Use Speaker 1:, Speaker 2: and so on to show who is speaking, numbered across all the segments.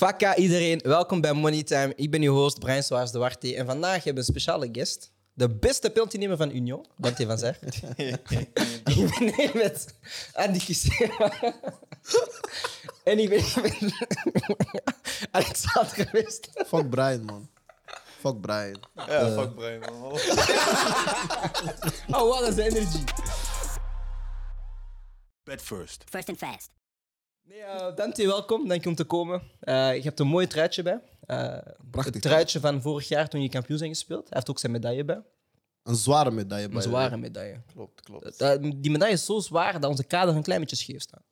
Speaker 1: Fakka iedereen, welkom bij Money Time. Ik ben uw host Brian Swaars de Warte en vandaag hebben we een speciale guest. De beste penaltynemer van Union, Dante van Zer. ik ben hier met Andy Kissema. en ik ben hier met Alexander West.
Speaker 2: Fuck Brian, man. Fuck Brian.
Speaker 3: Ja, fuck Brian. man.
Speaker 1: Oh, wat is de energy.
Speaker 4: Bet first.
Speaker 5: First and fast.
Speaker 1: Nee, eh, Dante, welkom. Dank je om te komen. Eh, je hebt een mooi truitje bij. Eh
Speaker 2: Prachtig
Speaker 1: het truitje van vorig jaar toen je kampioen zijn gespeeld. Hij heeft ook zijn medaille bij.
Speaker 2: Een zware medaille. by
Speaker 1: Een zware medaille.
Speaker 3: Klopt, klopt.
Speaker 1: Dat- die medaille is zo zwaar dat onze kader een klein beetje scheef staat.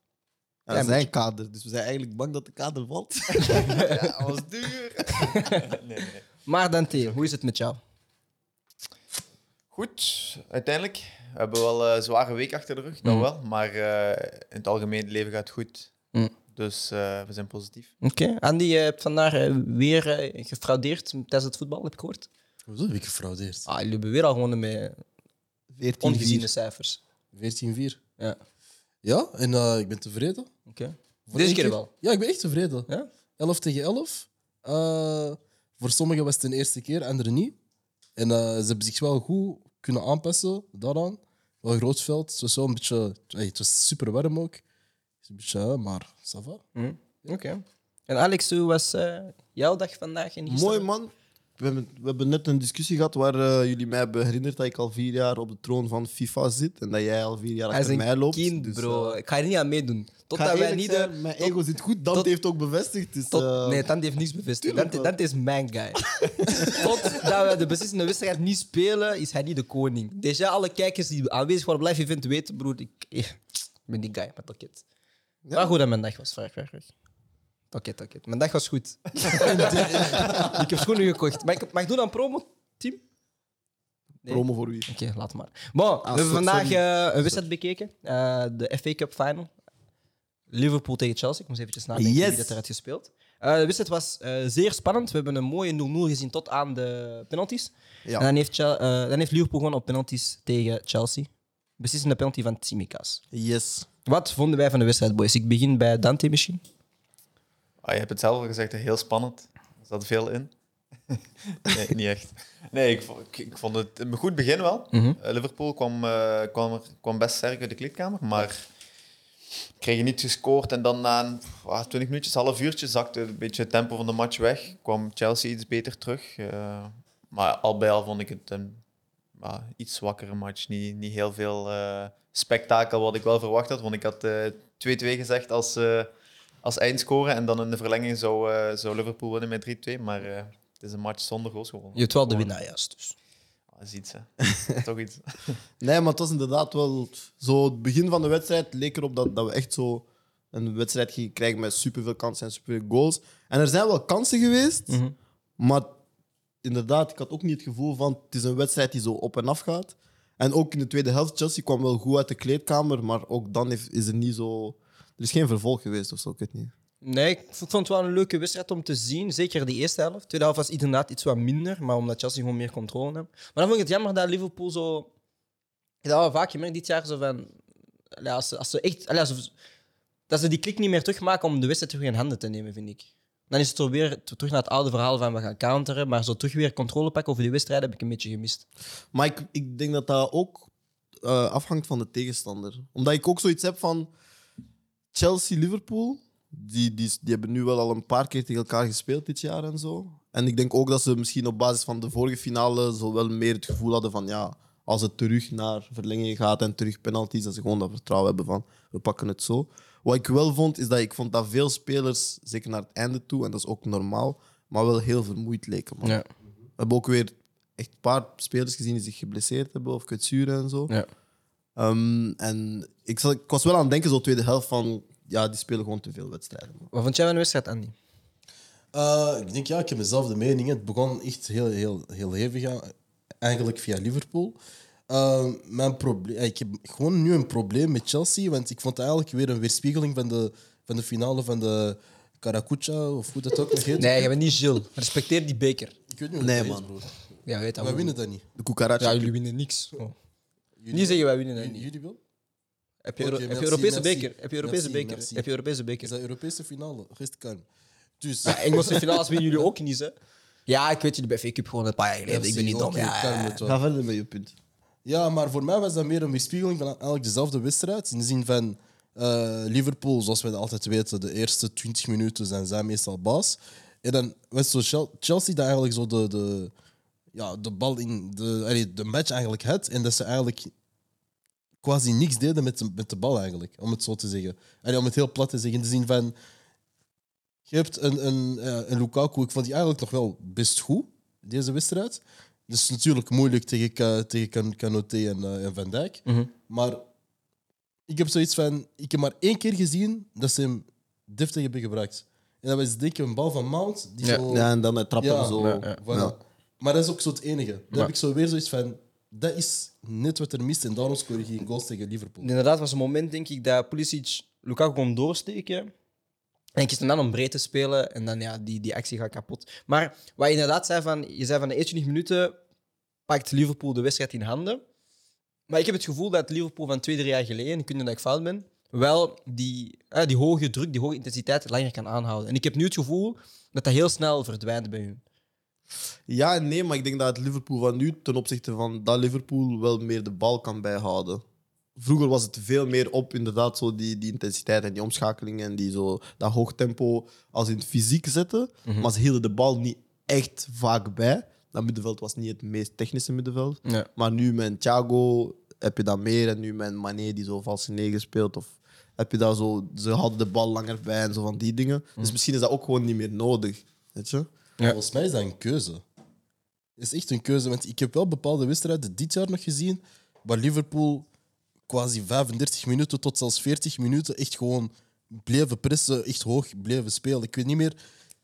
Speaker 2: Ja, dat is zijn kader, dus we zijn eigenlijk bang dat de kader valt.
Speaker 3: Ja, was duur. nee, nee.
Speaker 1: Maar Dante, hoe is het met jou?
Speaker 3: Goed, uiteindelijk. We hebben wel een zware week achter de rug, dat
Speaker 1: Mm.
Speaker 3: wel. Maar eh, in het algemeen, het leven gaat goed.
Speaker 1: Mm.
Speaker 3: Dus eh, we zijn positief.
Speaker 1: Oké. Andy, je hebt vandaag eh, weer eh, gefraudeerd tijdens het voetbal, heb ik gehoord.
Speaker 4: Hoezo heb ik gefraudeerd?
Speaker 1: Ah, jullie hebben weer al gewonnen met
Speaker 2: 14
Speaker 1: ongeziene
Speaker 2: 4
Speaker 1: cijfers.
Speaker 4: 14-4.
Speaker 1: Ja,
Speaker 4: Ja, en eh, ik ben tevreden.
Speaker 1: oké. Deze keer wel.
Speaker 4: Ja, ik ben echt tevreden.
Speaker 1: Ja?
Speaker 4: 11 tegen 11. Eh, voor sommigen was het de eerste keer, anderen niet. En eh, ze hebben zich wel goed kunnen aanpassen daaraan. Wel groot veld. Het was wel een beetje... hey, het was super warm ook. Is een beetje, eh, maar ça va.
Speaker 1: Hm. Oké. En Alex, hoe was eh, jouw dag vandaag? Gisteren?
Speaker 2: Mooi, man. We hebben, we hebben net een discussie gehad waar eh, jullie mij hebben herinnerd dat ik al vier jaar op de troon van FIFA zit en dat jij al vier jaar
Speaker 1: Hij is
Speaker 2: achter mij
Speaker 1: een
Speaker 2: loopt.
Speaker 1: kind,
Speaker 2: Dus,
Speaker 1: bro. ik ga er niet aan meedoen. Totdat wij niet...
Speaker 2: zijn,
Speaker 1: de-
Speaker 2: mijn
Speaker 1: tot-
Speaker 2: ego zit goed. Dante
Speaker 1: tot-
Speaker 2: heeft ook bevestigd. Dus,
Speaker 1: Tot,
Speaker 2: eh,
Speaker 1: nee, Tante heeft niets bevestigd. Dante. Dante is mijn guy. Totdat we de beslissende wedstrijd niet spelen, is hij niet de koning. Dus ja, alle kijkers die aanwezig waren, blijf event weten, broer. Ik, ik ben die guy met Oké. Maar goed dat mijn dag was. Vraag, vraag. Oké, oké. Mijn dag was goed. ik heb schoenen gekocht. Mag ik, mag ik doen aan promo, team? Nee?
Speaker 2: promo voor wie?
Speaker 1: Oké, laat maar. Bon, we hebben vandaag eh, een wedstrijd bekeken. Eh, de FA Cup Final. Liverpool tegen Chelsea. Ik moest eventjes nadenken
Speaker 2: Yes.
Speaker 1: wie dat er had gespeeld. Eh, de wedstrijd was eh, zeer spannend. We hebben een mooie 0-0 gezien tot aan de penalties.
Speaker 2: Ja.
Speaker 1: En dan heeft, Chel- eh, dan heeft Liverpool gewoon op penalties tegen Chelsea. Beslissende penalty van Tsimikas.
Speaker 2: Yes.
Speaker 1: Wat vonden wij van de wedstrijd, boys? Ik begin bij Dante misschien.
Speaker 3: Ah, je hebt het zelf al gezegd, heel spannend. Er zat veel in. nee, niet echt. Nee, ik, vond- ik, ik vond het een goed begin wel.
Speaker 1: Mhm.
Speaker 3: Eh, Liverpool kwam, eh, kwam, kwam best sterk uit de kleedkamer, maar kregen niet gescoord. En dan na een, ah, 20 minuutjes, half uurtje, zakte een beetje het tempo van de match weg. Kwam Chelsea iets beter terug. Eh, maar al bij al vond ik het een ah, iets zwakkere match. Niet, niet heel veel spektakel wat ik wel verwacht had. Want ik had eh, 2-2 gezegd als, eh, als eindscore. En dan in de verlenging zou, eh, zou Liverpool winnen met 3-2. Maar eh, het is een match zonder goals geworden.
Speaker 1: Je hebt wel de winnaar, juist. Dus.
Speaker 3: Dat is iets, hè. Toch iets.
Speaker 2: Nee, maar het was inderdaad wel zo. Het begin van de wedstrijd leek erop dat, dat we echt zo een wedstrijd gingen krijgen met superveel kansen en superveel goals. En er zijn wel kansen geweest,
Speaker 1: Mhm.
Speaker 2: maar inderdaad, ik had ook niet het gevoel van het is een wedstrijd die zo op en af gaat. En ook in de tweede helft, Chelsea kwam wel goed uit de kleedkamer, maar ook dan is er niet zo. Er is geen vervolg geweest of zo, ik weet niet.
Speaker 1: Nee, ik vond het wel een leuke wedstrijd om te zien. Zeker die eerste helft. De tweede helft was inderdaad iets wat minder, maar omdat Chelsea gewoon meer controle heeft. Maar dan vond ik het jammer dat Liverpool zo... Ik heb dat vaak gemerkt dit jaar, zo van... Als ze, als ze echt... als ze- dat ze die klik niet meer terugmaken om de wedstrijd terug in handen te nemen, vind ik. Dan is het zo weer terug naar het oude verhaal van we gaan counteren, maar zo terug weer controle pakken over die wedstrijd heb ik een beetje gemist.
Speaker 2: Maar ik, ik denk dat dat ook eh, afhangt van de tegenstander. Omdat ik ook zoiets heb van Chelsea-Liverpool. Die, die, die hebben nu wel al een paar keer tegen elkaar gespeeld dit jaar en zo. En ik denk ook dat ze misschien op basis van de vorige finale zo wel meer het gevoel hadden van ja, als het terug naar verlenging gaat en terug penalties, dat ze gewoon dat vertrouwen hebben van we pakken het zo. Wat ik wel vond, is dat ik vond dat veel spelers, zeker naar het einde toe, en dat is ook normaal, maar wel heel vermoeid leken. Man.
Speaker 1: Ja.
Speaker 2: We hebben ook weer echt een paar spelers gezien die zich geblesseerd hebben of kwetsuren en zo.
Speaker 1: Ja.
Speaker 2: Ehm, en ik, zat, ik was wel aan het denken, zo tweede helft, van ja, die spelen gewoon te veel wedstrijden. man.
Speaker 1: Wat vond jij van de wedstrijd, Andy?
Speaker 4: Eh, ik denk, ja, ik heb dezelfde mening. Het begon echt heel, heel, heel hevig, aan, eigenlijk via Liverpool. Eh, mijn probleem, ik heb gewoon nu een probleem met Chelsea, want ik vond het eigenlijk weer een weerspiegeling van de, van de finale van de Karakucha, of hoe dat ook nog heet.
Speaker 1: Nee, je bent niet Gilles. Respecteer die beker.
Speaker 4: Ik weet niet hoe
Speaker 2: Nee,
Speaker 4: dat
Speaker 2: man.
Speaker 4: is, broer.
Speaker 1: Ja, weet dat
Speaker 4: Wij winnen dat niet.
Speaker 2: De Cucaracha.
Speaker 1: Ja, jullie winnen niks. Oh.
Speaker 4: Jullie-
Speaker 1: Niet zeggen wij winnen dat
Speaker 4: jullie,
Speaker 1: niet.
Speaker 4: jullie wel?
Speaker 1: Heb je, heb je Europese
Speaker 4: merci.
Speaker 1: beker? Heb je Europese
Speaker 4: Merci,
Speaker 1: beker?
Speaker 4: merci.
Speaker 1: Heb je Europese
Speaker 4: Is
Speaker 1: beker?
Speaker 4: dat Europese finale? Rest kalm. Dus
Speaker 1: Ja, Engelse finales winnen jullie ook niet, hè? Ja, ik weet jullie bij V-Cup gewoon een paar jaar geleden. ik ben niet dom. Ja.
Speaker 2: Ga verder met je punt.
Speaker 4: Ja, maar voor mij was dat meer een weerspiegeling van eigenlijk dezelfde wedstrijd. In de zin van eh, Liverpool, zoals we altijd weten, de eerste 20 minuten zijn zij meestal baas. En dan was zo Chel- Chelsea dat eigenlijk zo de, de, ja, de bal in de, de match eigenlijk had. En dat ze eigenlijk quasi niks deden met de, met de bal eigenlijk, om het zo te zeggen. Allee, om het heel plat te zeggen, in de zin van... Je hebt een, een, eh, een Lukaku, ik vond die eigenlijk nog wel best goed, deze wedstrijd. Dus natuurlijk moeilijk tegen, tegen Kan- Kanoté en, eh, en Van Dijk.
Speaker 1: Mhm.
Speaker 4: Maar ik heb zoiets van... Ik heb maar één keer gezien dat ze hem deftig hebben gebruikt. En dat was denk ik een bal van Mount. Die
Speaker 1: Ja.
Speaker 4: zo,
Speaker 2: Ja, en dan hij
Speaker 4: Ja.
Speaker 2: hem zo.
Speaker 1: Ja, ja.
Speaker 4: Voilà.
Speaker 2: Ja.
Speaker 4: Maar dat is ook zo het enige. Dan
Speaker 1: Ja.
Speaker 4: heb ik zo weer zoiets van... Dat is net wat er mist en daarom scoor je geen goals tegen Liverpool.
Speaker 1: Inderdaad, was een moment, denk ik, dat Pulisic Lukaku kon doorsteken. En ik kies dan om breed te spelen. En dan, ja, die, die actie gaat kapot. Maar wat je inderdaad zei, van, je zei van de eerste 20 minuten pakt Liverpool de wedstrijd in handen. Maar ik heb het gevoel dat Liverpool van twee, drie jaar geleden, ik niet dat ik fout ben, wel die, eh, die hoge druk, die hoge intensiteit langer kan aanhouden. En ik heb nu het gevoel dat dat heel snel verdwijnt bij hun.
Speaker 2: Ja nee, maar ik denk dat het Liverpool van nu ten opzichte van dat Liverpool wel meer de bal kan bijhouden. Vroeger was het veel meer op inderdaad zo die, die intensiteit en die omschakelingen en die zo, dat hoog tempo als in het fysiek zetten. Maar ze hielden de bal niet echt vaak bij. Dat middenveld was niet het meest technische middenveld.
Speaker 1: Ja.
Speaker 2: Maar nu met Thiago heb je dat meer. En nu met Mané die zo valse negen speelt. Of heb je dat zo, ze hadden de bal langer bij en zo van die dingen. Dus misschien is dat ook gewoon niet meer nodig. Weet je?
Speaker 1: Ja.
Speaker 4: Volgens mij is dat een keuze. Het is echt een keuze. Want ik heb wel bepaalde wedstrijden dit jaar nog gezien waar Liverpool quasi 35 minuten tot zelfs 40 minuten echt gewoon bleven pressen, echt hoog bleven spelen. Ik weet niet meer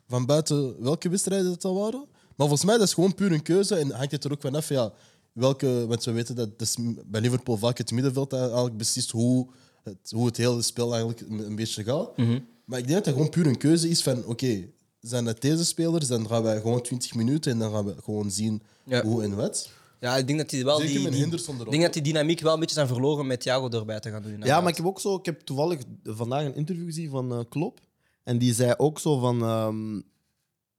Speaker 4: van buiten welke wedstrijden het al waren. Maar volgens mij dat is gewoon puur een keuze en hangt het er ook vanaf ja, welke. Want we weten dat dat is bij Liverpool vaak het middenveld dat eigenlijk beslist hoe het, hoe het hele spel eigenlijk een een beetje gaat. Maar ik denk dat dat gewoon puur een keuze is van oké, zijn dat deze spelers, dan gaan wij gewoon 20 minuten en dan gaan we gewoon zien
Speaker 1: Ja.
Speaker 4: hoe en wat.
Speaker 1: Ja, ik denk dat die wel
Speaker 4: Zeker
Speaker 1: die,
Speaker 4: met
Speaker 1: die-
Speaker 4: Henderson
Speaker 1: ik
Speaker 4: erop.
Speaker 1: denk dat die dynamiek wel een beetje zijn verloren met Thiago erbij te gaan doen.
Speaker 2: Ja, maar ik heb ook zo, ik heb toevallig vandaag een interview gezien van eh Klopp. En die zei ook zo van, ehm,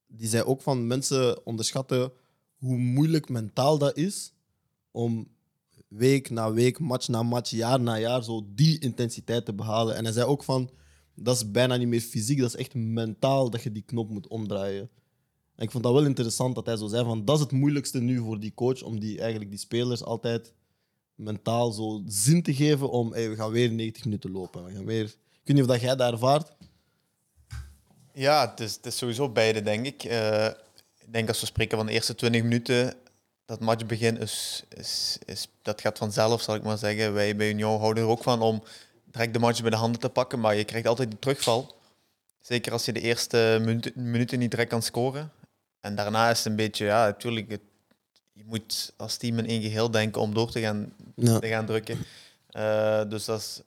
Speaker 2: die zei ook van mensen onderschatten hoe moeilijk mentaal dat is om week na week, match na match, jaar na jaar zo die intensiteit te behalen. En hij zei ook van, dat is bijna niet meer fysiek, dat is echt mentaal dat je die knop moet omdraaien. Ik vond dat wel interessant dat hij zo zei van, dat is het moeilijkste nu voor die coach, om die, eigenlijk die spelers altijd mentaal zo zin te geven om hey, we gaan weer 90 minuten lopen. We gaan weer... Ik weet niet of dat jij dat ervaart.
Speaker 3: Ja, het is, het is sowieso beide, denk ik. Eh, ik denk als we spreken van de eerste 20 minuten, dat matchbegin is, is, is, dat gaat vanzelf, zal ik maar zeggen. Wij bij Union houden er ook van om direct de match bij de handen te pakken, maar je krijgt altijd die terugval. Zeker als je de eerste minuten niet direct kan scoren. En daarna is het een beetje, ja, natuurlijk, het, je moet als team in één geheel denken om door te gaan
Speaker 2: Ja.
Speaker 3: te gaan drukken. Eh, dus dat is,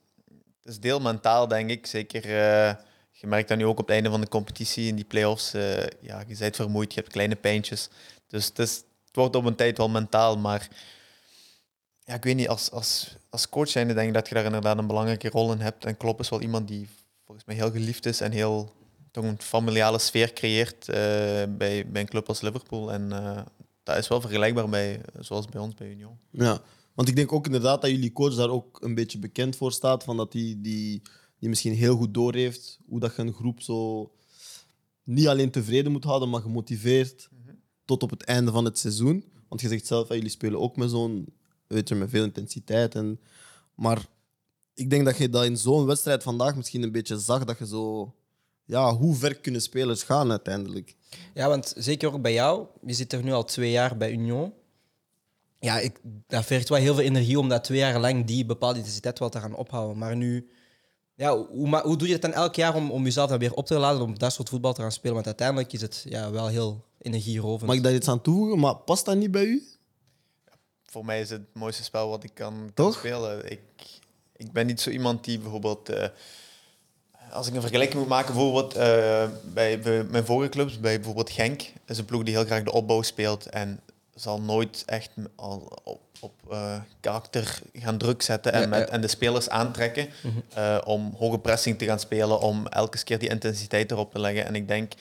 Speaker 3: dat is deel mentaal, denk ik. Zeker, eh, je merkt dat nu ook op het einde van de competitie, in die play-offs. eh, ja, je bent vermoeid, je hebt kleine pijntjes. Dus het, is, het wordt op een tijd wel mentaal, maar ja, ik weet niet, als, als, als coach zijnde denk ik dat je daar inderdaad een belangrijke rol in hebt. En Klopp is wel iemand die volgens mij heel geliefd is en heel toch een familiale sfeer creëert eh, bij, bij een club als Liverpool. En eh, dat is wel vergelijkbaar bij, zoals bij ons bij Union.
Speaker 2: Ja, want ik denk ook inderdaad dat jullie coach daar ook een beetje bekend voor staat. Van dat die, die, die misschien heel goed doorheeft hoe dat je een groep zo niet alleen tevreden moet houden, maar gemotiveerd tot op het einde van het seizoen. Want je zegt zelf, hè, jullie spelen ook met zo'n, weet je, met veel intensiteit. En, maar ik denk dat je dat in zo'n wedstrijd vandaag misschien een beetje zag, dat je zo... Ja, hoe ver kunnen spelers gaan uiteindelijk?
Speaker 1: Ja, want zeker ook bij jou. Je zit er nu al twee jaar bij Union. Ja, ik, dat vergt wel heel veel energie om dat twee jaar lang die bepaalde intensiteit wel te gaan ophouden. Maar nu, ja, hoe, ma- hoe doe je het dan elk jaar om, om jezelf dan weer op te laden om dat soort voetbal te gaan spelen? Want uiteindelijk is het ja, wel heel energierovend.
Speaker 2: Mag ik daar iets aan toevoegen? Maar past dat niet bij u?
Speaker 3: voor mij is het het mooiste spel wat ik kan, spelen. Ik, ik ben niet zo iemand die bijvoorbeeld... eh, als ik een vergelijking moet maken, bijvoorbeeld eh, bij, bij mijn vorige clubs, bij bijvoorbeeld Genk, is een ploeg die heel graag de opbouw speelt en zal nooit echt al op, op eh, karakter gaan druk zetten en,
Speaker 1: Ja,
Speaker 3: met,
Speaker 1: ja.
Speaker 3: en de spelers aantrekken eh, om hoge pressing te gaan spelen, om elke keer die intensiteit erop te leggen. En ik denk,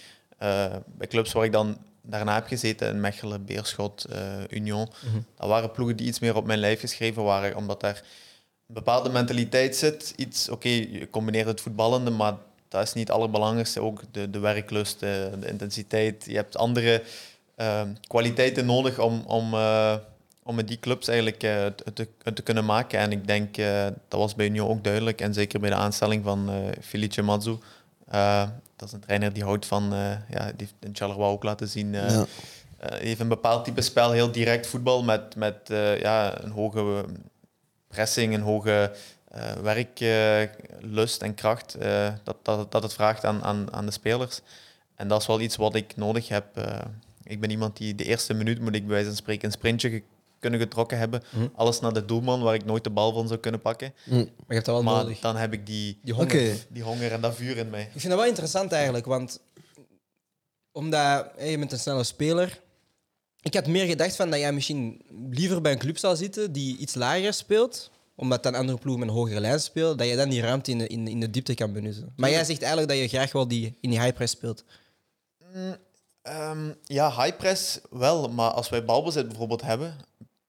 Speaker 3: bij clubs waar ik dan daarna heb gezeten, in Mechelen, Beerschot, Union, dat waren ploegen die iets meer op mijn lijf geschreven waren, omdat daar bepaalde mentaliteit zit. Iets, oké, je combineert het voetballende, maar dat is niet het allerbelangrijkste. Ook de, de werklust, de, de intensiteit. Je hebt andere eh, kwaliteiten nodig om, om, eh, om met die clubs eigenlijk eh, te, te kunnen maken. En ik denk, eh, dat was bij Union ook duidelijk. En zeker bij de aanstelling van Felice Mazzu. Dat is een trainer die houdt van, ja, die heeft in Charleroi ook laten zien.
Speaker 2: Ja.
Speaker 3: die heeft een bepaald type spel, heel direct voetbal met, met ja, een hoge pressing, een hoge eh, werklust en kracht. eh, dat, dat, dat het vraagt aan, aan, aan de spelers. En dat is wel iets wat ik nodig heb. eh. ik ben iemand die de eerste minuut moet ik bij wijze van spreken een sprintje ge- kunnen getrokken hebben.
Speaker 1: Mhm.
Speaker 3: Alles naar de doelman waar ik nooit de bal van zou kunnen pakken.
Speaker 1: Maar je hebt dat wel
Speaker 3: maar
Speaker 1: nodig.
Speaker 3: dan heb ik die,
Speaker 1: Die honger.
Speaker 3: Die honger en dat vuur in mij.
Speaker 1: Ik vind dat wel interessant eigenlijk, want omdat hey, je bent een snelle speler. Ik had meer gedacht van dat jij misschien liever bij een club zou zitten die iets lager speelt, omdat dan andere ploegen met een hogere lijn spelen, dat je dan die ruimte in de, in, in de diepte kan benutten. Maar jij zegt eigenlijk dat je graag wel die, in die high press speelt.
Speaker 3: Ehm, ja, high press wel, maar als wij balbezit bijvoorbeeld hebben,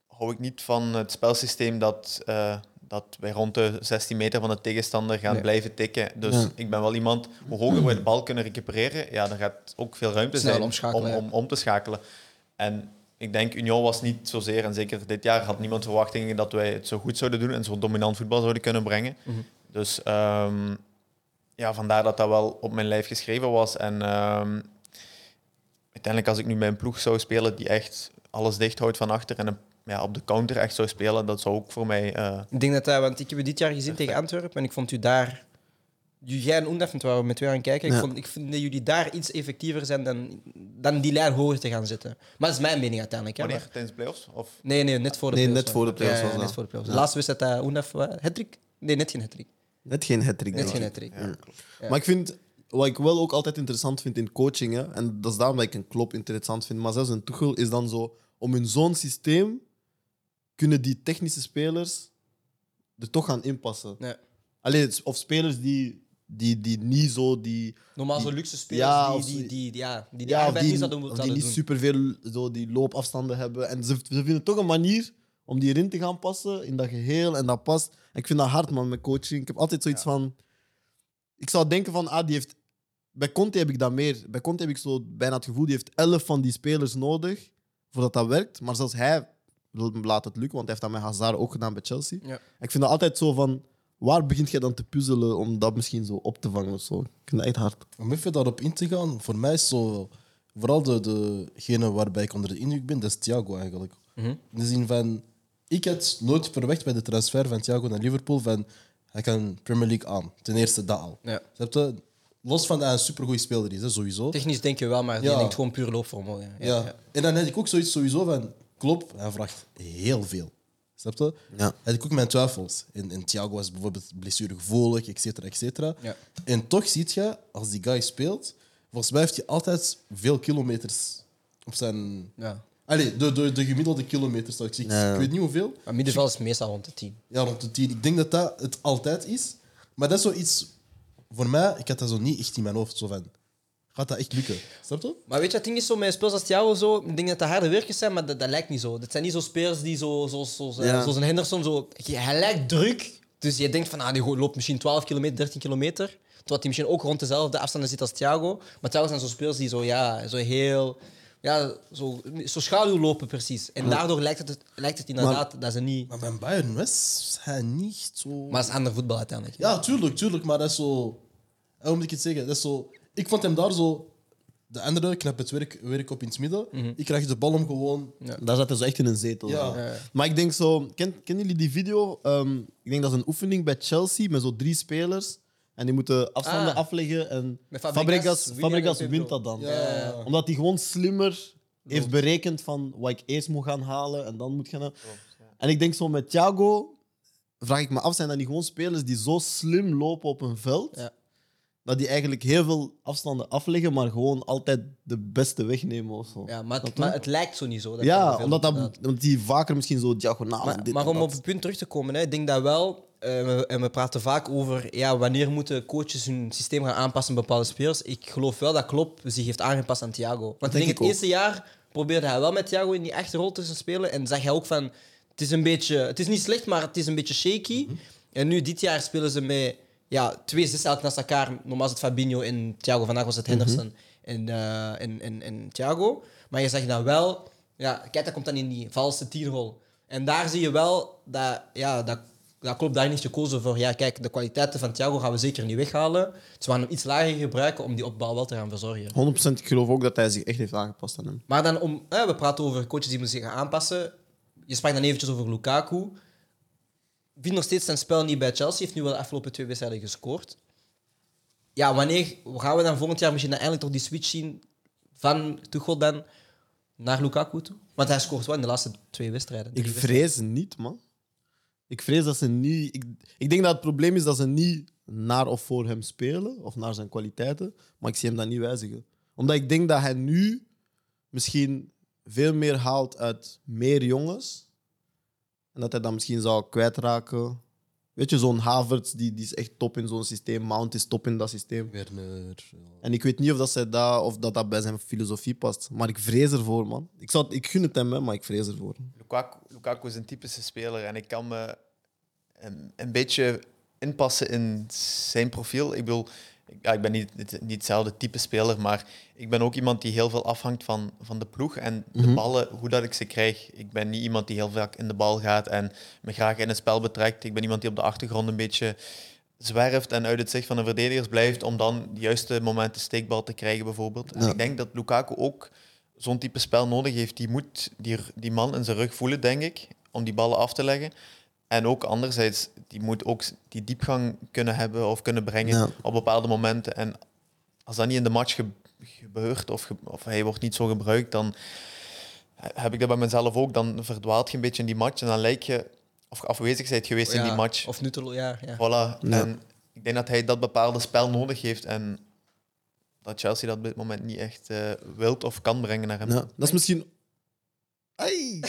Speaker 3: hou ik niet van het spelsysteem dat, eh, dat wij rond de 16 meter van de tegenstander gaan
Speaker 1: Nee.
Speaker 3: blijven tikken. Dus
Speaker 2: Ja.
Speaker 3: ik ben wel iemand, hoe hoger we de bal kunnen recupereren, ja, dan gaat ook veel ruimte
Speaker 1: Snel
Speaker 3: zijn om, om, om te schakelen. En ik denk, Union was niet zozeer, en zeker dit jaar had niemand verwachtingen dat wij het zo goed zouden doen en zo dominant voetbal zouden kunnen brengen.
Speaker 1: Mhm.
Speaker 3: Dus ehm, ja, vandaar dat dat wel op mijn lijf geschreven was. En ehm, uiteindelijk, als ik nu bij een ploeg zou spelen die echt alles dicht houdt van achter en een, ja, op de counter echt zou spelen, dat zou ook voor mij. eh,
Speaker 1: Ik denk dat dat, want ik heb je dit jaar gezien tegen Antwerpen en ik vond u daar. Jij en waar we met twee aan het kijken, ik, vond, ik vind dat jullie daar iets effectiever zijn dan, dan die lijn hoger te gaan zitten. Maar dat is mijn mening uiteindelijk. Hè,
Speaker 3: wanneer?
Speaker 1: maar-
Speaker 3: Tijdens de playoffs? Of?
Speaker 1: Nee, nee, net voor de
Speaker 2: Nee,
Speaker 1: playoffs
Speaker 2: net voor de playoffs
Speaker 1: Ja, net voor de playoffs.
Speaker 2: Ja.
Speaker 1: De laatste wedstrijd dat? Hattrick? Nee, net geen hattrick.
Speaker 2: Net geen hat-trick.
Speaker 1: Net geen hattrick.
Speaker 3: Ja, klopt.
Speaker 1: Ja.
Speaker 2: Maar ik vind, wat ik wel ook altijd interessant vind in coaching, hè, en dat is daarom dat ik een klop interessant vind, maar zelfs een Tuchel is dan zo, om in zo'n systeem kunnen die technische spelers er toch gaan inpassen.
Speaker 1: Ja.
Speaker 2: Allee, of spelers die, die, die niet zo die...
Speaker 1: Normaal zo luxe spelers
Speaker 2: Ja,
Speaker 1: die, die, die, die, ja, die, die
Speaker 2: ja, of
Speaker 1: arbeid
Speaker 2: die,
Speaker 1: niet zouden,
Speaker 2: die niet
Speaker 1: doen.
Speaker 2: superveel zo die loopafstanden hebben. En ze, ze vinden toch een manier om die erin te gaan passen in dat geheel en dat past. En ik vind dat hard, man, met coaching. Ik heb altijd zoiets van... Ik zou denken van, ah, die heeft... Bij Conte heb ik dat meer. Bij Conte heb ik zo bijna het gevoel, die heeft elf van die spelers nodig voordat dat werkt. Maar zelfs hij laat het lukken, want hij heeft dat met Hazard ook gedaan bij Chelsea.
Speaker 1: Ja.
Speaker 2: Ik vind dat altijd zo van... Waar begint je dan te puzzelen om dat misschien zo op te vangen of zo? Ik vind dat echt hard.
Speaker 4: Om even daarop in te gaan, voor mij is zo... Vooral de, degene waarbij ik onder de indruk ben, dat is Thiago eigenlijk.
Speaker 1: Mhm.
Speaker 4: In de zin van... Ik had nooit verwacht bij de transfer van Thiago naar Liverpool van... Hij kan Premier League aan. Ten eerste dat al.
Speaker 1: Ja.
Speaker 4: Snap je? Los van dat hij een supergoeie speler is, hè, sowieso.
Speaker 1: Technisch denk je wel, maar je
Speaker 4: Ja.
Speaker 1: denkt gewoon puur loopvermogen. Ja,
Speaker 4: Ja.
Speaker 1: ja.
Speaker 4: En dan had ik ook zoiets sowieso van... Klopt, hij vraagt heel veel. Snap je?
Speaker 2: Ja.
Speaker 4: Had ik ook mijn twijfels. En, en Thiago was bijvoorbeeld blessuregevoelig, et cetera, et cetera.
Speaker 1: Ja.
Speaker 4: En toch ziet je, als die guy speelt, volgens mij heeft hij altijd veel kilometers op zijn...
Speaker 1: Ja.
Speaker 4: Allee, de, de, de gemiddelde kilometers, zou ik zeggen.
Speaker 2: Ja.
Speaker 4: Ik weet niet hoeveel.
Speaker 1: Maar middenveld is meestal rond de 10.
Speaker 4: Ja, rond de 10. Ik denk dat dat het altijd is. Maar dat is zoiets... Voor mij, ik had dat zo niet echt in mijn hoofd. Zo van, gaat dat echt lukken? Snap je?
Speaker 1: Maar weet je, het ding is zo met spelers als Thiago zo, ik denk dat dat harde werkers zijn, maar dat, dat lijkt niet zo. Dat zijn niet zo spelers die zo, zo, zo, zo
Speaker 2: Ja.
Speaker 1: zoals een Henderson, zo, hij lijkt druk. Dus je denkt van, ah, die loopt misschien 12 kilometer, 13 kilometer. Terwijl hij misschien ook rond dezelfde afstanden zit als Thiago. Maar Thiago zijn zo spelers die zo, ja, zo heel... Ja, zo, zo schaduw lopen precies. En daardoor lijkt het, lijkt het inderdaad dat ze niet...
Speaker 4: Maar bij Bayern was hij niet zo...
Speaker 1: Maar het is ander voetbal uiteindelijk.
Speaker 4: Ja, tuurlijk, tuurlijk. Maar dat is zo... Hoe moet ik het zeggen? Dat is zo... Ik vond hem daar zo... De andere knap het werk, werk op in het midden. Ik krijg de bal om gewoon...
Speaker 2: Daar zat hij zo echt in een zetel.
Speaker 4: Ja.
Speaker 1: Ja.
Speaker 2: Maar ik denk zo, ken, kennen jullie die video? Ehm, ik denk dat is een oefening bij Chelsea met zo drie spelers. En die moeten afstanden
Speaker 1: Ah.
Speaker 2: afleggen. En
Speaker 1: Met
Speaker 2: Fabregas,
Speaker 1: Fabregas,
Speaker 2: wint dat dan.
Speaker 4: Ja.
Speaker 2: Omdat hij gewoon slimmer heeft berekend van wat ik eerst moet gaan halen en dan moet gaan. En ik denk zo met Thiago, vraag ik me af, zijn dat niet gewoon spelers die zo slim lopen op een veld?
Speaker 1: Ja.
Speaker 2: Dat die eigenlijk heel veel afstanden afleggen, maar gewoon altijd de beste wegnemen of zo.
Speaker 1: Ja, maar, het,
Speaker 2: je?
Speaker 1: maar het lijkt zo niet zo. dat
Speaker 2: Ja, omdat, dat, omdat die vaker misschien zo diagonaal
Speaker 1: Maar,
Speaker 2: dit
Speaker 1: maar om op het punt terug te komen, hè, ik denk dat wel, eh, en we praten vaak over ja, wanneer moeten coaches hun systeem gaan aanpassen aan bepaalde spelers. Ik geloof wel dat Klopp zich heeft aangepast aan Thiago. Want ik denk
Speaker 2: ik
Speaker 1: het
Speaker 2: ook.
Speaker 1: eerste jaar probeerde hij wel met Thiago in die echte rol te spelen. En zag hij ook van, het is een beetje, het is niet slecht, maar het is een beetje shaky.
Speaker 2: Mhm.
Speaker 1: En nu, dit jaar spelen ze met ja, twee zes eigenlijk naast elkaar. Normaal het Fabinho en Thiago, vandaag was het
Speaker 2: Mhm.
Speaker 1: Henderson en, eh, en, en, en Thiago. Maar je zegt dan wel, ja, kijk, dat komt dan in die valse tierrol. En daar zie je wel dat, ja, dat, dat Klopp daar niet gekozen voor. Ja, kijk, de kwaliteiten van Thiago gaan we zeker niet weghalen. Ze gaan hem iets lager gebruiken om die opbouw wel te gaan verzorgen.
Speaker 2: 100% ik geloof ook dat hij zich echt heeft aangepast aan hem.
Speaker 1: Maar dan om, hè, we praten over coaches die moeten zich gaan aanpassen. Je sprak dan eventjes over Lukaku. Vindt nog steeds zijn spel niet bij Chelsea. Heeft nu wel de afgelopen twee wedstrijden gescoord. Ja, wanneer gaan we dan volgend jaar misschien dan eindelijk toch die switch zien van Tuchel dan naar Lukaku toe? Want hij scoort wel in de laatste twee wedstrijden.
Speaker 2: Ik vrees niet, man. Ik vrees dat ze niet... Ik, ik denk dat het probleem is dat ze niet naar of voor hem spelen, of naar zijn kwaliteiten, maar ik zie hem dat niet wijzigen. Omdat ik denk dat hij nu misschien veel meer haalt uit meer jongens, en dat hij dan misschien zou kwijtraken. Weet je, zo'n Havertz, die, die is echt top in zo'n systeem. Mount is top in dat systeem.
Speaker 4: Werner. ja.
Speaker 2: En ik weet niet of dat, zij dat, of dat, dat bij zijn filosofie past. Maar ik vrees ervoor, man. Ik, zou, ik gun het hem, hè, maar ik vrees ervoor.
Speaker 3: Lukaku, Lukaku is een typische speler en ik kan me een, een beetje inpassen in zijn profiel. Ik bedoel, ik- ja, ik ben niet, niet, hetzelfde type speler, maar ik ben ook iemand die heel veel afhangt van, van de ploeg en de ballen, hoe dat ik ze krijg. Ik ben niet iemand die heel vaak in de bal gaat en me graag in het spel betrekt. Ik ben iemand die op de achtergrond een beetje zwerft en uit het zicht van de verdedigers blijft om dan de juiste momenten steekbal te krijgen bijvoorbeeld. En
Speaker 2: Ja.
Speaker 3: ik denk dat Lukaku ook zo'n type spel nodig heeft. Die moet die, die man in zijn rug voelen, denk ik, om die ballen af te leggen. En ook anderzijds, die moet ook die diepgang kunnen hebben of kunnen brengen
Speaker 2: Ja.
Speaker 3: op bepaalde momenten. En als dat niet in de match ge- gebeurt of, ge- of hij wordt niet zo gebruikt, dan heb ik dat bij mezelf ook. Dan verdwaalt je een beetje in die match en dan lijkt je of je afwezig bent geweest in die match.
Speaker 1: Of nutteloos, ja. ja.
Speaker 3: Voilà.
Speaker 2: Ja.
Speaker 3: En ik denk dat hij dat bepaalde spel nodig heeft en dat Chelsea dat op dit moment niet echt eh wilt of kan brengen naar hem.
Speaker 2: Ja, dat is misschien. Ai.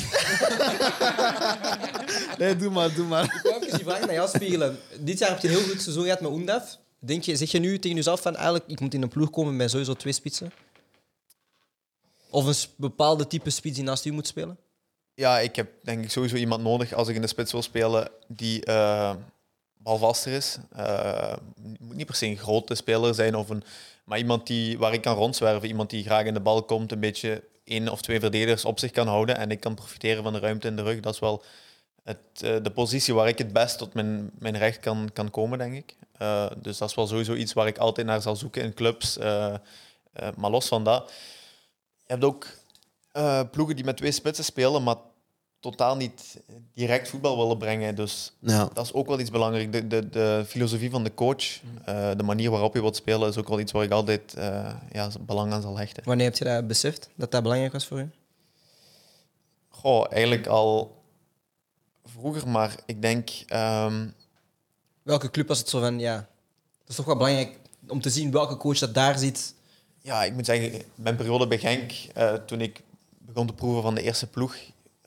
Speaker 2: nee, doe maar, doe maar.
Speaker 1: Ik wou even die vraag naar jou spiegelen. Dit jaar heb je een heel goed seizoen gehad met Oendaf. Denk je, zeg je nu tegen jezelf van eigenlijk, ik moet in een ploeg komen met sowieso twee spitsen? Of een bepaalde type spits die naast u moet spelen?
Speaker 3: Ja, ik heb denk ik sowieso iemand nodig als ik in de spits wil spelen die eh, balvaster is. Eh, moet niet per se een grote speler zijn, of een, maar iemand die, waar ik kan rondzwerven. Iemand die graag in de bal komt, een beetje één of twee verdedigers op zich kan houden en ik kan profiteren van de ruimte in de rug. Dat is wel het, eh, de positie waar ik het best tot mijn, mijn recht kan, kan komen, denk ik. Eh, dus dat is wel sowieso iets waar ik altijd naar zal zoeken in clubs. Eh, maar los van dat, je hebt ook ploegen die met twee spitsen spelen, maar totaal niet direct voetbal willen brengen. Dus
Speaker 2: Ja.
Speaker 3: dat is ook wel iets belangrijk. De, de, de filosofie van de coach, eh, de manier waarop je wilt spelen, is ook wel iets waar ik altijd eh, ja, belang aan zal hechten.
Speaker 1: Wanneer heb je dat beseft, dat dat belangrijk was voor je?
Speaker 3: Goh, eigenlijk al vroeger, maar ik denk... ehm,
Speaker 1: Welke club was het zo van, ja, dat is toch wel belangrijk om te zien welke coach dat daar zit.
Speaker 3: ja, ik moet zeggen, mijn periode bij Genk, eh, toen ik begon te proeven van de eerste ploeg,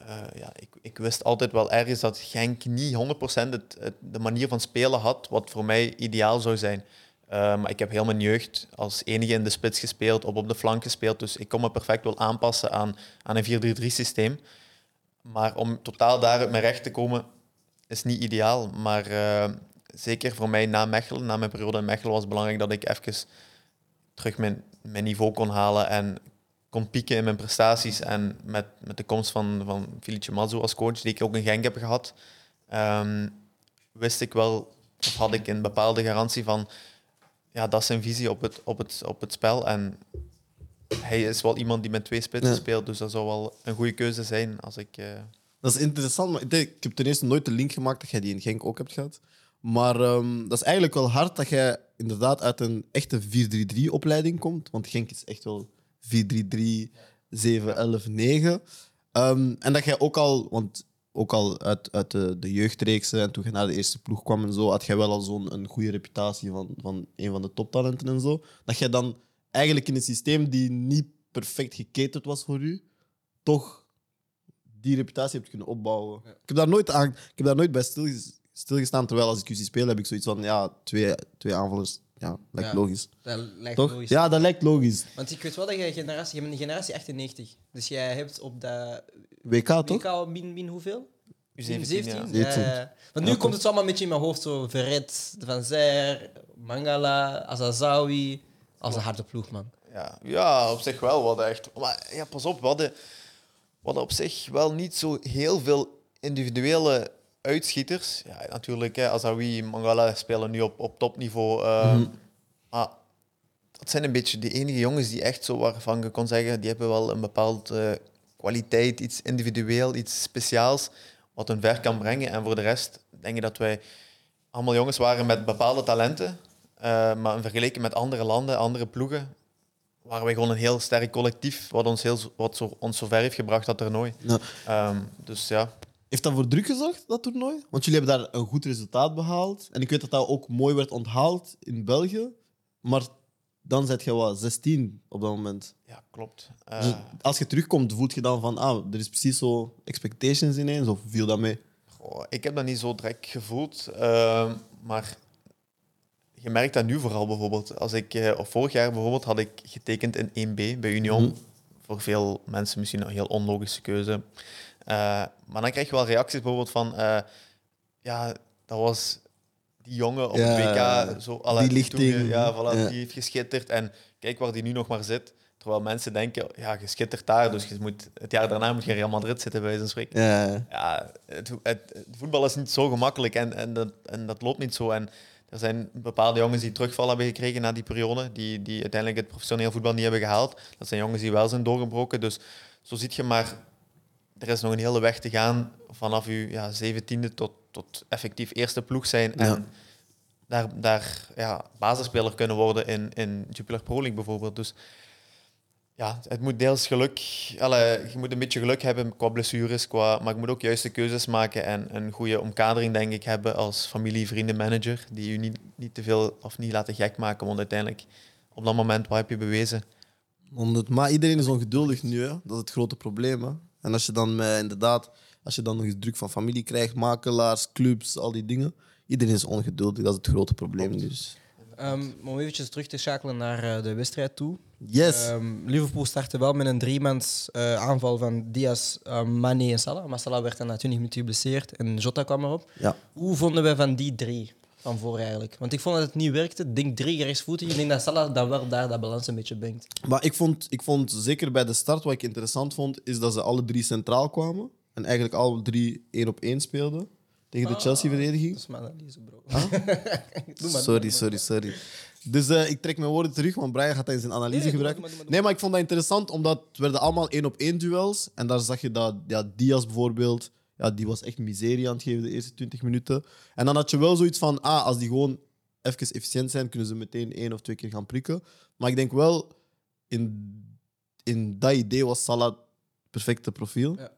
Speaker 3: eh, ja, ik, ik wist altijd wel ergens dat Genk niet 100% het, het, de manier van spelen had wat voor mij ideaal zou zijn. Eh, maar ik heb heel mijn jeugd als enige in de spits gespeeld, op op de flank gespeeld, dus ik kon me perfect wel aanpassen aan, aan een 4-3-3 systeem. Maar om totaal daar uit mijn recht te komen, is niet ideaal. Maar eh, zeker voor mij na Mechelen, na mijn periode in Mechelen, was het belangrijk dat ik even terug mijn, mijn niveau kon halen en kon pieken in mijn prestaties. En met, met de komst van, van Felice Mazzu als coach, die ik ook in Genk heb gehad, ehm, wist ik wel, of had ik een bepaalde garantie van, ja, dat is zijn visie op het, op het, op het spel. En hij is wel iemand die met twee spitsen
Speaker 2: Ja.
Speaker 3: speelt, dus dat zou wel een goede keuze zijn als ik... eh,
Speaker 2: Dat is interessant, maar ik, denk- ik heb ten eerste nooit de link gemaakt dat jij die in Genk ook hebt gehad. Maar ehm, dat is eigenlijk wel hard dat jij inderdaad uit een echte 4-3-3-opleiding komt. Want Genk is echt wel 4-3-3, 7-11-9. Ehm, en dat jij ook al, want ook al uit, uit de, de jeugdreeksen en toen je naar de eerste ploeg kwam en zo, had jij wel al zo'n een goede reputatie van, van een van de toptalenten en zo. Dat jij dan eigenlijk in een systeem die niet perfect geketerd was voor u, toch die reputatie hebt kunnen opbouwen. Ik, heb daar nooit aan, ik heb daar nooit bij stilge- stilgestaan, terwijl als ik u zie spelen heb ik zoiets van, ja, twee, twee aanvallers, ja, lijkt
Speaker 1: Ja.
Speaker 2: logisch.
Speaker 1: Dat lijkt
Speaker 2: Toch?
Speaker 1: logisch.
Speaker 2: Ja, dat lijkt logisch.
Speaker 1: Want ik weet wel dat jij generatie, je bent een generatie 98. Dus jij hebt op dat
Speaker 2: WK toch?
Speaker 1: WK min, min hoeveel? Min
Speaker 3: 17,
Speaker 1: 17?
Speaker 3: ja.
Speaker 1: Ja, ja, ja. Want nu
Speaker 2: Ja,
Speaker 1: komt het zo allemaal een beetje in mijn hoofd. Zo Verret, Van Zer, Mangala, Azazawi. Als een harde ploeg, man.
Speaker 3: Ja, ja, op zich wel. We hadden echt... Maar ja, pas op, we hadden, we hadden op zich wel niet zo heel veel individuele uitschieters. Ja, natuurlijk, hè, Azawi, Mangala spelen nu op, op topniveau. eh, Maar dat zijn een beetje de enige jongens die echt zo waarvan je kon zeggen, die hebben wel een bepaalde kwaliteit, iets individueel, iets speciaals, wat hun ver kan brengen. En voor de rest denk ik dat wij allemaal jongens waren met bepaalde talenten. eh, maar in vergelijking met andere landen, andere ploegen, waren wij gewoon een heel sterk collectief, wat ons, heel, wat zo, ons zo ver heeft gebracht dat toernooi.
Speaker 2: Ja.
Speaker 3: Ehm, dus ja,
Speaker 2: Heeft dat voor druk gezorgd, dat toernooi? Want jullie hebben daar een goed resultaat behaald. En ik weet dat dat ook mooi werd onthaald in België. Maar dan zet je wat 16 op dat moment.
Speaker 3: ja klopt. Eh,
Speaker 2: Dus als je terugkomt, voelt je dan van, ah, er is precies zo expectations ineens, of viel dat mee?
Speaker 3: Goh, ik heb dat niet zo direct gevoeld. ehm, maar je merkt dat nu vooral bijvoorbeeld. Als ik, eh, of vorig jaar bijvoorbeeld had ik getekend in 1B bij Union.
Speaker 2: Mhm.
Speaker 3: Voor veel mensen misschien een heel onlogische keuze. Eh, maar dan krijg je wel reacties bijvoorbeeld van... eh, ja, dat was die jongen op
Speaker 2: Ja,
Speaker 3: het WK. Zo, alle
Speaker 2: die lichting.
Speaker 3: Ja, voilà,
Speaker 2: Ja.
Speaker 3: die heeft geschitterd. En kijk waar die nu nog maar zit. Terwijl mensen denken, ja, je schittert daar. Dus je moet, het jaar daarna moet je in Real Madrid zitten, bij wijze van spreken
Speaker 2: Ja,
Speaker 3: ja, het, het, het voetbal is niet zo gemakkelijk en, en, dat, en dat loopt niet zo. En er zijn bepaalde jongens die terugval hebben gekregen na die periode, die, die uiteindelijk het professioneel voetbal niet hebben gehaald. Dat zijn jongens die wel zijn doorgebroken. Dus zo ziet je maar, er is nog een hele weg te gaan vanaf je ja, zeventiende tot, tot effectief eerste ploeg zijn. En
Speaker 2: Ja.
Speaker 3: daar, daar ja, basisspeler kunnen worden in, in Jupiler Pro League bijvoorbeeld. Dus ja, het moet deels geluk... Allee, je moet een beetje geluk hebben qua blessures, qua, maar je moet ook juiste keuzes maken en een goede omkadering, denk ik, hebben als familie, vrienden, manager, die je niet, niet te veel of niet laten gek maken, want uiteindelijk, op dat moment, wat heb je bewezen?
Speaker 2: 100. Maar iedereen is ongeduldig nu, hè? dat is het grote probleem. Hè? En als je dan met, inderdaad, als je dan nog eens druk van familie krijgt, makelaars, clubs, al die dingen, iedereen is ongeduldig, dat is het grote probleem. Dus.
Speaker 1: Ehm, om eventjes terug te schakelen naar eh, de wedstrijd toe.
Speaker 2: Yes!
Speaker 1: Ehm, Liverpool startte wel met een driemans eh aanval van Diaz, uh, Mane en Salah. Maar Salah werd dan na 20 minuten geblesseerd en Jota kwam erop.
Speaker 2: ja.
Speaker 1: Hoe vonden wij van die drie van voor eigenlijk? Want ik vond dat het niet werkte. Ik denk drie rechtsvoetig. Ik denk dat Salah dan wel daar dat balans een beetje brengt.
Speaker 2: Maar ik vond, ik vond zeker bij de start, wat ik interessant vond, is dat ze alle drie centraal kwamen. En eigenlijk alle drie één op één speelden tegen de
Speaker 1: Ah,
Speaker 2: Chelsea-verdediging.
Speaker 1: Dat is mijn analyse, bro.
Speaker 2: Ah?
Speaker 1: Doe maar,
Speaker 2: sorry, sorry, sorry. Dus eh, ik trek mijn woorden terug, want Brian gaat dat in zijn analyse
Speaker 1: Nee, doe maar,
Speaker 2: gebruiken.
Speaker 1: doe maar, doe maar,
Speaker 2: Nee, maar ik vond dat interessant, omdat het werden allemaal één op één duels. En daar zag je dat ja, Diaz bijvoorbeeld, ja, die was echt miserie aan het geven de eerste 20 minuten. En dan had je wel zoiets van, ah, als die gewoon even efficiënt zijn, kunnen ze meteen één of twee keer gaan prikken. Maar ik denk wel, in, in dat idee was Salah het perfecte profiel.
Speaker 1: Ja.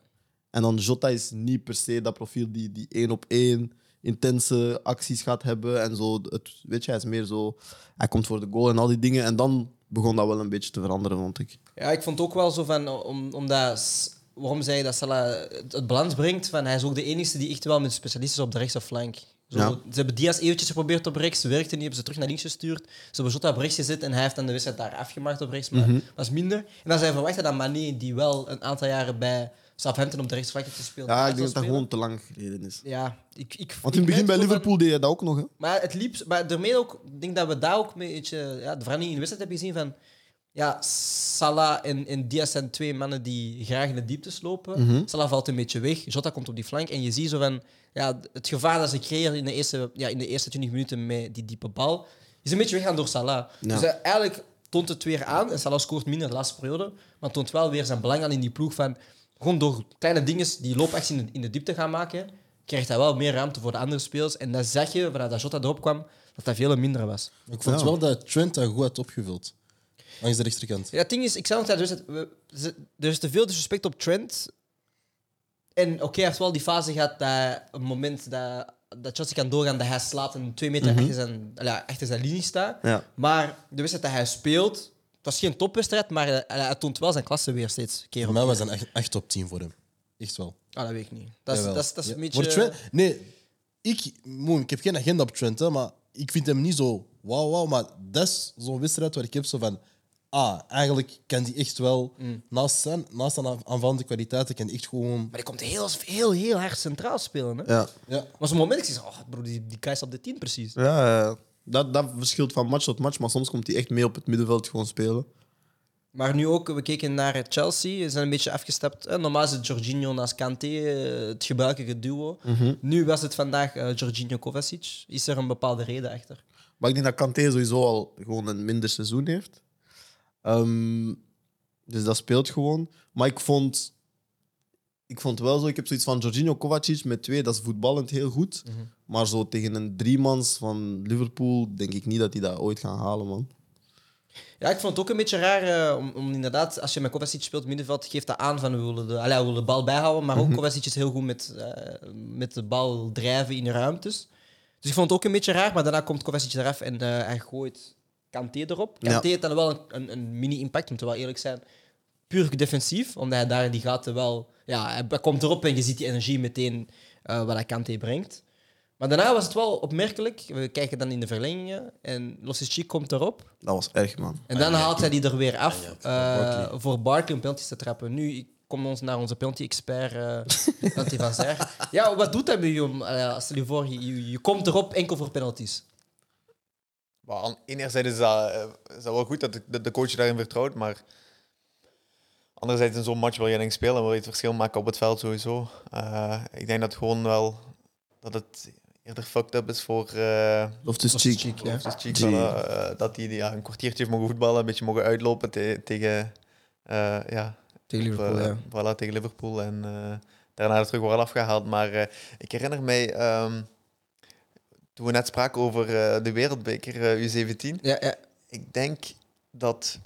Speaker 2: En dan Jota is niet per se dat profiel die, die één op één intense acties gaat hebben. En zo, het, weet je, hij is meer zo... Hij komt voor de goal en al die dingen. En dan begon dat wel een beetje te veranderen, vond ik.
Speaker 1: Ja, ik vond ook wel zo van, om, omdat, waarom zei dat Salah het, balans brengt? Van, hij is ook de enige die echt wel met specialisten op de rechtse flank. Zo,
Speaker 2: Ja.
Speaker 1: Ze hebben Diaz eventjes geprobeerd op rechts, werkte niet, hebben ze terug naar links gestuurd. Ze hebben Jota op rechts gezet en hij heeft dan de wedstrijd daar afgemaakt op rechts, maar was minder. En dan zijn verwachten dat Mané, die wel een aantal jaren bij Southampton op de rechtsflank heeft gespeeld,
Speaker 2: Ja, ik denk dat dat gewoon te lang geleden is.
Speaker 1: Ja, ik, ik,
Speaker 2: Want in het begin bij Liverpool deed je dat ook nog, hè?
Speaker 1: maar het liep, maar daarmee ook, ik denk dat we daar ook een beetje ja, de verandering in de wedstrijd hebben gezien van. Ja, Salah en, en Diaz zijn twee mannen die graag in de diepte slopen.
Speaker 2: Mhm.
Speaker 1: Salah valt een beetje weg. Jota komt op die flank. En je ziet zo van. Ja, het gevaar dat ze creëren in de eerste, ja, in de eerste 20 minuten met die diepe bal. is een beetje weggaan door Salah.
Speaker 2: Ja.
Speaker 1: Dus eh, eigenlijk toont het weer aan. En Salah scoort minder de laatste periode. Maar toont wel weer zijn belang aan in die ploeg. Van, gewoon door kleine dingen die loopacties in de, in de diepte gaan maken. krijgt hij wel meer ruimte voor de andere spelers. En dan zag je, vanuit dat Jota erop kwam, dat dat veel minder was.
Speaker 4: Ik vond
Speaker 2: Ja.
Speaker 4: wel dat Trent dat goed had opgevuld. Langs de rechterkant.
Speaker 1: Ja, het ding is, ik zei nog dat dus het, we- ze- er is te veel disrespect op Trent. En oké, hij heeft wel die fase gehad dat een moment dat, dat Chelsea kan doorgaan, dat hij slaapt en twee meter achter, zijn, ja, achter zijn linie staat.
Speaker 2: Ja.
Speaker 1: Maar de wedstrijd dat hij speelt, het was geen topwedstrijd, maar hij, hij toont wel zijn klasse weer steeds. Keer
Speaker 4: Voor
Speaker 1: op
Speaker 4: mij was een echt, echt top 10 voor hem. Echt wel.
Speaker 1: Ah, dat weet ik niet. Dat is, dat is, dat is
Speaker 4: Ja.
Speaker 1: een beetje...
Speaker 4: Voor Trent, nee, ik, Moen, ik heb geen agenda op Trent, hè, maar ik vind hem niet zo wauw, wauw. Maar dat is zo'n wedstrijd waar ik heb zo van... Ah, eigenlijk kan die echt wel,
Speaker 1: Mm.
Speaker 4: naast, zijn, naast zijn aan- aanvallende kwaliteiten, kan die echt gewoon...
Speaker 1: Maar die komt heel, heel, heel hard centraal spelen. Hè?
Speaker 2: Ja.
Speaker 4: Ja.
Speaker 1: Maar zo'n moment, ik zeg, oh, bro, die, die is op de 10 precies.
Speaker 2: Ja, ja. dat, dat verschilt van match tot match, maar soms komt hij echt mee op het middenveld gewoon spelen.
Speaker 1: Maar nu ook, we keken naar Chelsea, ze zijn een beetje afgestapt. Eh, Normaal is het Jorginho naast Kanté, eh, het gebruikelijke duo. Nu was het vandaag eh, Jorginho Kovacic. Is er een bepaalde reden achter?
Speaker 2: Maar ik denk dat Kanté sowieso al gewoon een minder seizoen heeft. Ehm, dus dat speelt gewoon. Maar ik vond, ik vond wel zo, ik heb zoiets van Jorginho Kovacic met twee, dat is voetballend heel goed. Maar zo tegen een driemans van Liverpool denk ik niet dat die dat ooit gaan halen, man.
Speaker 1: Ja, ik vond het ook een beetje raar, eh, om, om inderdaad, als je met Kovacic speelt middenveld, geeft dat aan van we willen de, allee, we willen de bal bijhouden, maar ook Kovacic is heel goed met, eh, met de bal drijven in de ruimtes. Dus ik vond het ook een beetje raar, maar daarna komt Kovacic eraf en eh, hij gooit Kanté erop.
Speaker 2: Ja.
Speaker 1: Kanté heeft dan wel een, een, een mini-impact, om te wel eerlijk zijn. Puur defensief, omdat hij daar die gaten wel... Ja, hij, komt erop en je ziet die energie meteen eh, wat hij Kanté brengt. Maar daarna was het wel opmerkelijk. We kijken dan in de verlengingen en Losicki komt erop.
Speaker 2: Dat was erg, man.
Speaker 1: En dan haalt hij die er weer af
Speaker 4: voor
Speaker 1: eh,
Speaker 4: Barkley.
Speaker 1: voor Barkley om penalties te trappen. Nu ik kom ons naar onze penalty-expert, Penalty van Zer. Ja, wat doet hij met je? om, stel je voor, je, je, je komt erop enkel voor penalties.
Speaker 3: Maar aan enerzijds is dat, eh, is dat wel goed dat de, dat de coach daarin vertrouwt, maar anderzijds in zo'n match wil je denk spelen, wil je het verschil maken op het veld sowieso. Eh, ik denk dat gewoon wel dat het eerder fucked up is voor uh,
Speaker 2: Loftus-Cheek.
Speaker 1: Cheek, ja.
Speaker 3: Cheek,
Speaker 2: je.
Speaker 3: voilà, eh, dat hij ja, een kwartiertje heeft mogen voetballen, een beetje mogen uitlopen te- tegen, ja,
Speaker 1: Tegen Liverpool,
Speaker 3: eh,
Speaker 1: ja.
Speaker 3: voilà, tegen Liverpool en daarna terug wel afgehaald. Maar ik herinner mij, ehm, toen we net spraken over eh, de wereldbeker eh, U17,
Speaker 1: Ja, ja.
Speaker 3: ik denk dat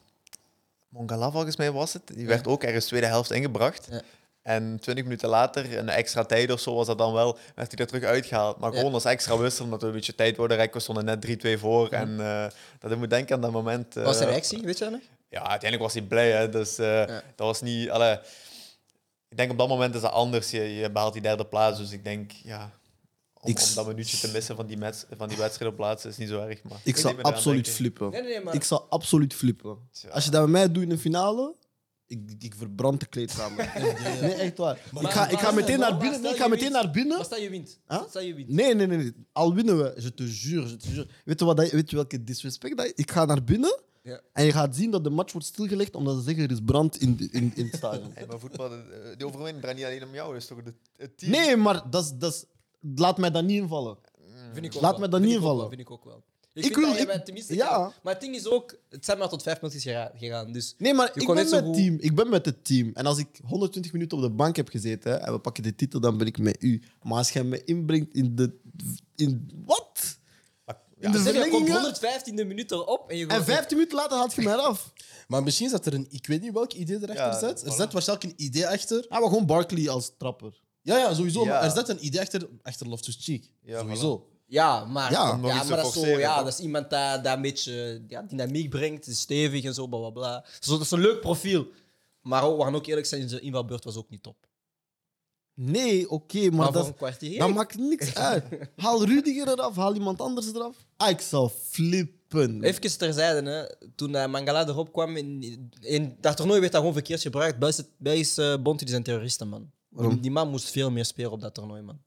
Speaker 3: Mongala volgens mij was het. Die werd ook ergens tweede helft ingebracht.
Speaker 1: Ja.
Speaker 3: En twintig minuten later, een extra tijd of zo was dat dan wel, werd hij er terug uitgehaald. Maar gewoon als extra wissel, omdat we een beetje tijd worden rekken. We stonden net 3-2 voor. En eh, dat ik moet denken aan dat moment.
Speaker 1: Was
Speaker 3: eh,
Speaker 1: reactie, weet je dat nog?
Speaker 3: Ja, uiteindelijk was hij blij. Hè. Dus dat was niet... Ik denk op dat moment is dat anders. Je, je behaalt die derde plaats. Dus ik denk, ja... Om,
Speaker 2: Ik-
Speaker 3: om dat minuutje te missen van die, match, van die wedstrijd op plaatsen is niet zo erg. Maar
Speaker 2: Ik zou absoluut flippen.
Speaker 1: Nee, nee, maar...
Speaker 2: Ik zou absoluut flippen.
Speaker 3: Tja.
Speaker 2: Als je dat bij mij doet in de finale, ik, ik verbrand de kleedkamer. Nee, echt waar. Ik ga, ik ga
Speaker 1: maar-
Speaker 2: meteen naar binnen. Nee, ik ga meteen
Speaker 1: wint.
Speaker 2: naar binnen.
Speaker 1: Maar stel je wint.
Speaker 2: Huh?
Speaker 1: Stel je wint.
Speaker 2: Nee, nee, nee, nee. Al winnen we, je te jure, je te jure. Weet je, wat dat, weet je welke disrespect dat? Ik ga naar binnen
Speaker 1: Ja.
Speaker 2: en je gaat zien dat de match wordt stilgelegd omdat ze zeggen er is brand in, de- in, in het stadion.
Speaker 3: Hey, maar voetbal, eh, die overwinning draait niet alleen om jou, dat is toch de, het team?
Speaker 2: Nee, maar dat is, dat is, laat mij dat niet invallen.
Speaker 1: Vind ik ook
Speaker 2: Laat
Speaker 1: wel.
Speaker 2: me dat
Speaker 1: Vind
Speaker 2: niet
Speaker 1: ik ook Vind ik ook wel. Ik,
Speaker 2: wil-
Speaker 1: je
Speaker 2: ik-
Speaker 1: tenminste
Speaker 2: ja.
Speaker 1: kan. Maar het ding is ook, het zijn maar tot vijf minuten gera- gegaan. Dus
Speaker 2: Nee, maar
Speaker 1: Je
Speaker 2: ik ben
Speaker 1: net zo
Speaker 2: met
Speaker 1: goed-
Speaker 2: team. Ik ben met het team. En als ik 120 minuten op de bank heb gezeten hè, en we pakken de titel, dan ben ik met u. Maar als jij me inbrengt in de... In, wat? In de
Speaker 1: zeg, je komt
Speaker 2: verlengingen?
Speaker 1: 115e minuut erop en je
Speaker 2: En
Speaker 1: gooit-
Speaker 2: 15 minuten later haalt je mij eraf.
Speaker 4: Maar misschien zat er een... Ik weet niet welk idee erachter
Speaker 3: Ja,
Speaker 4: zit. Er
Speaker 3: voilà.
Speaker 4: zit waarschijnlijk een idee achter.
Speaker 2: Ah, maar gewoon Barkley als trapper.
Speaker 4: Ja, ja, sowieso.
Speaker 3: Ja.
Speaker 4: Maar er zit een idee achter, achter Loftus-Cheek.
Speaker 3: Ja,
Speaker 4: sowieso.
Speaker 1: Ja, maar,
Speaker 2: Ja,
Speaker 1: maar dat, is zo, ja,
Speaker 3: toch?
Speaker 1: dat is iemand dat, dat een beetje ja, dynamiek brengt, is stevig en zo, bla bla bla. Zo, dat is een leuk profiel. Maar ook, we gaan ook eerlijk zijn, zijn invalbeurt was ook niet top.
Speaker 2: Nee, oké,
Speaker 1: Maar,
Speaker 2: maar
Speaker 1: voor
Speaker 2: dat,
Speaker 1: een kwartier.
Speaker 2: dat maakt niks uit. Haal Rudiger eraf, haal iemand anders eraf. Ah, ik zou flippen.
Speaker 1: Even terzijde, hè. toen uh, Mangala erop kwam, in, in dat toernooi werd dat gewoon verkeerd gebruikt. Belgische, Belgische bond die zijn terroristen, man.
Speaker 2: Waarom?
Speaker 1: Die man moest veel meer spelen op dat toernooi, man.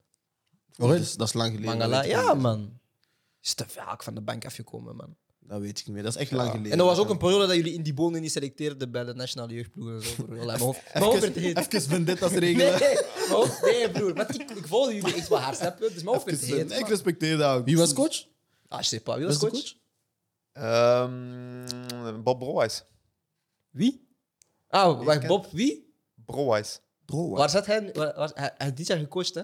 Speaker 2: dat, is, dat is lang geleden.
Speaker 1: Mangala, ja, man. Is te vaak van de bank afgekomen, man.
Speaker 2: Dat weet ik niet meer. Dat is echt lang geleden.
Speaker 1: En er was ook een periode dat jullie in die bonen niet selecteerden bij de nationale jeugdploegen en zo. broer. Allee, Mijn hoofd, mijn hoofd werd heet.
Speaker 2: Even vendettas
Speaker 1: Nee,
Speaker 2: regelen.
Speaker 1: mijn hoofd- nee, broer. Maar ik, ik volgde jullie echt wel hard, snap je? Dus mijn hoofd werd
Speaker 2: Even-
Speaker 1: heet.
Speaker 2: Ik respecteer dat ook.
Speaker 4: Wie was coach?
Speaker 1: Ah, je pas. Wie was coach?
Speaker 3: Ehm, Bob Browijs.
Speaker 1: Wie? Ah, wacht, Bob, wie?
Speaker 3: Browijs.
Speaker 2: Bro,
Speaker 1: Waar zat hij? Waar, waar- hij, hij is dit jaar gecoacht, hè?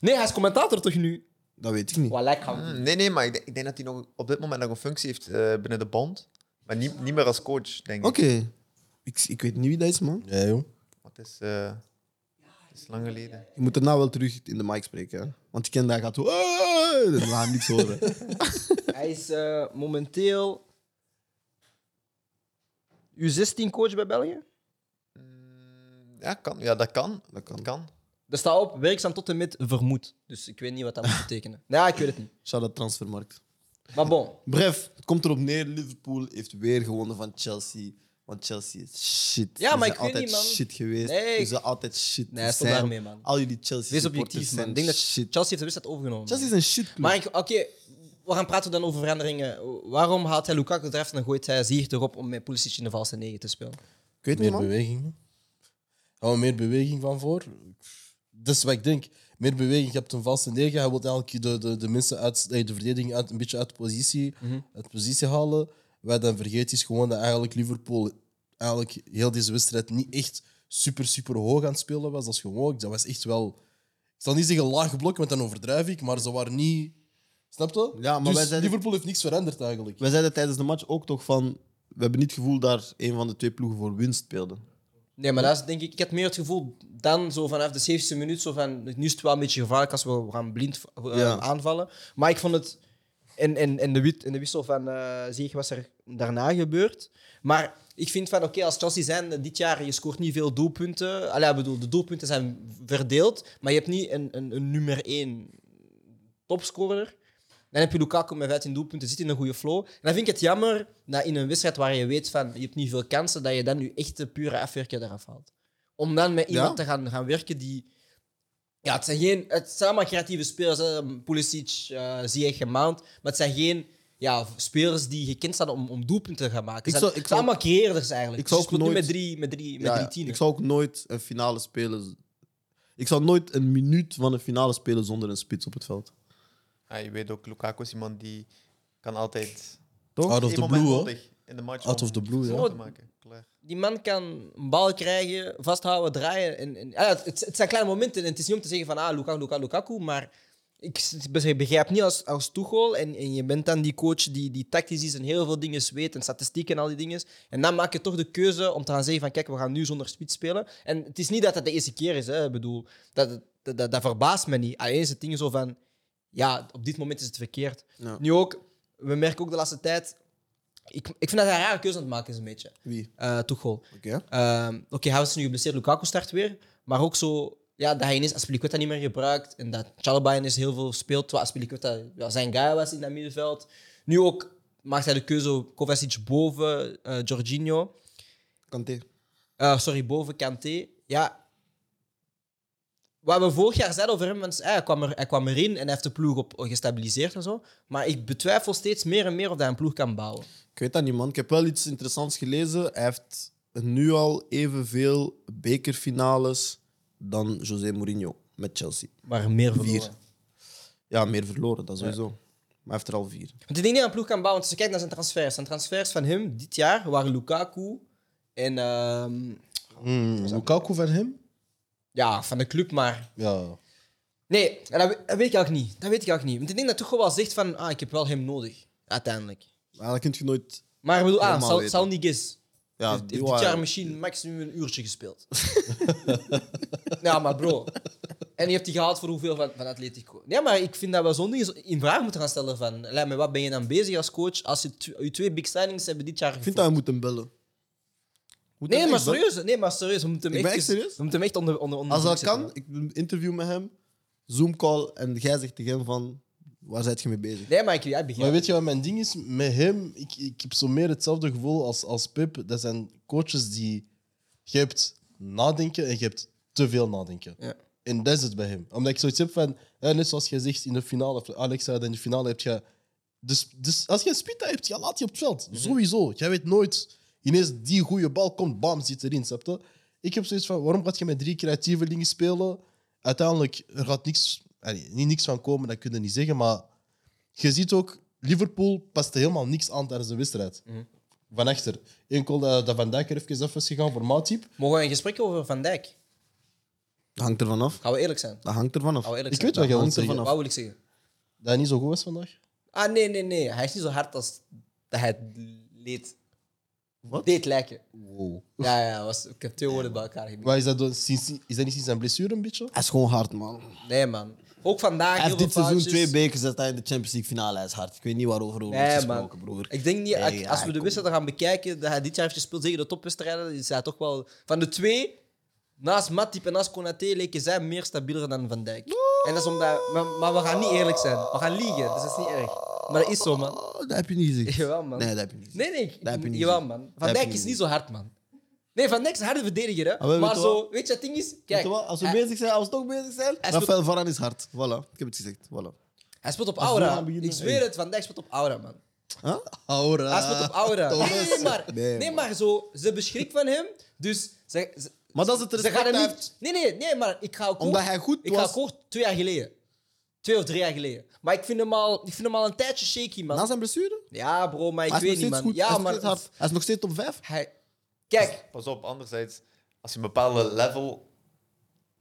Speaker 1: Nee, hij is commentator toch nu?
Speaker 2: Dat weet ik niet.
Speaker 1: Wat lijkt
Speaker 3: Hmm, nee, nee, maar ik denk, ik denk dat hij nog op dit moment nog een functie heeft eh, binnen de bond. Maar niet, niet meer als coach, denk ik.
Speaker 2: Oké. Ik, ik weet niet wie dat is, man.
Speaker 4: Ja, joh.
Speaker 3: Want Het is, eh, het is lang geleden.
Speaker 2: Je moet daarna wel terug in de mic spreken. Hè? Want je kent dat, hij gaat zo... "Ah!" Dan gaan we niks horen.
Speaker 1: Hij is eh, momenteel U16-coach bij België.
Speaker 3: Ja, kan. ja dat kan.
Speaker 2: Dat kan.
Speaker 3: Dat kan.
Speaker 1: Er staat op werkzaam tot en met vermoed. Dus ik weet niet wat dat moet betekenen. Ja, ik weet het niet.
Speaker 2: Shout-out transfermarkt.
Speaker 1: Maar bon.
Speaker 2: Bref, het komt erop neer. Liverpool heeft weer gewonnen van Chelsea. Want Chelsea is shit.
Speaker 1: Ja,
Speaker 2: Ze
Speaker 1: maar
Speaker 2: zijn
Speaker 1: ik weet
Speaker 2: altijd
Speaker 1: niet, man.
Speaker 2: shit geweest.
Speaker 1: Nee,
Speaker 2: Ze
Speaker 1: ik-
Speaker 2: zijn altijd shit.
Speaker 1: Nee,
Speaker 2: Ze
Speaker 1: stop daarmee, man.
Speaker 2: Al jullie Chelsea
Speaker 1: Wees
Speaker 2: supporters
Speaker 1: objectief, man.
Speaker 2: zijn
Speaker 1: Ik denk dat
Speaker 2: shit.
Speaker 1: Chelsea heeft de wedstrijd overgenomen.
Speaker 2: Chelsea is een shit
Speaker 1: Maar ik- oké, we gaan praten dan over veranderingen. Waarom haalt hij Lukaku eraf en gooit hij Ziyech erop om met Pulisic in de valse negen te spelen?
Speaker 2: Ik weet niet,
Speaker 4: Meer
Speaker 2: man.
Speaker 4: beweging. Hou er meer beweging van voor. Dat is wat ik denk. Meer beweging. Je hebt een valse negen. Hij wil eigenlijk de, de, de mensen uit de verdediging uit, een beetje uit positie, uit positie halen. Wat dan vergeet is gewoon dat eigenlijk Liverpool eigenlijk heel deze wedstrijd niet echt super, super hoog aan het spelen was. Dat is gewoon, dat was echt wel... Ik zal niet zeggen laag blok, want dan overdrijf ik, maar ze waren niet... Snap je?
Speaker 2: Ja, maar
Speaker 4: dus
Speaker 2: wij zeiden-
Speaker 4: Liverpool heeft niks veranderd eigenlijk.
Speaker 2: Wij zeiden tijdens de match ook toch van... We hebben niet het gevoel dat een van de twee ploegen voor winst speelde.
Speaker 1: Nee, maar dat is denk ik... Ik had meer het gevoel dan zo vanaf de 70 minuut zo van... Nu is het wel een beetje gevaarlijk als we gaan blind eh,
Speaker 2: Ja.
Speaker 1: aanvallen. Maar ik vond het... En, en, en, de, wit- en de wissel van uh, was er daarna gebeurd. Maar ik vind van, oké, als Chelsea zijn eh, dit jaar, je scoort niet veel doelpunten. Allee, ik bedoel, de doelpunten zijn verdeeld, maar je hebt niet een, een, een nummer één topscorer. Dan heb je Lukaku met 15 doelpunten, zit in een goede flow. En dan vind ik het jammer dat in een wedstrijd waar je weet van je hebt niet veel kansen, dat je dan je echte pure afwerker eraf haalt. Om dan met iemand te gaan, gaan werken die... Ja, het zijn, geen, het zijn allemaal creatieve spelers. Hè. Pulisic, uh, Ziyech en Mount. Maar het zijn geen ja, spelers die gekend staan om, om doelpunten te gaan maken.
Speaker 2: Ik
Speaker 1: Het
Speaker 2: zou-
Speaker 1: zijn, het allemaal creëerders eigenlijk.
Speaker 2: ik zou
Speaker 1: Dus
Speaker 2: ook
Speaker 1: nu
Speaker 2: nooit-
Speaker 1: met drie, met drie, met
Speaker 2: Ja,
Speaker 1: drie
Speaker 2: ja.
Speaker 1: tieners.
Speaker 2: ik zou ook nooit een finale spelen... Ik zou nooit een minuut van een finale spelen zonder een spits op het veld.
Speaker 3: Ja, je weet ook, Lukaku is iemand die kan altijd...
Speaker 2: Toch?
Speaker 4: Out of the blue, hoor.
Speaker 3: in de match
Speaker 4: Out of the blue, ja.
Speaker 3: te maken. Klaar.
Speaker 1: Die man kan een bal krijgen, vasthouden, draaien. En, en, ja, het, het zijn kleine momenten. En het is niet om te zeggen van ah, Lukaku, Lukaku, Lukaku. Maar ik begrijp niet als, als Tuchel. En, en je bent dan die coach die, die tactisch is en heel veel dingen weet. En statistieken en al die dingen. En dan maak je toch de keuze om te gaan zeggen van kijk, we gaan nu zonder spits spelen. En het is niet dat dat de eerste keer is. Hè. Ik bedoel, dat, dat, dat, dat verbaast me niet. Alleen is het ding zo van ja, op dit moment is het verkeerd.
Speaker 2: Ja.
Speaker 1: Nu ook, we merken ook de laatste tijd... Ik, ik vind dat hij een rare keuze aan het maken is, een beetje.
Speaker 2: Wie?
Speaker 1: Uh, Tuchel.
Speaker 2: Oké.
Speaker 1: Ehm, Oké, hij was nu geblesseerd, Lukaku start weer. Maar ook zo ja, dat hij ineens Aspilicueta niet meer gebruikt. En dat Chalobah ineens heel veel speelt. Terwijl Aspilicueta ja, zijn guy was in dat middenveld. Nu ook maakt hij de keuze Kovacic boven uh, Jorginho.
Speaker 2: Kanté.
Speaker 1: Uh, sorry, boven Kanté. Ja. Wat we vorig jaar zeiden over hem, want hij, kwam er, hij kwam erin en hij heeft de ploeg op gestabiliseerd en zo. Maar ik betwijfel steeds meer en meer of hij een ploeg kan bouwen.
Speaker 2: Ik weet dat niet, man. Ik heb wel iets interessants gelezen. Hij heeft nu al evenveel bekerfinales dan José Mourinho met Chelsea.
Speaker 1: Maar meer
Speaker 2: Vier.
Speaker 1: verloren.
Speaker 2: Ja, meer verloren, dat sowieso. Maar hij heeft er al vier.
Speaker 1: Want ik denk niet dat hij een ploeg kan bouwen. Want als je kijkt naar zijn transfers. Zijn transfers van hem dit jaar waren Lukaku en... ehm,
Speaker 4: Hmm, Lukaku van hem?
Speaker 1: Ja, van de club, maar...
Speaker 4: Ja.
Speaker 1: Nee, dat, dat weet ik eigenlijk niet. Dat weet ik eigenlijk niet. Want ik denk dat toch wel zegt van... Ah, ik heb wel hem nodig. Uiteindelijk.
Speaker 2: Maar dat kun je nooit...
Speaker 1: Maar ik bedoel, ah, Sal,
Speaker 2: weten. Ja,
Speaker 1: heeft, heeft dit jaar misschien maximum een uurtje gespeeld. ja, maar bro. En je hebt die gehaald voor hoeveel van, van Atletico? Ja, maar ik vind dat we zo'n dingen in vraag moeten gaan stellen van... Lijkt me, wat ben je dan bezig als coach als je, je twee big signings hebben dit jaar
Speaker 2: Ik vind dat we moeten bellen. Moet
Speaker 1: Nee,
Speaker 2: hem
Speaker 1: maar
Speaker 2: echt
Speaker 1: serieus. Nee, maar serieus. We moeten hem
Speaker 2: Ik ben
Speaker 1: echt,
Speaker 2: echt serieus?
Speaker 1: We moeten hem echt onder, onder, onder
Speaker 2: Als dat
Speaker 1: druk
Speaker 2: kan,
Speaker 1: zetten.
Speaker 2: ik doe een interview met hem, Zoom call, en jij zegt tegen hem van, waar zit je mee bezig?
Speaker 1: Nee, maar ik, ja, ik begrijp
Speaker 4: Maar weet je wat mijn ding is? Met hem, ik, ik heb zo meer hetzelfde gevoel als, als Pep. Dat zijn coaches die... Je hebt nadenken en je hebt te veel nadenken.
Speaker 1: Ja.
Speaker 4: En dat is het bij hem. Omdat ik zoiets heb van... eh, net zoals jij zegt in de finale, of Alex zei dat in de finale heb je... Dus, dus als je een spita hebt, ja, laat je op het veld. Sowieso. Jij weet nooit... Ineens die goede bal komt, bam, zit erin, snap je? Ik heb zoiets van, waarom gaat je met drie creatievelingen spelen? Uiteindelijk, er gaat niks... allee, niet niks van komen, dat kun je niet zeggen, maar... Je ziet ook, Liverpool paste helemaal niks aan tijdens de wedstrijd. Van achter. Enkel dat, dat Van Dijk er even af is gegaan voor Matip.
Speaker 1: Mogen we een gesprek over Van Dijk?
Speaker 2: Dat hangt ervan af.
Speaker 1: Gaan we eerlijk zijn?
Speaker 2: Dat hangt ervan af.
Speaker 1: Gaan we eerlijk
Speaker 4: Ik
Speaker 1: zijn?
Speaker 4: weet wat jij wilt
Speaker 2: hangt ervan
Speaker 4: zeggen.
Speaker 2: af.
Speaker 1: Wat wil ik zeggen?
Speaker 4: Dat hij niet zo goed was vandaag.
Speaker 1: Ah, nee, nee, nee. Hij is niet zo hard als dat hij het leed
Speaker 2: Wat?
Speaker 1: Deed lijken.
Speaker 4: Wow.
Speaker 1: Ja, ja, was, ik heb twee woorden bij elkaar gemixt.
Speaker 4: Maar is dat, door- sinds, is dat niet sinds zijn blessure een beetje?
Speaker 2: Hij is gewoon hard, man.
Speaker 1: Nee, man. Ook vandaag
Speaker 2: Hij
Speaker 1: heel
Speaker 2: heeft dit
Speaker 1: veel
Speaker 2: seizoen
Speaker 1: foutjes.
Speaker 2: twee bekers, dat hij in de Champions League finale is hard. Ik weet niet waarover over wordt
Speaker 1: Nee, man.
Speaker 2: gesproken, broer.
Speaker 1: Ik denk niet,
Speaker 2: Nee,
Speaker 1: als
Speaker 2: ja,
Speaker 1: we de
Speaker 2: kom.
Speaker 1: wedstrijden gaan bekijken, dat hij dit jaar heeft gespeeld tegen de topwedstrijden, is hij toch wel... Van de twee, naast Matip en naast Konaté, leken zij meer stabieler dan Van Dijk. En dat is omdat... Maar, maar we gaan niet eerlijk zijn. We gaan liegen, dus dat is niet erg. Maar dat is zo, man.
Speaker 2: Oh, dat heb je niet gezegd.
Speaker 1: Jawel, man.
Speaker 2: Nee, dat heb je niet.
Speaker 1: Nee, nee. ik-
Speaker 2: Dat heb je niet
Speaker 1: Jawel,
Speaker 2: gezegd.
Speaker 1: man.
Speaker 2: Dat
Speaker 1: Van
Speaker 2: heb
Speaker 1: Dijk is niet zo hard, man. Nee, Van Dijk is een harde verdediger, hè.
Speaker 2: Ah, weet
Speaker 1: maar
Speaker 2: je
Speaker 1: zo,
Speaker 2: wat?
Speaker 1: weet je, het ding is... Kijk,
Speaker 2: wat? Als we
Speaker 1: hij,
Speaker 2: bezig zijn, als we toch bezig zijn,
Speaker 1: Hij
Speaker 2: Rafael Varane is hard. Voilà, ik heb het gezegd. Voilà.
Speaker 1: hij speelt op
Speaker 2: we
Speaker 1: aura.
Speaker 2: gaan beginnen,
Speaker 1: Ik zweer het, Van Dijk speelt op aura, man.
Speaker 2: Huh?
Speaker 4: Aura.
Speaker 1: Hij speelt op aura. Nee, nee, nee, maar,
Speaker 2: Nee,
Speaker 1: maar zo, ze beschikt van hem, dus ze, ze,
Speaker 2: Maar dat is het
Speaker 1: ze
Speaker 2: respect
Speaker 1: gaan hem
Speaker 2: hij
Speaker 1: niet... Nee, nee, nee, maar ik ga akkoord...
Speaker 2: Omdat hij goed
Speaker 1: Ik ga
Speaker 2: was.
Speaker 1: akkoord twee jaar geleden. Twee of drie jaar geleden. Maar ik vind hem al, ik vind hem al een tijdje shaky, man.
Speaker 2: Na zijn blessure?
Speaker 1: Ja, bro, maar ik
Speaker 2: hij
Speaker 1: weet niet, man.
Speaker 2: goed.
Speaker 1: Ja,
Speaker 2: hij, is nog
Speaker 1: maar...
Speaker 2: hard. hij is nog steeds top 5.
Speaker 1: Hij... Kijk.
Speaker 3: Pas op, anderzijds, als je een bepaalde level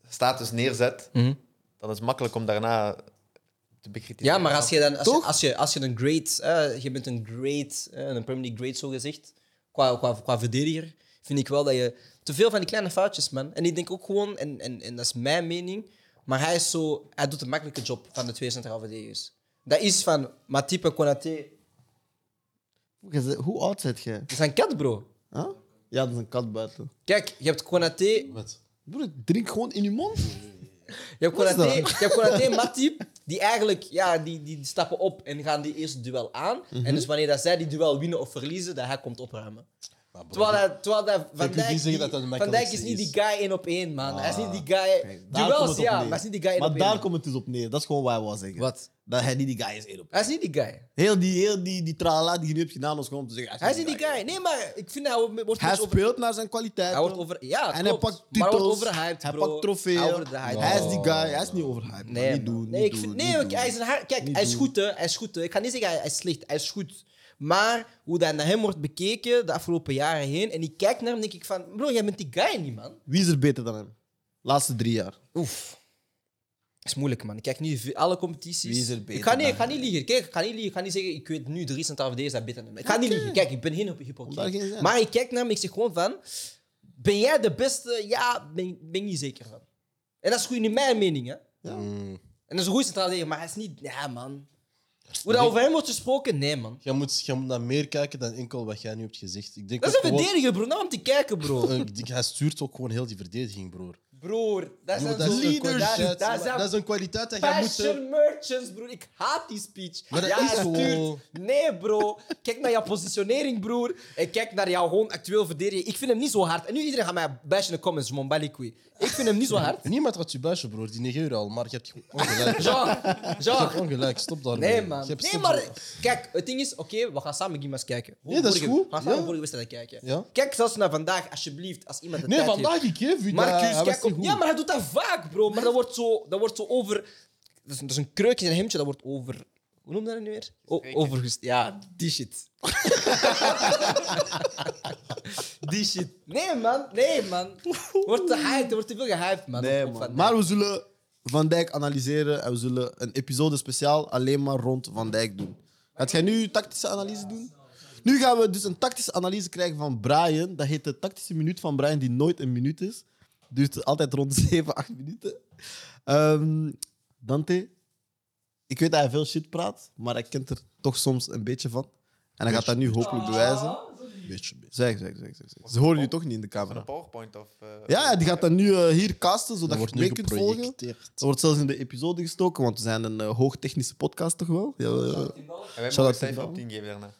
Speaker 3: status neerzet,
Speaker 1: Mhm.
Speaker 3: dan is het makkelijk om daarna te bekritiseren.
Speaker 1: Ja, maar als je dan... Als je,
Speaker 2: Toch?
Speaker 1: als je, als je een great... eh, je bent een great... eh, een Premier League great, zo gezegd. Qua, qua, qua verdediger. Vind ik wel dat je... Te veel van die kleine foutjes, man. En ik denk ook gewoon... En, en, en dat is mijn mening... Maar hij is zo... Hij doet een makkelijke job van de twee centraal verdedigers. Dat is van Matip en Konaté.
Speaker 2: Hoe oud zit jij?
Speaker 1: Dat is een kat, bro.
Speaker 2: Huh? Ja, dat is een kat buiten.
Speaker 1: Kijk, je hebt Konaté...
Speaker 4: Wat?
Speaker 2: Broer, drink gewoon in je mond.
Speaker 1: Je hebt Konaté, je hebt Konaté en Matip, die eigenlijk ja, die, die stappen op en gaan die eerste duel aan.
Speaker 2: Mhm.
Speaker 1: En dus wanneer dat zij die duel winnen of verliezen, dat hij komt opruimen.
Speaker 4: Maar
Speaker 1: Terwijl, hij, terwijl dat Van Dijk, die-
Speaker 4: dat dat
Speaker 1: Van Dijk is niet die guy één op één, man. hij is niet die guy...
Speaker 2: Daar komt
Speaker 1: Duels,
Speaker 2: het
Speaker 1: ja, maar hij is niet die guy één
Speaker 2: Maar
Speaker 1: op één.
Speaker 2: daar
Speaker 1: man.
Speaker 2: komt het dus op neer. Dat is gewoon wat hij wou zeggen.
Speaker 1: Wat?
Speaker 2: Dat hij niet die guy is. één op.
Speaker 1: Hij is niet die guy.
Speaker 2: Heel die, heel die, die tralala die je nu hebt gedaan, was gewoon om te zeggen...
Speaker 1: Hij is niet die guy. Nee, maar ik vind hij wordt
Speaker 2: Hij
Speaker 1: over...
Speaker 2: speelt naar zijn kwaliteit.
Speaker 1: Hij wordt over... Ja,
Speaker 2: en hij pakt
Speaker 1: Maar hij
Speaker 2: titels.
Speaker 1: wordt overhyped,
Speaker 2: hij pakt trofeeën.
Speaker 1: Hij
Speaker 2: is die guy. Hij is niet overhyped.
Speaker 1: Nee,
Speaker 2: niet doen.
Speaker 1: nee, hij is goed, hè. Hij is goed. Ik ga niet zeggen hij hij is slecht. Hij is goed. Maar hoe dat naar hem wordt bekeken de afgelopen jaren heen, en ik kijk naar hem, denk ik van, bro, jij bent die guy niet, man.
Speaker 2: Wie is er beter dan hem? Laatste drie jaar.
Speaker 1: Oef. is moeilijk, man. Ik kijk nu alle competities.
Speaker 2: Wie is er beter
Speaker 1: ik ga niet,
Speaker 2: dan
Speaker 1: ik ga niet liegen. Kijk, ik ga niet liegen. Ik ga niet zeggen, ik weet nu drie centraal verdedigers dat beter dan hem. Ik ga niet liegen. Kijk, ik ben geen hypocriet. Maar ik kijk naar hem, ik zeg gewoon van, ben jij de beste? Ja, ben, ben ik niet zeker van. En dat is goed in mijn mening, hè.
Speaker 4: Mm.
Speaker 1: En dat is een goede centraal maar hij is niet... Ja, man. Hoe dat over hem wordt gesproken? Nee, man.
Speaker 4: Jij moet, jij moet naar meer kijken dan enkel wat jij nu hebt gezegd. Ik denk
Speaker 1: Dat is
Speaker 4: ook
Speaker 1: een
Speaker 4: gewoon-
Speaker 1: verdediger, bro. Nou om te kijken, bro.
Speaker 4: Eh, ik denk, hij stuurt ook gewoon heel die verdediging, broer.
Speaker 1: Broer, dat
Speaker 4: is een
Speaker 1: leaders.
Speaker 4: kwaliteit,
Speaker 1: Dat
Speaker 4: maar
Speaker 1: zijn
Speaker 4: dat is een kwaliteit dat jij moet...
Speaker 1: Passion
Speaker 4: eh,
Speaker 1: merchants, broer. Ik haat die speech.
Speaker 4: Maar dat
Speaker 1: ja,
Speaker 4: is
Speaker 1: hij
Speaker 4: zo.
Speaker 1: stuurt. Nee, bro. Kijk naar jouw positionering, broer. En kijk naar jouw gewoon actueel verdedigen. Ik vind hem niet zo hard. En nu iedereen gaat mij bashen in de comments, mon balikwi. Ik vind hem niet zo hard.
Speaker 4: Niemand gaat je buisje, broer. Die negeer je al, maar je hebt ongelijk.
Speaker 1: Jean,
Speaker 4: Je
Speaker 1: Jean.
Speaker 4: hebt ongelijk, stop daarmee.
Speaker 1: Nee,
Speaker 4: Je
Speaker 1: man.
Speaker 4: hebt
Speaker 1: Nee,
Speaker 4: stop
Speaker 1: maar
Speaker 4: daar-
Speaker 1: kijk, het ding is, oké, we gaan samen Gimas kijken.
Speaker 4: Nee, dat is
Speaker 1: Vorige-
Speaker 4: goed.
Speaker 1: We gaan samen
Speaker 4: Ja.
Speaker 1: vorige wedstrijd kijken.
Speaker 4: Ja.
Speaker 1: Kijk zelfs naar vandaag, alsjeblieft, als iemand de
Speaker 4: Nee,
Speaker 1: tijd
Speaker 4: vandaag ik geef u dat.
Speaker 1: Marcus,
Speaker 4: Hij was
Speaker 1: kijk
Speaker 4: niet
Speaker 1: op.
Speaker 4: goed.
Speaker 1: Ja, maar hij doet dat vaak, bro. Maar dat wordt zo, dat wordt zo over. Dat is, dat is een kreukje in een hemdje, dat wordt over. Hoe noem je dat nu weer? O, overgest. Ja, die shit. die shit. Nee, man. Nee, man. Wordt te hyped, er wordt te veel gehyped, man.
Speaker 2: Nee, man.
Speaker 1: Van
Speaker 2: Maar we zullen Van Dijk analyseren en we zullen een episode speciaal alleen maar rond Van Dijk doen. Gaat jij nu tactische analyse doen? Nu gaan we dus een tactische analyse krijgen van Brian. Dat heet de tactische minuut van Brian, die nooit een minuut is. Duurt altijd rond 7, 8 minuten. Ehm, Dante, ik weet dat hij veel shit praat, maar hij kent er toch soms een beetje van. En hij gaat dat nu hopelijk bewijzen.
Speaker 4: Beetje, beetje.
Speaker 2: Zeg, zeg, zeg, zeg. zeg. Ze horen je toch niet in de
Speaker 3: Van
Speaker 2: camera.
Speaker 3: een PowerPoint of... eh,
Speaker 2: Ja, ja, die gaat dat nu eh, hier casten, zodat
Speaker 4: Dat
Speaker 2: je het mee kunt volgen.
Speaker 4: geprojecteerd.
Speaker 2: Dat wordt zelfs in de episode gestoken, want we zijn een uh, hoogtechnische podcast toch wel? Ja, ja.
Speaker 3: En wij mogen cijfer op 10 geven daarna.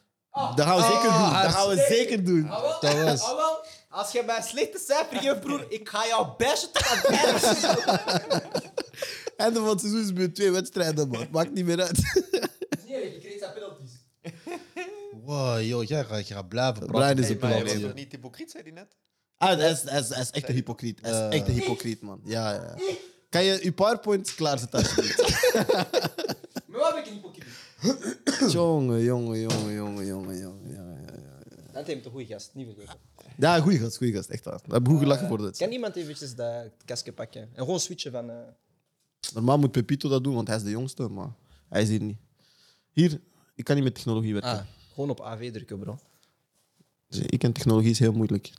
Speaker 2: Dat gaan we zeker doen.
Speaker 4: Ah,
Speaker 2: Dat gaan we zeker doen.
Speaker 1: Ah,
Speaker 4: Dat
Speaker 1: wel,
Speaker 4: was-
Speaker 1: ah, wel. Als je mij een slechte cijfer geeft, broer, ik ga jou bashen tot aan het einde.
Speaker 2: Einde van het seizoen is met twee wedstrijden, man. Maakt niet meer uit.
Speaker 1: Is erg, je kreeg zijn penalties.
Speaker 4: Wow, joh, jij gaat, jij gaat blijven praten.
Speaker 2: Brian is
Speaker 3: Hey,
Speaker 2: een
Speaker 3: maar je
Speaker 2: penalty.
Speaker 3: was toch niet hypocriet, zei hij net?
Speaker 2: Ah, hij is, hij, is, hij is echt een hypocriet. Hij is echt een hypocriet, man. Ja, ja. Kan je je PowerPoint klaarzetten, alsjeblieft?
Speaker 1: Maar waar ben ik een hypocriet?
Speaker 2: Jongen, jongen, jongen, jongen, jongen, jongen. Ja, ja, ja.
Speaker 1: Dat heeft een goede gast, niet vergeten.
Speaker 2: Ja, goeie gast, goeie gast. Echt waar. We hebben goed gelachen voor dit.
Speaker 1: Kan iemand eventjes dat kastje pakken? En gewoon switchen van...
Speaker 2: Normaal moet Pepito dat doen, want hij is de jongste, maar hij is hier niet. Hier, ik kan niet met technologie werken.
Speaker 1: Ah, gewoon op AV drukken, bro.
Speaker 2: Dus ik ken technologie is heel moeilijk.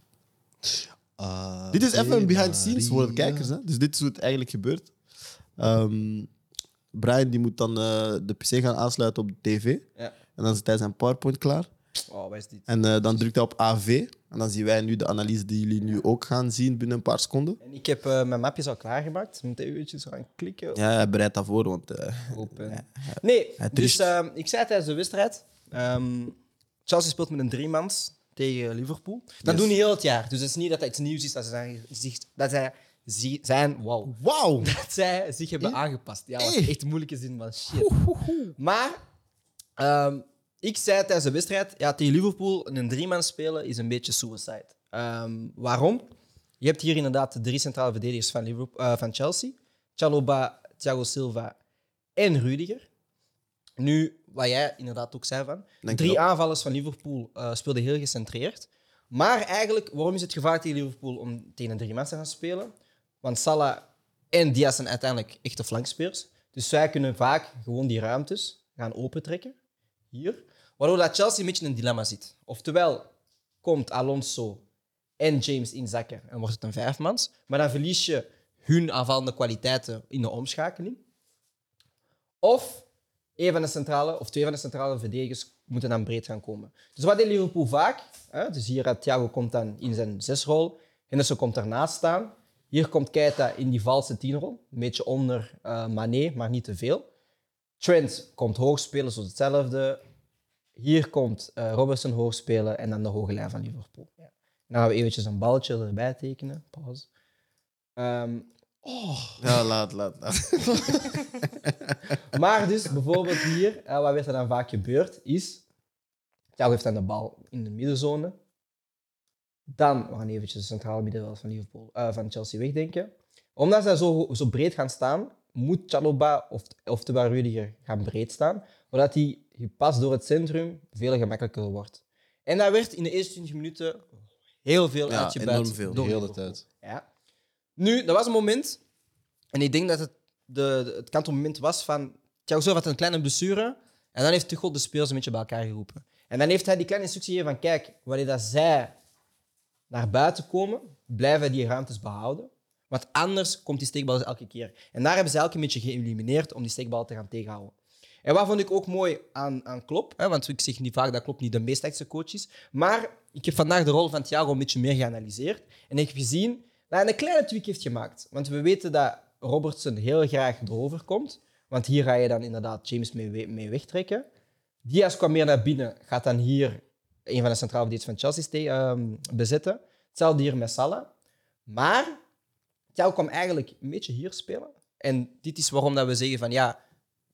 Speaker 4: Ah,
Speaker 2: Dit is even een behind the scenes voor de kijkers. Hè? Dus dit is hoe het eigenlijk gebeurt. Ehm, Brian die moet dan eh, de PC gaan aansluiten op de tv.
Speaker 1: Ja.
Speaker 2: En dan zit hij zijn PowerPoint klaar.
Speaker 1: Oh, is dit?
Speaker 2: En eh, dan drukt hij op AV. En dan zien wij nu de analyse die jullie nu ook gaan zien binnen een paar seconden.
Speaker 1: En ik heb eh, mijn mapjes al klaargemaakt. Moet even eventjes gaan klikken.
Speaker 2: Ja, hij bereidt dat voor, want eh,
Speaker 1: Open. Nee, dus ehm, ik zei tijdens de wedstrijd. ehm, Chelsea speelt met een driemans tegen Liverpool. Dat
Speaker 2: Yes.
Speaker 1: doen die heel het jaar. Dus het is niet dat het iets nieuws is dat ze zijn, zich, dat zij zijn, wow,
Speaker 2: Wauw!
Speaker 1: dat zij zich hebben aangepast. Ja, dat echt een moeilijke zin van shit. Maar ehm, ik zei tijdens de wedstrijd, ja, tegen Liverpool een driemans spelen is een beetje suicide. Ehm, waarom? Je hebt hier inderdaad de drie centrale verdedigers van, Liverpool, eh, van Chelsea. Chalobah, Thiago Silva en Rudiger. Nu, wat jij inderdaad ook zei van, drie aanvallers van Liverpool eh, speelden heel gecentreerd. Maar eigenlijk, waarom is het gevaarlijk tegen Liverpool om tegen een driemans te gaan spelen? Want Salah en Diaz zijn uiteindelijk echte flankspelers. Dus zij kunnen vaak gewoon die ruimtes gaan opentrekken. Hier. Waardoor dat Chelsea een beetje in een dilemma zit. Oftewel, komt Alonso en James inzakken en wordt het een vijfmans. Maar dan verlies je hun aanvallende kwaliteiten in de omschakeling. Of een van de centrale, of twee van de centrale verdedigers moeten dan breed gaan komen. Dus wat deed Liverpool vaak? Hè? Dus hier gaat Thiago komt dan in zijn zesrol. Henderson komt ernaast staan. Hier komt Keita in die valse tienrol. Een beetje onder Mané, maar niet te veel. Trent komt hoog spelen, zoals hetzelfde. Hier komt eh, Robertson hoog spelen en dan de hoge lijn van Liverpool. Ja. Dan gaan we eventjes een balletje erbij tekenen. Pauze. Ehm,
Speaker 2: Ja, laat, laat, laat.
Speaker 1: Maar dus bijvoorbeeld hier, eh, wat werd er dan vaak gebeurd, is... Thiago heeft dan de bal in de middenzone. Dan, we gaan eventjes de centrale middenveld van, Liverpool, eh, van Chelsea wegdenken. Omdat zij zo, zo breed gaan staan, moet Chalobah of, oftewel Rudiger gaan breed staan, zodat hij gepast door het centrum veel gemakkelijker wordt. En dat werd in de eerste 20 minuten heel veel
Speaker 2: Ja,
Speaker 1: uitgebuit.
Speaker 2: enorm veel.
Speaker 1: door
Speaker 4: De hele tijd.
Speaker 1: Ja. Nu, dat was een moment, en ik denk dat het, de, de- het kantelmoment was van... Thiago Silva had een kleine blessure, en dan heeft Tuchel de spelers een beetje bij elkaar geroepen. En dan heeft hij die kleine instructie gegeven van, kijk, wanneer dat zij naar buiten komen, blijven die ruimtes behouden. Want anders komt die steekbal elke keer. En daar hebben ze elke een beetje geëlimineerd om die steekbal te gaan tegenhouden. En wat vond ik ook mooi aan, aan Klopp, hè, want ik zeg niet vaak dat Klopp niet de meest echte coach is, maar ik heb vandaag de rol van Thiago een beetje meer geanalyseerd. En ik heb gezien dat hij een kleine tweak heeft gemaakt. Want we weten dat Robertson heel graag erover komt. Want hier ga je dan inderdaad James mee, mee wegtrekken. Diaz kwam meer naar binnen, gaat dan hier een van de centrale verdedigers van Chelsea ste- ehm, bezetten. Hetzelfde hier met Salah. Maar Thiago kwam eigenlijk een beetje hier spelen. En dit is waarom dat we zeggen van ja,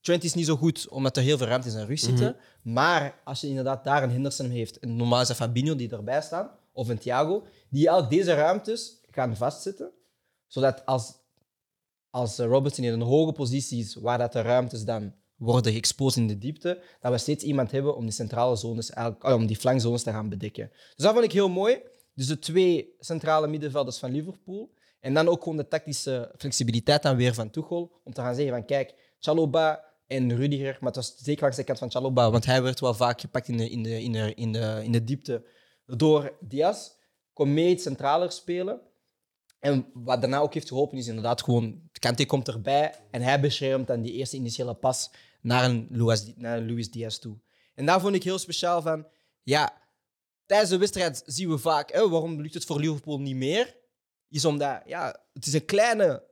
Speaker 1: Trent is niet zo goed omdat er heel veel ruimte in zijn rug zitten. Maar als je inderdaad daar een Henderson heeft, en normaal is dat Fabinho die erbij staan, of een Thiago, die al deze ruimtes gaan vastzetten. Zodat als, als eh, Robertson in een hoge positie is, waar dat de ruimtes dan worden geëxposed in de diepte, dat we steeds iemand hebben om die centrale zones, oh, om die flankzones te gaan bedekken. Dus dat vond ik heel mooi. Dus de twee centrale middenvelders van Liverpool. En dan ook gewoon de tactische flexibiliteit dan weer van Tuchel. Om te gaan zeggen van kijk, Chalobah en Rudiger. Maar het was zeker langs de kant van Chalobah. Want hij werd wel vaak gepakt in de, in de, in de, in de, in de diepte door Diaz. Kom mee centraler spelen. En wat daarna ook heeft geholpen is inderdaad gewoon... Kante komt erbij en hij beschermt dan die eerste initiële pas naar een Luis, naar een Luis Diaz toe. En daar vond ik heel speciaal van... Ja, tijdens de wedstrijd zien we vaak... Hè, waarom lukt het voor Liverpool niet meer? Is omdat... Ja, het is een kleine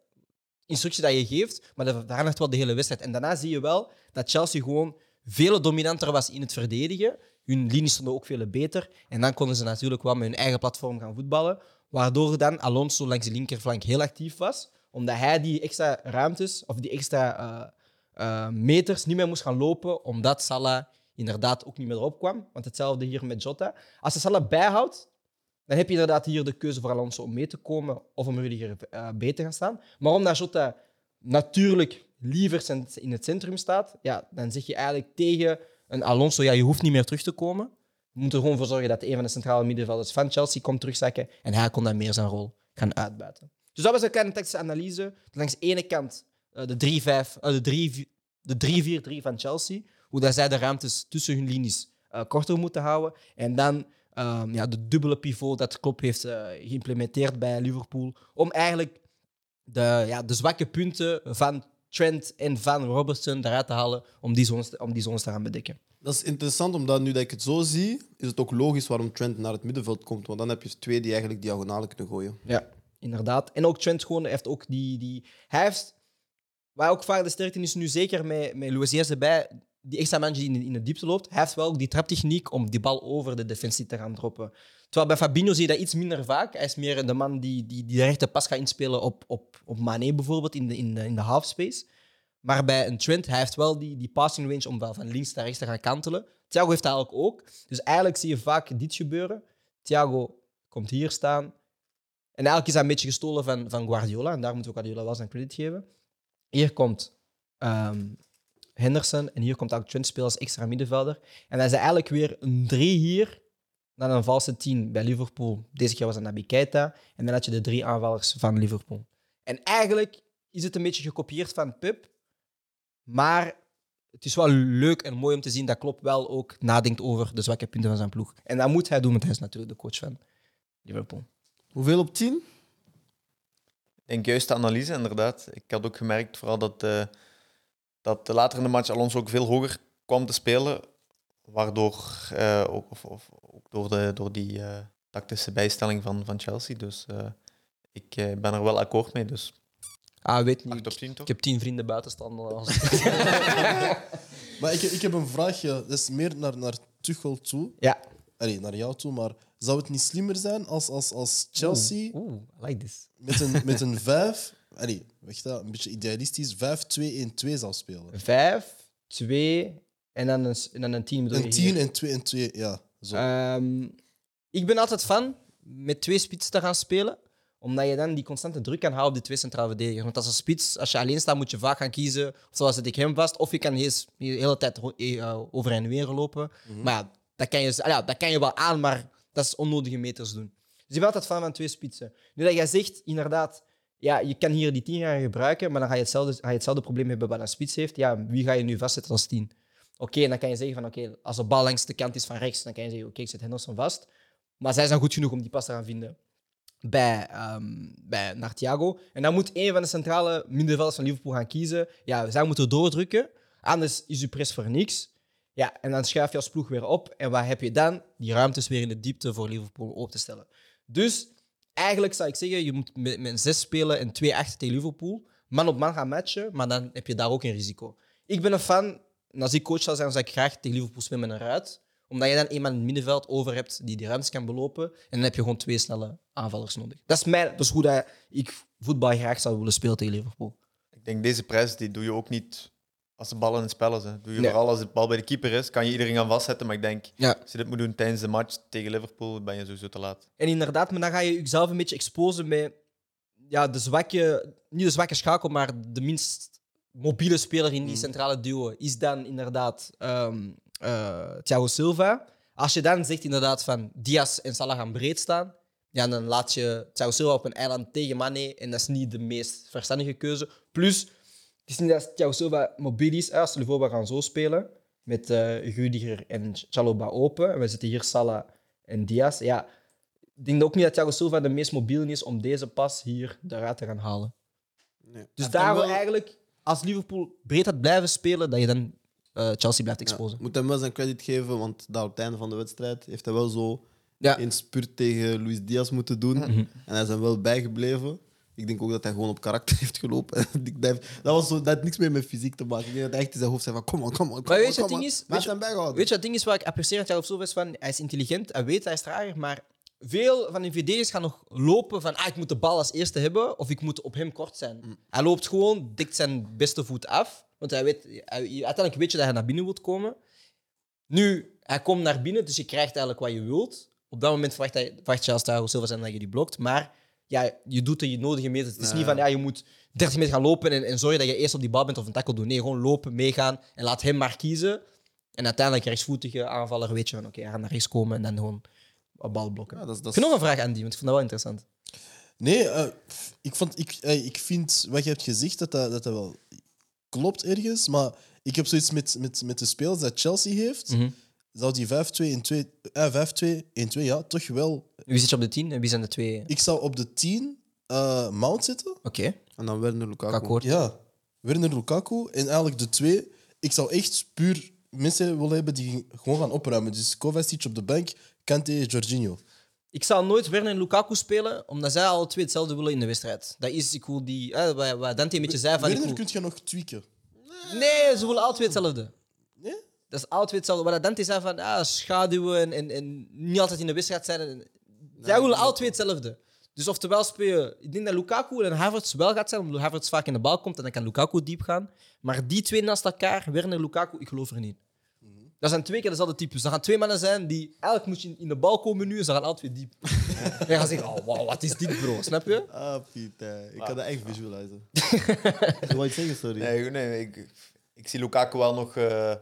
Speaker 1: instructie dat je geeft, maar dat verandert wel de hele wedstrijd. En daarna zie je wel dat Chelsea gewoon veel dominanter was in het verdedigen. Hun linies stonden ook veel beter. En dan konden ze natuurlijk wel met hun eigen platform gaan voetballen. Waardoor dan Alonso langs de linkerflank heel actief was. Omdat hij die extra ruimtes of die extra eh, eh, meters niet meer moest gaan lopen. Omdat Salah inderdaad ook niet meer erop kwam. Want hetzelfde hier met Jota. Als je Salah bijhoudt, dan heb je inderdaad hier de keuze voor Alonso om mee te komen of om Rudiger uh, beter te gaan staan. Maar omdat Jota natuurlijk liever in het centrum staat, ja, dan zeg je eigenlijk tegen een Alonso, ja, je hoeft niet meer terug te komen. Je moet er gewoon voor zorgen dat een van de centrale middenvelders van Chelsea komt terugzakken en hij kon dan meer zijn rol gaan uitbuiten. Dus dat was een kleine tactische analyse. Langs de ene kant eh, de 3-5, eh, de 3-4 de 3-4-3 van Chelsea, hoe dat zij de ruimtes tussen hun linies eh, korter moeten houden. En dan ehm, ja, de dubbele pivot dat Klopp heeft eh, geïmplementeerd bij Liverpool. Om eigenlijk de, ja, de zwakke punten van Trent en van Robertson eruit te halen om die zones, te- om die zones te gaan bedekken.
Speaker 2: Dat is interessant, omdat nu dat ik het zo zie, is het ook logisch waarom Trent naar het middenveld komt. Want dan heb je twee die eigenlijk diagonale kunnen gooien.
Speaker 1: Ja, inderdaad. En ook Trent gewoon heeft ook die... die hij heeft... Waar ook vaak de sterkte is nu zeker met, met Luis Diaz erbij, die extra man die in, de- in de diepte loopt, heeft wel die traptechniek om die bal over de defensie te gaan droppen. Terwijl bij Fabinho zie je dat iets minder vaak. Hij is meer de man die, die, die de rechte pas gaat inspelen op, op, op Mané bijvoorbeeld in de, in de, in de halfspace. Maar bij een Trent, hij heeft wel die, die passing range om wel van links naar rechts te gaan kantelen. Thiago heeft dat eigenlijk ook. Dus eigenlijk zie je vaak dit gebeuren. Thiago komt hier staan. En eigenlijk is dat een beetje gestolen van, van Guardiola. En daar moeten we Guardiola wel zijn credit geven. Hier komt ehm, Henderson en hier komt ook Trent spelen als extra middenvelder. En dan is eigenlijk weer een drie hier. Dan een valse tien bij Liverpool. Deze keer was het Keita. En dan had je de drie aanvallers van Liverpool. En eigenlijk is het een beetje gekopieerd van Pep. Maar het is wel leuk en mooi om te zien dat Klopp wel ook nadenkt over de zwakke punten van zijn ploeg. En dat moet hij doen, want hij is natuurlijk de coach van Liverpool.
Speaker 2: Hoeveel op 10?
Speaker 3: Ik denk juist de analyse, inderdaad. Ik had ook gemerkt vooral dat, eh, dat later in de match Alonso ook veel hoger kwam te spelen. Waardoor eh, ook, of, of, ook door, de, door die eh, tactische bijstelling van, van Chelsea. Dus eh, ik ben er wel akkoord mee. Dus
Speaker 1: Ah, weet niet.
Speaker 3: 8 op 10 toch?
Speaker 1: Ik heb tien vrienden buitenstander.
Speaker 4: Maar ik, ik heb een vraagje. Dat is meer naar, naar Tuchel toe.
Speaker 1: ja.
Speaker 4: Allee, naar jou toe. Maar zou het niet slimmer zijn als, als, als Chelsea
Speaker 1: Oeh, I like this.
Speaker 4: met een, met een 5... Allee, weet je dat? Een beetje idealistisch. 5-2-1-2 zou spelen.
Speaker 1: Vijf, twee en dan een, en dan een tien. bedoel je
Speaker 4: Een
Speaker 1: hier?
Speaker 4: 10 en 2 en 2, ja. Zo.
Speaker 1: Ehm, ik ben altijd fan met twee spitsen te gaan spelen, omdat je dan die constante druk kan houden op die twee centrale verdedigers. Want als een spits, als je alleen staat, moet je vaak gaan kiezen. Of zoals zet ik hem vast, of je kan de hele tijd ro- eh, over en weer lopen. Maar ja dat, kan je, ah ja, dat kan je wel aan, maar dat is onnodige meters doen. Dus ik ben altijd fan van twee spitsen. Nu dat jij zegt, inderdaad, ja, je kan hier die tien gaan gebruiken, maar dan ga je hetzelfde, ga je hetzelfde probleem hebben wat een spits heeft. Ja, wie ga je nu vastzetten als tien? Oké, en dan kan je zeggen van oké, als de bal langs de kant is van rechts, dan kan je zeggen oké, ik zet Henderson vast. Maar zij zijn goed genoeg om die pas te gaan vinden bij, ehm bij. En dan moet een van de centrale middenvelders van Liverpool gaan kiezen. Ja, zij moeten doordrukken, anders is uw press voor niks. Ja, en dan schuif je als ploeg weer op. En wat heb je dan? Die ruimtes weer in de diepte voor Liverpool op te stellen. Dus eigenlijk zou ik zeggen, je moet met, zes spelen en twee achter tegen Liverpool. Man op man gaan matchen, maar dan heb je daar ook een risico. Ik ben een fan, en als ik coach zou zijn, zou ik graag tegen Liverpool spelen met een ruit. Omdat je dan iemand in het middenveld over hebt die die ruimtes kan belopen. En dan heb je gewoon twee snelle aanvallers nodig. Dat is, mijn, dat is hoe dat ik voetbal graag zou willen spelen tegen Liverpool.
Speaker 3: Ik denk deze prijs die doe je ook niet als de bal in het spel is. Hè. Doe je
Speaker 1: Nee.
Speaker 3: vooral als de bal bij de keeper is, kan je iedereen gaan vastzetten. Maar ik denk,
Speaker 1: Ja.
Speaker 3: als je dit moet doen tijdens de match tegen Liverpool, ben je sowieso te laat.
Speaker 1: En inderdaad, maar dan ga je jezelf een beetje exposen met ja, de zwakke, niet de zwakke schakel, maar de minst mobiele speler in die centrale duo. Is dan inderdaad ehm eh, Thiago Silva. Als je dan zegt inderdaad van Diaz en Salah gaan breed staan, ja, dan laat je Thiago Silva op een eiland tegen Mane en dat is niet de meest verstandige keuze. Plus, is niet dat Thiago Silva mobiel is. Als we voor gaan zo spelen, met eh Rudiger en Chaloba open, en we zitten hier Salah en Diaz, ja, ik denk ook niet dat Thiago Silva de meest mobiel is om deze pas hier eruit te gaan halen.
Speaker 2: Nee.
Speaker 1: Dus daarom eigenlijk, als Liverpool breed had blijven spelen, dat je dan eh, Chelsea blijft
Speaker 2: Ja,
Speaker 1: exposen.
Speaker 2: moet hem wel zijn credit geven, want daar op het einde van de wedstrijd heeft hij wel zo
Speaker 1: Ja.
Speaker 2: een spurt tegen Luis Diaz moeten doen.
Speaker 1: Mhm.
Speaker 2: En hij is hem wel bijgebleven. Ik denk ook dat hij gewoon op karakter heeft gelopen. Dat, was zo, dat had niks meer met fysiek te maken. Ik denk dat hij echt in zijn hoofd zei van kom on, kom on, kom
Speaker 1: weet je,
Speaker 2: kom
Speaker 1: ding is- weet
Speaker 2: bijgehouden.
Speaker 1: Weet je, het ding is wat ik apprecieer aan Silva is van, hij is intelligent, hij weet, hij is trager, maar veel van die verdedigers gaan nog lopen van ah, ik moet de bal als eerste hebben of ik moet op hem kort zijn.
Speaker 2: Mm.
Speaker 1: Hij loopt gewoon, dikt zijn beste voet af, want hij weet, hij, uiteindelijk weet je dat hij naar binnen wilt komen. Nu, hij komt naar binnen, dus je krijgt eigenlijk wat je wilt. Op dat moment verwacht, hij, verwacht je als Thiago Silva zijn dat je die blokt, maar ja, je doet de nodige meters. Het is niet van ja, je moet 30 meter gaan lopen en, en zorgen dat je eerst op die bal bent of een tackle doet. Nee, gewoon lopen, meegaan en laat hem maar kiezen. En uiteindelijk rechtsvoetige aanvaller weet je van oké, hij gaat naar rechts komen en dan gewoon een bal blokken.
Speaker 2: Ja, dat is, dat
Speaker 1: Ik
Speaker 2: is-
Speaker 1: heb nog een vraag aan die, want ik vond dat wel interessant.
Speaker 4: Nee, eh, ik, vond, ik, eh, ik vind wat je hebt gezegd dat dat, dat dat wel klopt ergens. Maar ik heb zoiets met, met, met de spelers dat Chelsea heeft.
Speaker 1: Mhm.
Speaker 4: Zou die 5-2 in 2, eh, 5-2 in 2, ja, toch wel.
Speaker 1: Wie zit je op de 10 en wie zijn de twee? Oké.
Speaker 4: Ik zou op de 10 eh, Mount zitten.
Speaker 2: En dan Werner Lukaku.
Speaker 1: Akkoord.
Speaker 4: Ja, Werner Lukaku. En eigenlijk de twee, ik zou echt puur mensen willen hebben die gewoon gaan opruimen. Dus Kovacic op de bank, Kante, Jorginho.
Speaker 1: Ik zal nooit Werner en Lukaku spelen, omdat zij alle twee hetzelfde willen in de wedstrijd. Dat is, ik wil die... Eh, wat, wat Dante een beetje zei van... Ik
Speaker 4: Werner
Speaker 1: wil-
Speaker 4: kun je nog tweaken.
Speaker 1: Nee, ze willen alle twee hetzelfde.
Speaker 4: Nee?
Speaker 1: Dat is twee hetzelfde. Wat Dante zei van ah, schaduwen en, en, en niet altijd in de wedstrijd zijn. En, zij willen twee hetzelfde. Dus oftewel speel je... Ik denk dat Lukaku en Havertz wel gaat zijn, omdat Havertz vaak in de bal komt en dan kan Lukaku diep gaan. Maar die twee naast elkaar, Werner en Lukaku, ik geloof er niet. Dat zijn twee keer dezelfde types. Er gaan twee mannen zijn die... Eigenlijk moet je in de bal komen nu en ze gaan twee diep. en je gaat zeggen, oh, wow, wat is dit, bro? Snap je?
Speaker 2: Ah, Piet, eh, ik kan dat echt visualizen. Wat je zeggen, sorry.
Speaker 3: Nee, nee ik, ik zie Lukaku wel nog... eh,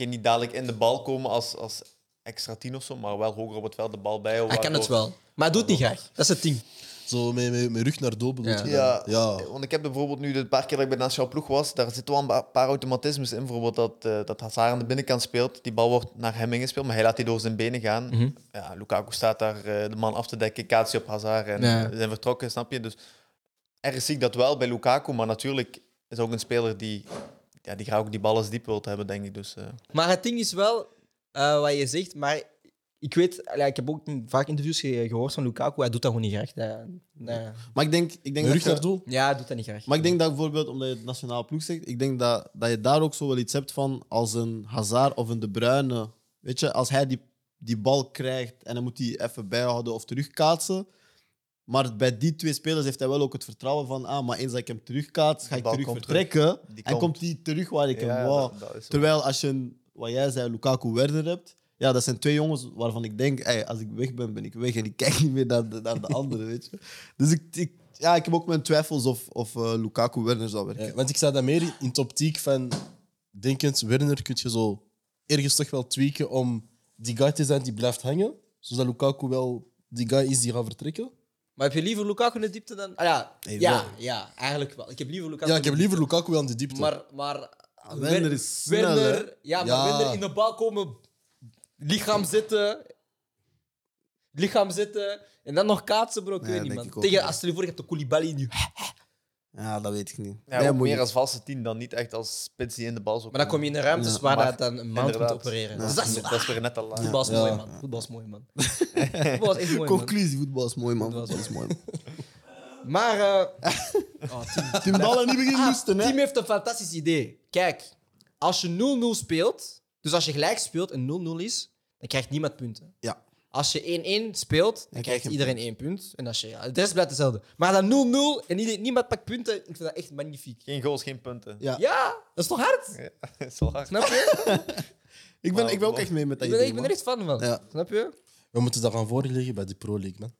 Speaker 3: Oké, niet dadelijk in de bal komen als, als extra tien of zo, maar wel hoger op het veld de bal bij.
Speaker 1: Hij kan het wel. Maar hij doet het niet graag. Dat is het ding.
Speaker 4: Zo met, met, met rug naar doel bedoel
Speaker 1: Ja.
Speaker 4: je
Speaker 3: Ja,
Speaker 4: ja.
Speaker 3: want ik heb bijvoorbeeld nu de paar keer dat ik bij de nationale ploeg was, daar zitten wel een paar automatismes in. Bijvoorbeeld dat, eh dat Hazard aan de binnenkant speelt, die bal wordt naar hem ingespeeld, maar hij laat die door zijn benen gaan.
Speaker 1: Mhm.
Speaker 3: ja, Lukaku staat daar eh, de man af te dekken, kaatsie op Hazard en
Speaker 1: Ja.
Speaker 3: ze zijn vertrokken, snap je? Dus ergens zie ik dat wel bij Lukaku, maar natuurlijk is ook een speler die, ja, die graag ook die ballen diep wilt hebben, denk ik. Dus, eh,
Speaker 1: Maar het ding is wel, eh, wat je zegt, maar ik weet, allee, ik heb ook vaak interviews ge- gehoord van Lukaku, hij doet dat gewoon niet graag. Dat- dat-
Speaker 2: Maar ik denk, ik denk dat
Speaker 4: rug naar doel?
Speaker 1: ja, hij doet dat niet graag.
Speaker 2: Maar ik denk dat bijvoorbeeld, omdat je het nationale ploeg zegt, ik denk dat, dat je daar ook zo wel iets hebt van als een Hazard of een De Bruyne. Weet je, als hij die, die bal krijgt en dan moet hij even bijhouden of terugkaatsen. Maar bij die twee spelers heeft hij wel ook het vertrouwen van, ah, maar eens dat ik hem terugkaats, ga ik terug
Speaker 3: komt
Speaker 2: vertrekken.
Speaker 3: Die
Speaker 2: En
Speaker 3: komt.
Speaker 2: hij terug waar ik
Speaker 3: Ja,
Speaker 2: hem wou.
Speaker 3: dat- dat.
Speaker 2: Terwijl als je, wat jij zei, Lukaku Werner hebt, ja, dat zijn twee jongens waarvan ik denk, ey, als ik weg ben, ben ik weg en ik kijk niet meer naar de, naar de anderen, weet je. Dus ik, ik, ja, ik heb ook mijn twijfels of, of eh, Lukaku Werner zou werken.
Speaker 4: Ja, want ik sta dan meer in het optiek van, denkend, Werner kun je zo ergens toch wel tweaken om die guy te zijn die blijft hangen, zodat Lukaku wel die guy is die gaat vertrekken.
Speaker 1: Maar heb je liever Lukaku in de diepte dan... Ah, ja, ja,
Speaker 2: wel.
Speaker 1: ja, eigenlijk wel. Ik heb liever Lukaku
Speaker 4: Ja,
Speaker 1: in
Speaker 4: ik heb liever. Lukaku aan de diepte.
Speaker 1: Maar, maar
Speaker 2: Werner
Speaker 1: Wer-
Speaker 2: is snel,
Speaker 1: Werner, ja, maar
Speaker 4: Ja.
Speaker 1: Werner in de bal komen, lichaam zitten, lichaam zitten en dan nog kaatsen, bro. Ik
Speaker 2: Nee,
Speaker 1: weet niet, man. Tegen, als je voor je hebt de Koulibaly nu.
Speaker 2: Ja, dat weet ik niet.
Speaker 3: Ja,
Speaker 2: Nee,
Speaker 3: ook
Speaker 2: moet je-
Speaker 3: meer als valse tien dan niet echt als spits die in de bal zou
Speaker 1: Maar dan kom je in de ruimtes
Speaker 2: Ja,
Speaker 1: waar
Speaker 3: maar-
Speaker 1: dat dan een mount moet opereren.
Speaker 3: Ja,
Speaker 1: Dus dat is,
Speaker 3: dat is weer net al laag.
Speaker 1: Voetbal is
Speaker 4: Ja.
Speaker 1: mooi, man. Voetbal is mooi, man. Voetbal is echt mooi, man.
Speaker 2: Conclusie, voetbal is mooi, man.
Speaker 1: Voetbal is
Speaker 2: mooi.
Speaker 1: Maar... eh oh, Tim,
Speaker 2: Tim Ballen niet beginnen
Speaker 1: Ah,
Speaker 2: moesten, hè?
Speaker 1: Tim heeft een fantastisch idee. Kijk, als je 0-0 speelt, dus als je gelijk speelt en 0-0 is, dan krijgt niemand punten.
Speaker 2: Ja.
Speaker 1: Als je 1-1 speelt, dan
Speaker 2: krijg
Speaker 1: krijgt
Speaker 2: je
Speaker 1: iedereen één punt. En als je, ja, de rest blijft hetzelfde. Maar dan 0-0 en ieder- niemand pakt punten, ik vind dat echt magnifiek.
Speaker 3: Geen goals, geen punten.
Speaker 2: Ja.
Speaker 1: Ja, dat is toch hard?
Speaker 3: Ja, dat is wel hard.
Speaker 1: Snap je?
Speaker 2: Ik ben, ik ben ook echt mee met dat
Speaker 1: ik, ben,
Speaker 2: idee,
Speaker 1: ik ben er echt fan van.
Speaker 2: Ja.
Speaker 1: Snap je?
Speaker 4: We moeten dat gaan voorleggen bij de Pro League, man.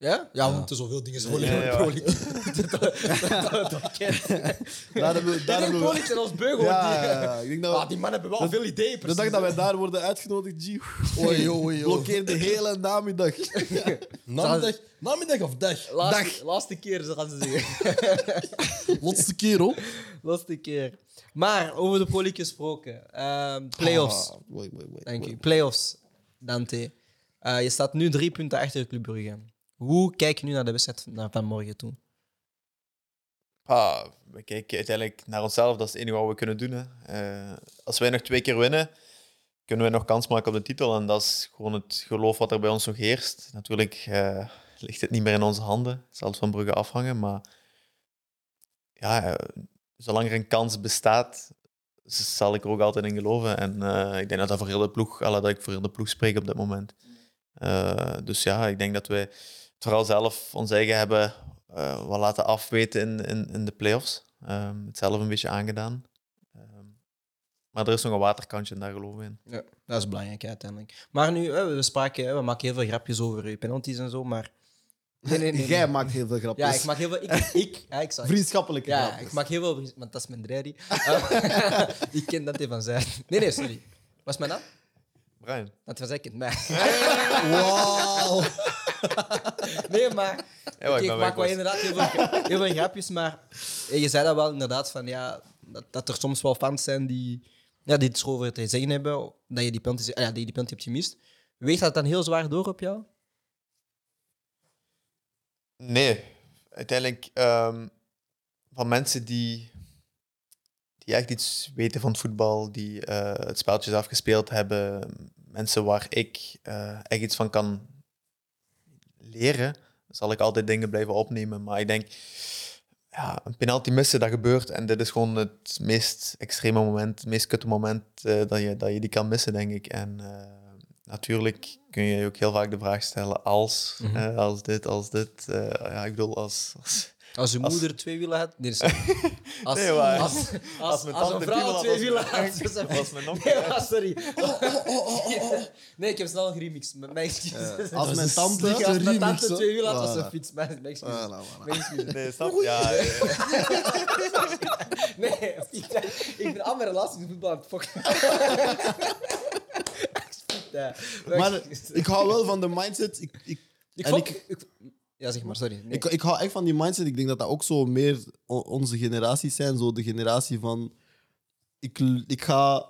Speaker 1: Ja? Ja, we moeten zoveel dingen zo
Speaker 3: Ja, ja.
Speaker 1: Pro League. Dat- dat- dat- dat kent.
Speaker 2: Daar hebben we...
Speaker 1: Zijn als beugel.
Speaker 2: ja,
Speaker 1: die,
Speaker 2: ja, ja. Ik denk dat
Speaker 1: Ah, die mannen hebben wel veel ideeën,
Speaker 2: De
Speaker 1: precies.
Speaker 2: dag dat wij daar worden uitgenodigd, G,
Speaker 4: Oei, oei, oei.
Speaker 2: blokkeer de hele namiddag.
Speaker 4: Namiddag, namiddag of dag?
Speaker 1: Laatste, laatste keer, zo gaan ze zeggen.
Speaker 4: Laatste keer, hoor.
Speaker 1: laatste keer. Maar, over de Pro League gesproken. Ehm playoffs.
Speaker 2: Ah.
Speaker 1: Dank u. Playoffs, Dante. Eh, je staat nu drie punten achter Club Brugge. Hoe kijk je nu naar de wedstrijd van, morgen toe?
Speaker 3: Ah, we kijken uiteindelijk naar onszelf. Dat is het enige wat we kunnen doen. Eh, als wij nog twee keer winnen, kunnen we nog kans maken op de titel. En dat is gewoon het geloof wat er bij ons nog heerst. Natuurlijk eh, ligt het niet meer in onze handen. Het zal van Brugge afhangen. Maar ja, eh, zolang er een kans bestaat, zal ik er ook altijd in geloven. En ik denk dat dat voor heel de ploeg, dat ik voor heel de ploeg spreek op dit moment. Dus ja, ik denk dat het vooral zelf ons eigen hebben eh, wat laten afweten in, in, in de playoffs. Ehm het zelf een beetje aangedaan. Ehm, maar er is nog een waterkantje en daar geloven we in.
Speaker 1: Ja, dat is belangrijk uiteindelijk. Maar nu, eh, we spraken, eh, we maken heel veel grapjes over je penalties en zo, maar... Nee, nee, nee.
Speaker 2: Jij maakt heel veel grapjes.
Speaker 1: Ja, ik maak heel veel... Ik, ik, ja, ik,
Speaker 2: Vriendschappelijke
Speaker 1: Ja,
Speaker 2: grapjes.
Speaker 1: ik maak heel veel... Want dat is mijn. Eh, ik ken Dante van Zijl. Nee, nee, sorry. Wat is mijn naam?
Speaker 3: Brian.
Speaker 1: Dante van Zijl kent mij.
Speaker 4: Wauw.
Speaker 1: Nee, maar...
Speaker 3: Ja, ik
Speaker 1: ik maak wel inderdaad heel veel, heel veel grapjes, maar eh, je zei dat wel inderdaad van ja, dat, dat er soms wel fans zijn die. ja, die het over te zeggen hebben dat je die penalty, ah ja, dat je die penalty hebt gemist. Weegt dat dan heel zwaar door op jou?
Speaker 3: Nee, uiteindelijk ehm, van mensen die, die echt iets weten van het voetbal, die eh, het speltje zelf gespeeld hebben, mensen waar ik eh, echt iets van kan leren, zal ik altijd dingen blijven opnemen. Maar ik denk, ja, een penalty missen, dat gebeurt. En dit is gewoon het meest extreme moment, het meest kutte moment eh, dat, je, dat je die kan missen, denk ik. En eh, natuurlijk kun je je ook heel vaak de vraag stellen als,
Speaker 1: Mhm.
Speaker 3: eh, als dit, als dit. Ja, ik bedoel, als... als
Speaker 1: Als je
Speaker 3: Als-
Speaker 1: moeder twee wielen had. Nee, sorry. Als,
Speaker 3: Nee, maar-
Speaker 1: als, als, als,
Speaker 3: mijn
Speaker 1: als
Speaker 3: tante
Speaker 1: een vrouw
Speaker 3: piemel had,
Speaker 1: twee
Speaker 3: als
Speaker 1: wielen
Speaker 3: mijn-
Speaker 1: had. dus-
Speaker 3: als mijn onkel,
Speaker 1: Nee,
Speaker 3: hè.
Speaker 1: maar sorry. Nee, ik heb snel een remix. Mijn mijn excuses.
Speaker 2: Als mijn tante...
Speaker 1: Als mijn
Speaker 4: remix,
Speaker 1: tante
Speaker 4: hè?
Speaker 1: twee wielen had, was een fiets. Mijn excuses.
Speaker 2: Voilà, voilà.
Speaker 1: Mijn excuses.
Speaker 3: Nee, snap? Ja, ja.
Speaker 1: Nee, ik ben al mijn relaties met voetbal aan het fokken.
Speaker 2: Maar ik hou wel van de mindset. Ik, ik,
Speaker 1: Ik
Speaker 2: en
Speaker 1: fok-
Speaker 2: ik-
Speaker 1: ik- Ja, zeg maar, sorry. Nee.
Speaker 2: Ik, ik hou echt van die mindset. Ik denk dat dat ook zo meer onze generaties zijn. Zo de generatie van... Ik, ik ga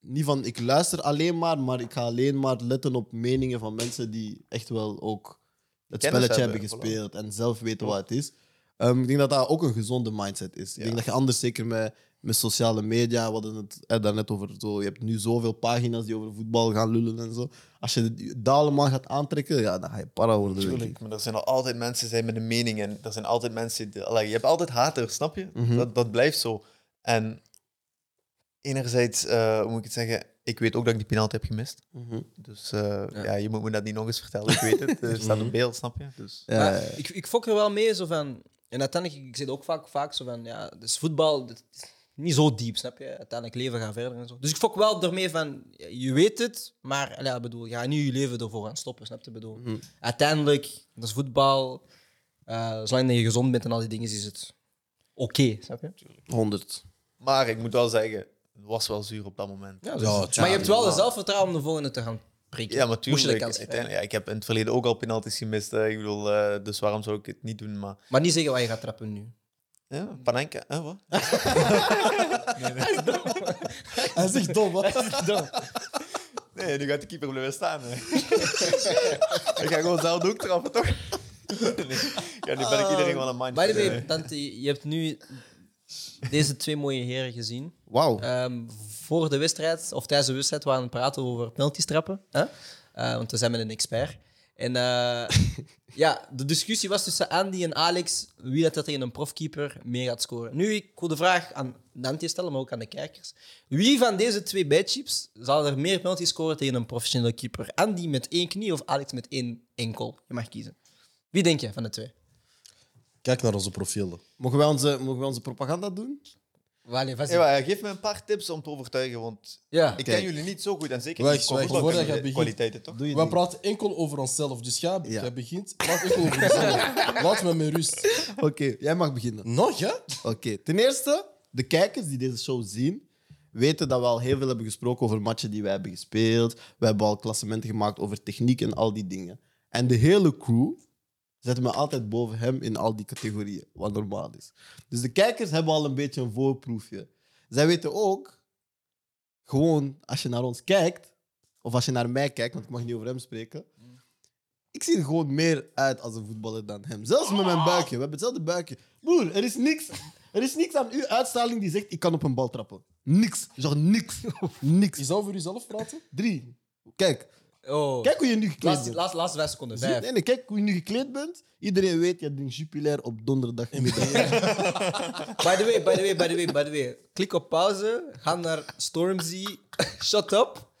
Speaker 2: niet van... Ik luister alleen maar, maar ik ga alleen maar letten op meningen van mensen die echt wel ook het
Speaker 3: Kennis
Speaker 2: spelletje
Speaker 3: hebben,
Speaker 2: hebben
Speaker 3: voilà.
Speaker 2: gespeeld en zelf weten wat het is. Ehm, ik denk dat dat ook een gezonde mindset is. Ik denk dat je anders, zeker met, met sociale media, we hadden het eh, daarnet over, zo, je hebt nu zoveel pagina's die over voetbal gaan lullen en zo. Als je dat allemaal gaat aantrekken, ja, dan ga je para worden.
Speaker 3: Tuurlijk, maar er zijn al altijd mensen zijn met een mening en er zijn altijd mensen. Die, je hebt altijd haters, snap je?
Speaker 2: Mhm.
Speaker 3: dat, dat blijft zo. En enerzijds, eh, hoe moet ik het zeggen? Ik weet ook dat ik die penalty heb gemist.
Speaker 2: Mhm.
Speaker 3: Dus eh, ja. je moet me dat niet nog eens vertellen. Ik weet het. Er staat
Speaker 2: Mhm.
Speaker 3: op beeld, snap je? Dus,
Speaker 2: Ja,
Speaker 1: Maar
Speaker 2: ja, ja.
Speaker 1: ik, ik fok er wel mee, zo van... En uiteindelijk, ik zit ook vaak, vaak zo van... Ja, dus voetbal, is niet zo diep, snap je? Uiteindelijk leven gaat verder en zo. Dus ik fok wel ermee van... ja, Je weet het, maar ik bedoel, je gaat niet je leven ervoor gaan stoppen, snap je? Bedoel,
Speaker 2: Mhm.
Speaker 1: Uiteindelijk, dat is voetbal. eh, zolang dat je gezond bent en al die dingen, is het oké, snap je?
Speaker 2: 100.
Speaker 3: maar ik moet wel zeggen, het was wel zuur op dat moment.
Speaker 1: Ja,
Speaker 4: Ja,
Speaker 1: dus- maar je hebt wel de zelfvertrouwen om de volgende te gaan prikken.
Speaker 3: Ja, maar
Speaker 1: Moest je de
Speaker 3: tuurlijk.
Speaker 1: kans krijgen.
Speaker 3: uiteindelijk- ja, ik heb in het verleden ook al penalties gemist. hè. Ik bedoel, eh, dus waarom zou ik het niet doen? Maar
Speaker 1: Maar niet zeggen wat je gaat trappen nu.
Speaker 3: Ja, Panenka, hè, wat?
Speaker 4: Hij zegt dom, hè?
Speaker 3: Nee, nu gaat de keeper blijven staan. Hè. ik ga gewoon zelf ook trappen, toch? nee. Ja, nu ben ik iedereen wel een mandje.
Speaker 1: By the way, je hebt nu deze twee mooie heren gezien.
Speaker 2: Wauw.
Speaker 1: Ehm, voor de wedstrijd, of tijdens de wedstrijd, waren we aan het praten over penalties trappen. Hè? Eh, want we zijn met een expert. En eh, ja, de discussie was tussen Andy en Alex wie dat tegen een profkeeper meer gaat scoren. Nu, ik wil de vraag aan Dante stellen, maar ook aan de kijkers. Wie van deze twee badchips zal er meer penalties scoren tegen een professionele keeper? Andy met één knie of Alex met één enkel? Je mag kiezen. Wie denk je van de twee?
Speaker 4: Kijk naar onze profielen.
Speaker 2: Mogen wij onze, mogen wij onze propaganda doen?
Speaker 1: Vast-
Speaker 3: Ja, maar geef me een paar tips om te overtuigen, want
Speaker 1: ja.
Speaker 3: ik ken
Speaker 2: Kijk.
Speaker 3: jullie niet zo goed en zeker niet voetbalkunde-
Speaker 4: voordat jij begint.
Speaker 3: kwaliteiten, toch?
Speaker 2: Doe je
Speaker 4: We praten enkel over onszelf. Dus ga,
Speaker 2: Ja.
Speaker 4: jij begint. Praat enkel over jezelf. Laat me met rust.
Speaker 2: Oké, jij mag beginnen.
Speaker 4: Nog, hè?
Speaker 2: Oké, ten eerste, de kijkers die deze show zien, weten dat we al heel veel hebben gesproken over matchen die wij hebben gespeeld. We hebben al klassementen gemaakt over techniek en al die dingen. En de hele crew zet me altijd boven hem in al die categorieën, wat normaal is. Dus de kijkers hebben al een beetje een voorproefje. Zij weten ook, gewoon als je naar ons kijkt, of als je naar mij kijkt, want ik mag niet over hem spreken, ik zie er gewoon meer uit als een voetballer dan hem. Zelfs met mijn buikje. We hebben hetzelfde buikje. Broer, er is niks, er is niks aan uw uitstraling die zegt ik kan op een bal trappen. Niks. Genre niks. Niks.
Speaker 4: Je zou over jezelf praten?
Speaker 2: Drie. Kijk.
Speaker 1: Oh.
Speaker 2: Kijk hoe je nu gekleed
Speaker 1: laatste,
Speaker 2: bent.
Speaker 1: laatste, laatste vijf seconden.
Speaker 2: Zie je?
Speaker 1: Vijf.
Speaker 2: Nee, nee, kijk hoe je nu gekleed bent. Iedereen weet, je drinkt Jupiler op donderdagmiddag.
Speaker 1: By the way, by the way, by the way, by the way. Klik op pauze, ga naar Stormzy, shut up.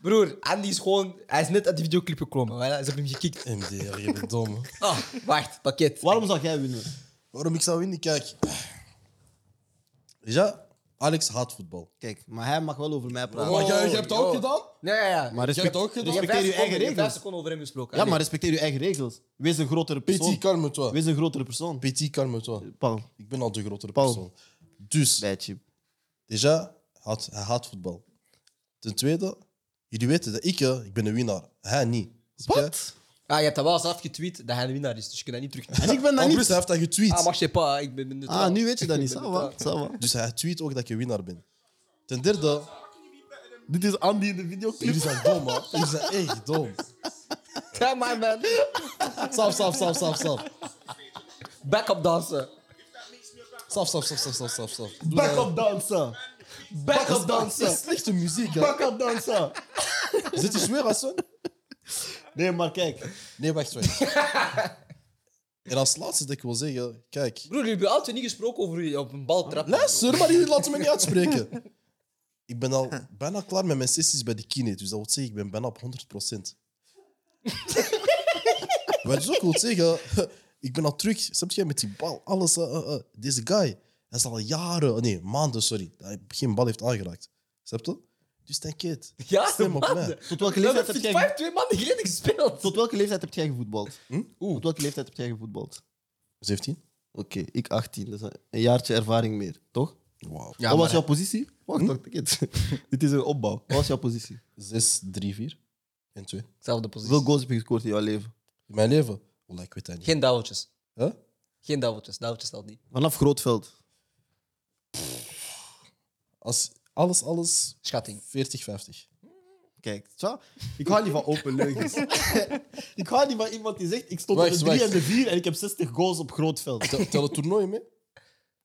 Speaker 1: Broer, Andy is gewoon... Hij is net uit die videoclip geklommen. Hij is op hem gekikt.
Speaker 4: MDR, je bent dom. hè.
Speaker 1: Ah, wacht, pakket.
Speaker 2: Waarom zou jij winnen?
Speaker 4: Waarom ik zou winnen? Kijk. Ja, Alex haat voetbal.
Speaker 2: Kijk, maar hij mag wel over mij praten.
Speaker 4: Maar jij, jij hebt dat ook
Speaker 1: oh.
Speaker 4: gedaan?
Speaker 1: Nee, ja, ja.
Speaker 2: Maar
Speaker 4: ook
Speaker 2: respect?
Speaker 1: Je
Speaker 2: respecteer je eigen
Speaker 1: je vijf
Speaker 2: regels.
Speaker 1: seconden over hem gesproken.
Speaker 2: Ja, maar respecteer je eigen regels. Wees een grotere persoon.
Speaker 4: Petit, calme-toi.
Speaker 2: Wees een grotere persoon.
Speaker 4: Petit, calme-toi.
Speaker 2: Paul.
Speaker 4: Ik ben al de grotere
Speaker 2: Paul.
Speaker 4: persoon. Dus,
Speaker 2: Bijtje.
Speaker 4: déjà, haat, hij haat voetbal. Ten tweede, jullie weten dat ik, hè, ik ben een winnaar. Hij niet. Snap je?
Speaker 2: Wat?
Speaker 1: Ah, je hebt dat wel zelf getweet dat hij de winnaar is, dus je kunt dat niet terug...
Speaker 2: En ik ben dat
Speaker 4: En
Speaker 2: niet.
Speaker 4: plus, hij heeft dat getweet.
Speaker 1: Ah, maar je pas, ik ben... neutraal.
Speaker 2: Ah, nu weet je dat niet.
Speaker 1: Ik ben neutraal.
Speaker 4: Dus hij tweet ook dat ik een winnaar ben. Ten derde,
Speaker 2: Dit is Andy in de videoclip.
Speaker 4: Jullie zijn dom, man. Jullie zijn echt dom.
Speaker 1: Ja, maar man.
Speaker 4: Stop, stop, stop, stop, stop.
Speaker 1: Backup dansen.
Speaker 4: Stop, stop, stop, stop, stop, stop, stop.
Speaker 2: Backup danser. Backup
Speaker 4: Dat is
Speaker 2: danser.
Speaker 4: slechte muziek, hè.
Speaker 2: Backup danser.
Speaker 4: Zit je zwer, Hassan?
Speaker 2: Nee, maar kijk.
Speaker 4: Nee, wacht, wacht. En als laatste dat ik wil zeggen, kijk.
Speaker 1: Broer, jullie hebben altijd niet gesproken over je op een bal trappen.
Speaker 4: Luister, maar jullie laten me niet uitspreken. Ik ben al bijna klaar met mijn sessies bij de kine, dus dat wil zeggen, ik ben bijna op 100%. Wat je ook wil zeggen, ik ben al terug, snap je, met die bal, alles. eh, eh, eh. Deze guy, hij is al jaren, nee, maanden, sorry, dat hij geen bal heeft aangeraakt. Snap je? Dus t'inquiète.
Speaker 1: Ja,
Speaker 4: Stem op mij.
Speaker 2: Tot welke leeftijd heb jij...
Speaker 1: 5 twee maanden geleden gespeeld.
Speaker 2: Tot welke leeftijd heb jij gevoetbald?
Speaker 4: Hm?
Speaker 2: Tot welke leeftijd heb jij gevoetbald?
Speaker 4: 17?
Speaker 2: Oké, ik 18. Dus een jaartje ervaring meer, toch?
Speaker 4: Wauw.
Speaker 1: Ja,
Speaker 2: Wat was
Speaker 1: maar-
Speaker 2: jouw positie? Wacht, wacht, dit. dit is een opbouw. Wat was jouw positie?
Speaker 4: 6, 3, 4 en 2.
Speaker 1: Zelfde positie.
Speaker 2: Hoeveel goals heb je gescoord in jouw leven?
Speaker 4: In mijn leven? Wallah, ik weet dat niet.
Speaker 1: Geen duveltjes.
Speaker 4: Huh?
Speaker 1: Geen duveltjes. Duveltjes telt niet.
Speaker 2: Vanaf Grootveld.
Speaker 4: Als alles, alles,
Speaker 1: Schatting.
Speaker 4: 40, 50.
Speaker 2: Kijk, tja, ik hou niet van open leugens. ik hou niet van iemand die zegt, ik stond op de 3
Speaker 4: wacht.
Speaker 2: en de 4 en ik heb 60 goals op Grootveld.
Speaker 4: Tel, tel het toernooi mee?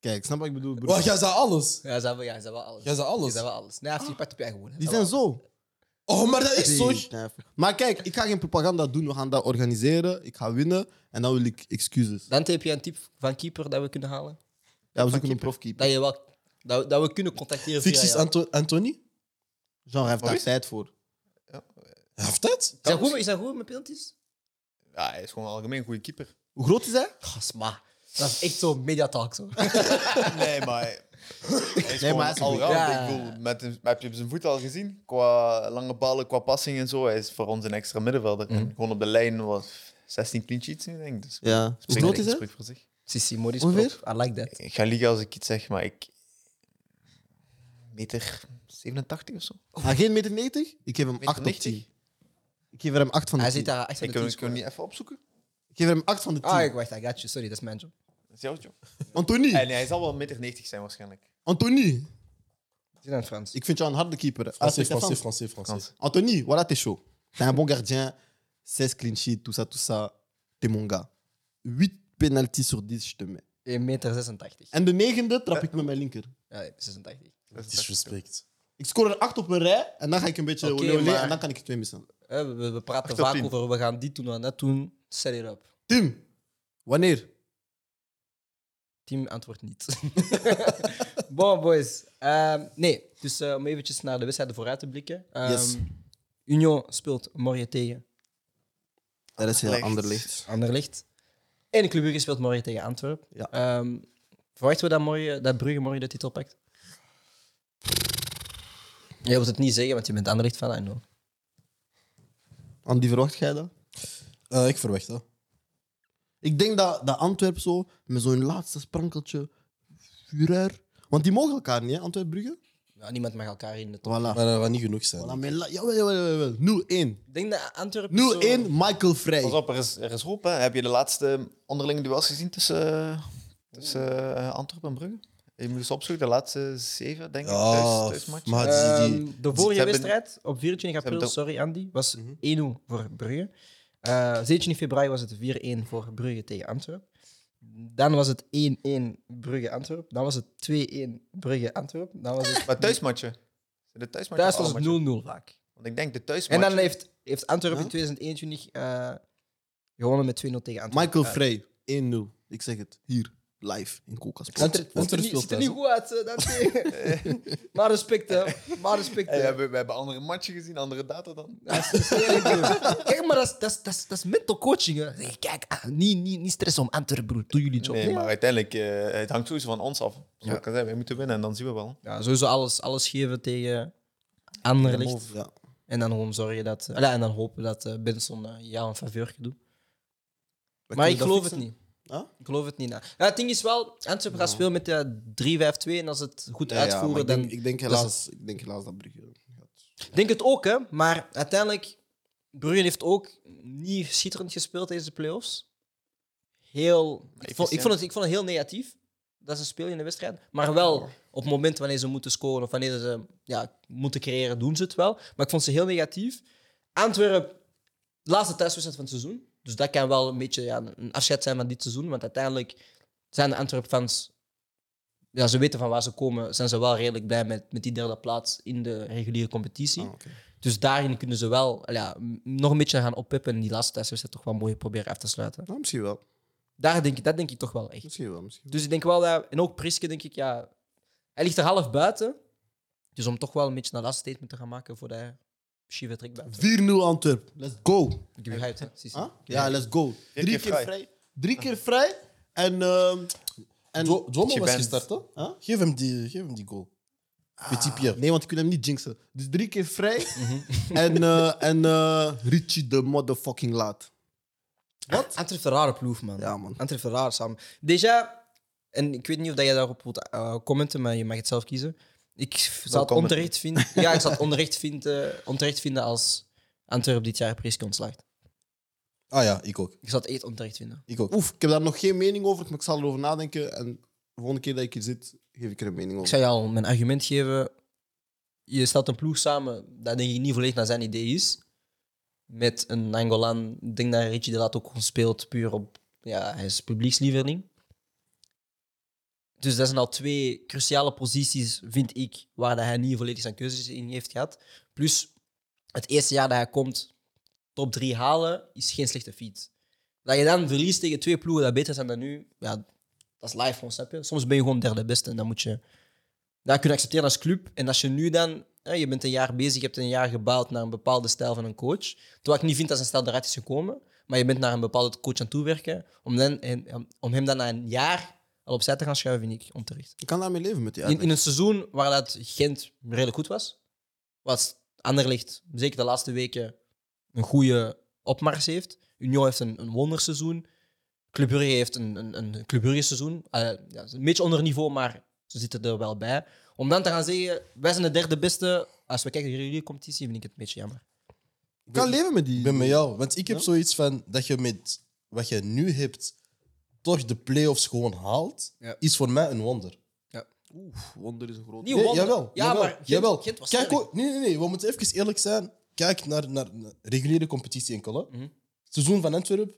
Speaker 2: Kijk, snap wat ik bedoel? broer?
Speaker 4: Wacht, jij zei alles.
Speaker 1: Ja, ze hebben, ja, ze hebben alles.
Speaker 4: Jij zei alles.
Speaker 1: Ze hebben alles. Nee, hij heeft je pet op je eigen woorden.
Speaker 2: Die
Speaker 1: Ze
Speaker 2: zijn
Speaker 1: hebben
Speaker 2: zo.
Speaker 4: Oh, maar dat is zo.
Speaker 2: Nee, Maar kijk, ik ga geen propaganda doen. We gaan dat organiseren. Ik ga winnen. En dan wil ik excuses.
Speaker 1: alles. Dan heb je een type van keeper dat we kunnen halen.
Speaker 2: Ja, we zoeken een profkeeper.
Speaker 1: Dat, je wel, dat, we- dat we kunnen contacteren via
Speaker 4: Ficties
Speaker 1: jou.
Speaker 4: Anto Anthony?
Speaker 2: Jean hij heeft daar tijd voor.
Speaker 4: Hij heeft het.
Speaker 1: Is hij goed, is hij goed met penalties?
Speaker 3: Ja, hij is gewoon algemeen een goede keeper.
Speaker 2: Hoe groot is hij?
Speaker 1: Gas, maar. Dat is echt zo mediatalk. Zo.
Speaker 3: Nee, maar hij is
Speaker 2: Nee, maar hij
Speaker 3: gewoon
Speaker 2: is
Speaker 3: al
Speaker 2: goed.
Speaker 3: round.
Speaker 1: Ja.
Speaker 3: Ik bedoel, met een, heb je zijn voet al gezien? Qua lange ballen, qua passing en zo. Hij is voor ons een extra middenvelder. En gewoon op de lijn was 16 clean sheets nu, denk ik. Dus
Speaker 2: Ja. Hoe
Speaker 3: spreekt-
Speaker 2: groot is hij?
Speaker 3: spreekt voor zich.
Speaker 1: Sissi, Maurice
Speaker 2: Ongeveer?
Speaker 1: Prop. I like that.
Speaker 3: Ik ga liegen als ik iets zeg, maar ik... Meter 87 of zo?
Speaker 2: Ah, geen meter 90? Ik geef hem
Speaker 3: Meter
Speaker 2: 8 op
Speaker 3: 90?
Speaker 2: 10. Ik geef hem 8 van de
Speaker 1: Hij
Speaker 2: 10.
Speaker 1: zit daar echt
Speaker 3: Ik kan kan niet even opzoeken.
Speaker 2: Ik geef hem 8 van de 10.
Speaker 1: Ah, ik wacht, I got you. Sorry, dat is mijn job.
Speaker 3: Job.
Speaker 2: Anthony.
Speaker 3: En hij zal wel meter 90 zijn waarschijnlijk.
Speaker 2: Anthony.
Speaker 1: Het.
Speaker 2: Ik vind jou een harde keeper. hè.
Speaker 4: Français,
Speaker 2: Ah, c'est
Speaker 4: français, français.
Speaker 2: Anthony, voilà, t'es chaud. T'es un bon gardien. 16 clean sheets, tout ça, tout ça. T'es mon gars. 8 penalties sur 10, je te mets.
Speaker 1: 1 meter 86.
Speaker 2: En de negende trap ik met mijn linker.
Speaker 1: Ja, 86.
Speaker 4: Disrespect.
Speaker 2: Ik scoor er 8 op een rij en dan ga ik een beetje
Speaker 1: Oké,
Speaker 2: olé olé
Speaker 1: maar-
Speaker 2: en dan kan ik twee missen.
Speaker 1: We, we, we praten
Speaker 3: Acht op
Speaker 1: vaak
Speaker 3: tien.
Speaker 1: over we gaan dit doen, we gaan dat doen. Set it up.
Speaker 2: Tim, wanneer?
Speaker 1: Team antwoordt niet. bon, boys. Ehm, nee, dus eh, om eventjes naar de wedstrijden vooruit te blikken. Ehm,
Speaker 2: Yes.
Speaker 1: Union speelt morgen tegen
Speaker 2: Dat is heel
Speaker 3: Anderlecht.
Speaker 2: ander licht.
Speaker 1: Anderlecht. En Club Brugge speelt morgen tegen Antwerpen.
Speaker 2: Ja.
Speaker 1: Ehm, verwachten we dat, morgen, dat Brugge morgen de titel pakt? Je wilt het niet zeggen, want je bent Anderlecht van, know.
Speaker 2: Andy, verwacht jij dat?
Speaker 4: Eh, ik verwacht dat.
Speaker 2: Ik denk dat, dat Antwerp zo, met zo'n laatste sprankeltje fureur... Want die mogen elkaar niet, hè, Antwerp-Brugge?
Speaker 1: Ja, niemand mag elkaar in de top.
Speaker 2: Voilà.
Speaker 4: Maar dat gaat niet genoeg zijn.
Speaker 2: voilà la- jawel, jawel, jawel, jawel. 0-1.
Speaker 1: Ik denk dat Antwerpen
Speaker 2: 0-1,
Speaker 1: zo-
Speaker 2: Michael Vrij.
Speaker 3: Pas op, er is, er is hoop. Hè. Heb je de laatste onderlinge duels gezien tussen, eh, tussen eh, Antwerpen en Brugge? Je moet eens opzoeken, de laatste zeven, denk ik, thuis,
Speaker 4: Ja,
Speaker 3: thuismatch.
Speaker 4: maar die, die,
Speaker 1: Ehm, de vorige
Speaker 3: hebben-
Speaker 1: wedstrijd op 24 april, sorry Andy, was
Speaker 2: Mhm.
Speaker 1: 1-0 voor Brugge. Eh 17 februari was het 4-1 voor Brugge tegen Antwerpen. Dan was het 1-1 Brugge-Antwerpen. Dan was het 2-1 Brugge-Antwerpen. Dan was het...
Speaker 3: Maar thuismatchen. De thuismatchen
Speaker 1: Thuis was het
Speaker 3: alle
Speaker 1: 0-0 vaak.
Speaker 3: Want ik denk de
Speaker 1: En
Speaker 3: thuismatchen...
Speaker 1: dan heeft, heeft Antwerpen in 2021 eh, gewonnen met 2-0 tegen Antwerpen.
Speaker 2: Michael
Speaker 1: Eh,
Speaker 2: Vrij, 1-0. Ik zeg het, hier, live, in Koelkast.
Speaker 4: Antwerpen
Speaker 1: ziet er niet- ziet er goed uit, eh, dat Maar respect, hè. Maar respect,
Speaker 3: Hey,
Speaker 1: hè.
Speaker 3: we, hebben, we hebben andere matchen gezien, andere data dan.
Speaker 1: Dat is. Kijk, maar dat is, dat, is, dat, is, dat is mental coaching. Hè. Kijk, ah, niet, niet, niet stressen om Antwerpen, broer. Doe jullie job.
Speaker 3: Nee,
Speaker 1: Nee,
Speaker 3: maar uiteindelijk, eh, het hangt sowieso van ons af. Zoals
Speaker 1: Ja.
Speaker 3: ik al zei, wij moeten winnen en dan zien we wel.
Speaker 1: Ja, sowieso alles, alles geven tegen Anderlecht.
Speaker 2: Ja.
Speaker 1: En dan gewoon zorgen dat... Allee, en dan hopen dat uh, Benson jou een faveur doet. Maar ik geloof het niet.
Speaker 2: Huh?
Speaker 1: Ik geloof het niet. nou. Ja, het ding is wel, Antwerpen gaat spelen met de 3-5-2 en als het goed
Speaker 2: Ja, ja, maar
Speaker 1: uitvoeren,
Speaker 2: ik
Speaker 1: dan...
Speaker 2: denk, ik, denk
Speaker 1: dat is
Speaker 2: helaas, ik denk helaas dat Brugge gaat.
Speaker 1: Ik denk het ook, hè. Maar uiteindelijk, Brugge heeft ook niet schitterend gespeeld deze playoffs. Heel... Ik vond, ik, vond het, ik vond het heel negatief. dat ze spelen in de wedstrijd. Maar wel op het moment wanneer ze moeten scoren of wanneer ze ja, moeten creëren, doen ze het wel. Maar ik vond ze heel negatief. Antwerpen, laatste thuiswedstrijd van het seizoen. Dus dat kan wel een beetje ja, een afscheid zijn van dit seizoen. Want uiteindelijk zijn de Antwerp-fans, ja, ze weten van waar ze komen, zijn ze wel redelijk blij met, met die derde plaats in de reguliere competitie.
Speaker 2: Ah.
Speaker 1: Dus daarin kunnen ze wel ja, nog een beetje gaan oppippen en die laatste thuiswedstrijd toch wel mooi proberen af te sluiten.
Speaker 2: Nou, misschien wel.
Speaker 1: Daar denk ik, dat denk ik toch wel echt.
Speaker 2: Misschien wel. Misschien wel.
Speaker 1: Dus ik denk wel dat, en ook Priske denk ik, ja, hij ligt er half buiten. Dus om toch wel een beetje een laatste statement te gaan maken voor de Chive trek buiten.
Speaker 2: 4-0 Antwerp. Let's go.
Speaker 1: Ik heb je hyped, hè? Sissi.
Speaker 2: Huh? Ja, let's go. Drie keer
Speaker 3: vrij.
Speaker 2: vrij. Drie keer vrij. En... ehm en
Speaker 4: Jo- Jomo was
Speaker 3: bent-
Speaker 4: gestart, hè?
Speaker 2: Huh?
Speaker 4: Geef hem die, geef hem die goal. Petit Pierre.
Speaker 2: Nee, want ik kan hem niet jinxen. Dus drie keer vrij. en eh, en eh, Richie de motherfucking laat.
Speaker 1: Wat? Antwerp heeft een rare ploeg, man.
Speaker 2: Ja, man.
Speaker 1: Antwerp heeft een raar samen. Déjà, en ik weet niet of dat jij daarop wilt eh, commenten, maar je mag het zelf kiezen. Ik zou het
Speaker 3: commenten.
Speaker 1: onterecht vinden, ja, ik zou het onterecht vinden, onterecht vinden als Antwerp dit jaar Priske ontslaagt.
Speaker 4: Ah ja, ik ook.
Speaker 1: Ik zou het echt onterecht vinden.
Speaker 4: Ik ook.
Speaker 2: Oef, ik heb daar nog geen mening over, maar ik zal erover nadenken. En de volgende keer dat ik hier zit, geef ik er een mening
Speaker 1: Ik
Speaker 2: over.
Speaker 1: zou je al mijn argument geven. Je stelt een ploeg samen dat denk ik niet volledig naar zijn idee is. Met een Angolan. Ik denk dat Richie de Laat ook gewoon speelt puur op... Ja, hij is publiekslieveling. Dus dat zijn al twee cruciale posities, vind ik, waar dat hij niet volledig zijn keuzes in heeft gehad. Plus, het eerste jaar dat hij komt, top drie halen, is geen slechte feat. Dat je dan verliest tegen twee ploegen dat beter zijn dan nu, ja, dat is live gewoon, snap je? Soms ben je gewoon derde beste en dan moet je dat kun je accepteren als club. En als je nu dan, hè, je bent een jaar bezig, je hebt een jaar gebouwd naar een bepaalde stijl van een coach. Terwijl ik niet vind dat zijn stijl eruit is gekomen, maar je bent naar een bepaalde coach aan het toewerken. Om, dan, om hem dan na een jaar al opzij te gaan schuiven, vind ik onterecht.
Speaker 2: Ik kan daarmee leven met die
Speaker 1: In, in een seizoen waar dat Gent redelijk goed was, was Anderlecht zeker de laatste weken een goede opmars heeft. Union heeft een, een wonderseizoen. Club Brugge heeft een, een, een Club Brugge seizoen. Eh, ja, een beetje onder niveau, maar ze zitten er wel bij. Om dan te gaan zeggen, wij zijn de derde beste. Als we kijken naar de reguliere competitie, vind ik het een beetje jammer.
Speaker 2: Ik kan leven met die...
Speaker 4: Ik ben met jou. Want ik heb
Speaker 2: Ja?
Speaker 4: zoiets van dat je met wat je nu hebt, toch de play-offs gewoon haalt,
Speaker 1: Ja.
Speaker 4: is voor mij een wonder.
Speaker 2: Oef, wonder is een groot...
Speaker 4: Nee,
Speaker 1: wonder.
Speaker 4: jawel,
Speaker 1: Ja,
Speaker 4: jawel,
Speaker 1: maar Gent-
Speaker 4: jawel.
Speaker 1: Gent was
Speaker 4: Kijk, ook- nee, nee, nee, we moeten even eerlijk zijn. Kijk naar, naar, naar reguliere competitie. Hè.
Speaker 1: Mhm.
Speaker 4: Seizoen van Antwerpen,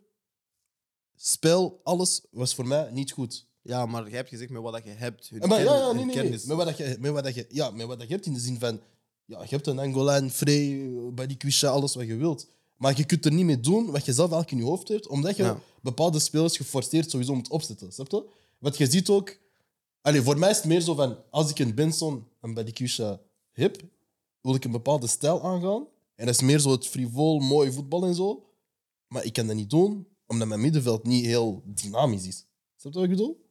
Speaker 4: spel, alles was voor mij niet goed.
Speaker 2: Ja, maar jij hebt gezegd met wat dat je hebt. Hun
Speaker 4: Eh, Maar ja,
Speaker 2: kennis-
Speaker 4: ja,
Speaker 2: hun
Speaker 4: nee, nee. Met wat, dat je, met, wat dat je, ja, met wat dat je hebt in de zin van... Ja, je hebt een Angolaan, Frey, Badikwisha, alles wat je wilt. Maar je kunt er niet mee doen wat je zelf eigenlijk in je hoofd hebt, omdat je
Speaker 2: Ja.
Speaker 4: Bepaalde spelers geforceerd sowieso moet opzetten. Snap je? Want je ziet ook... Allee, voor mij is het meer zo van... Als ik een Benson en Badikwisha heb, wil ik een bepaalde stijl aangaan. En dat is meer zo het frivol, mooi voetbal en zo. Maar ik kan dat niet doen, omdat mijn middenveld niet heel dynamisch is. Snap je wat ik bedoel?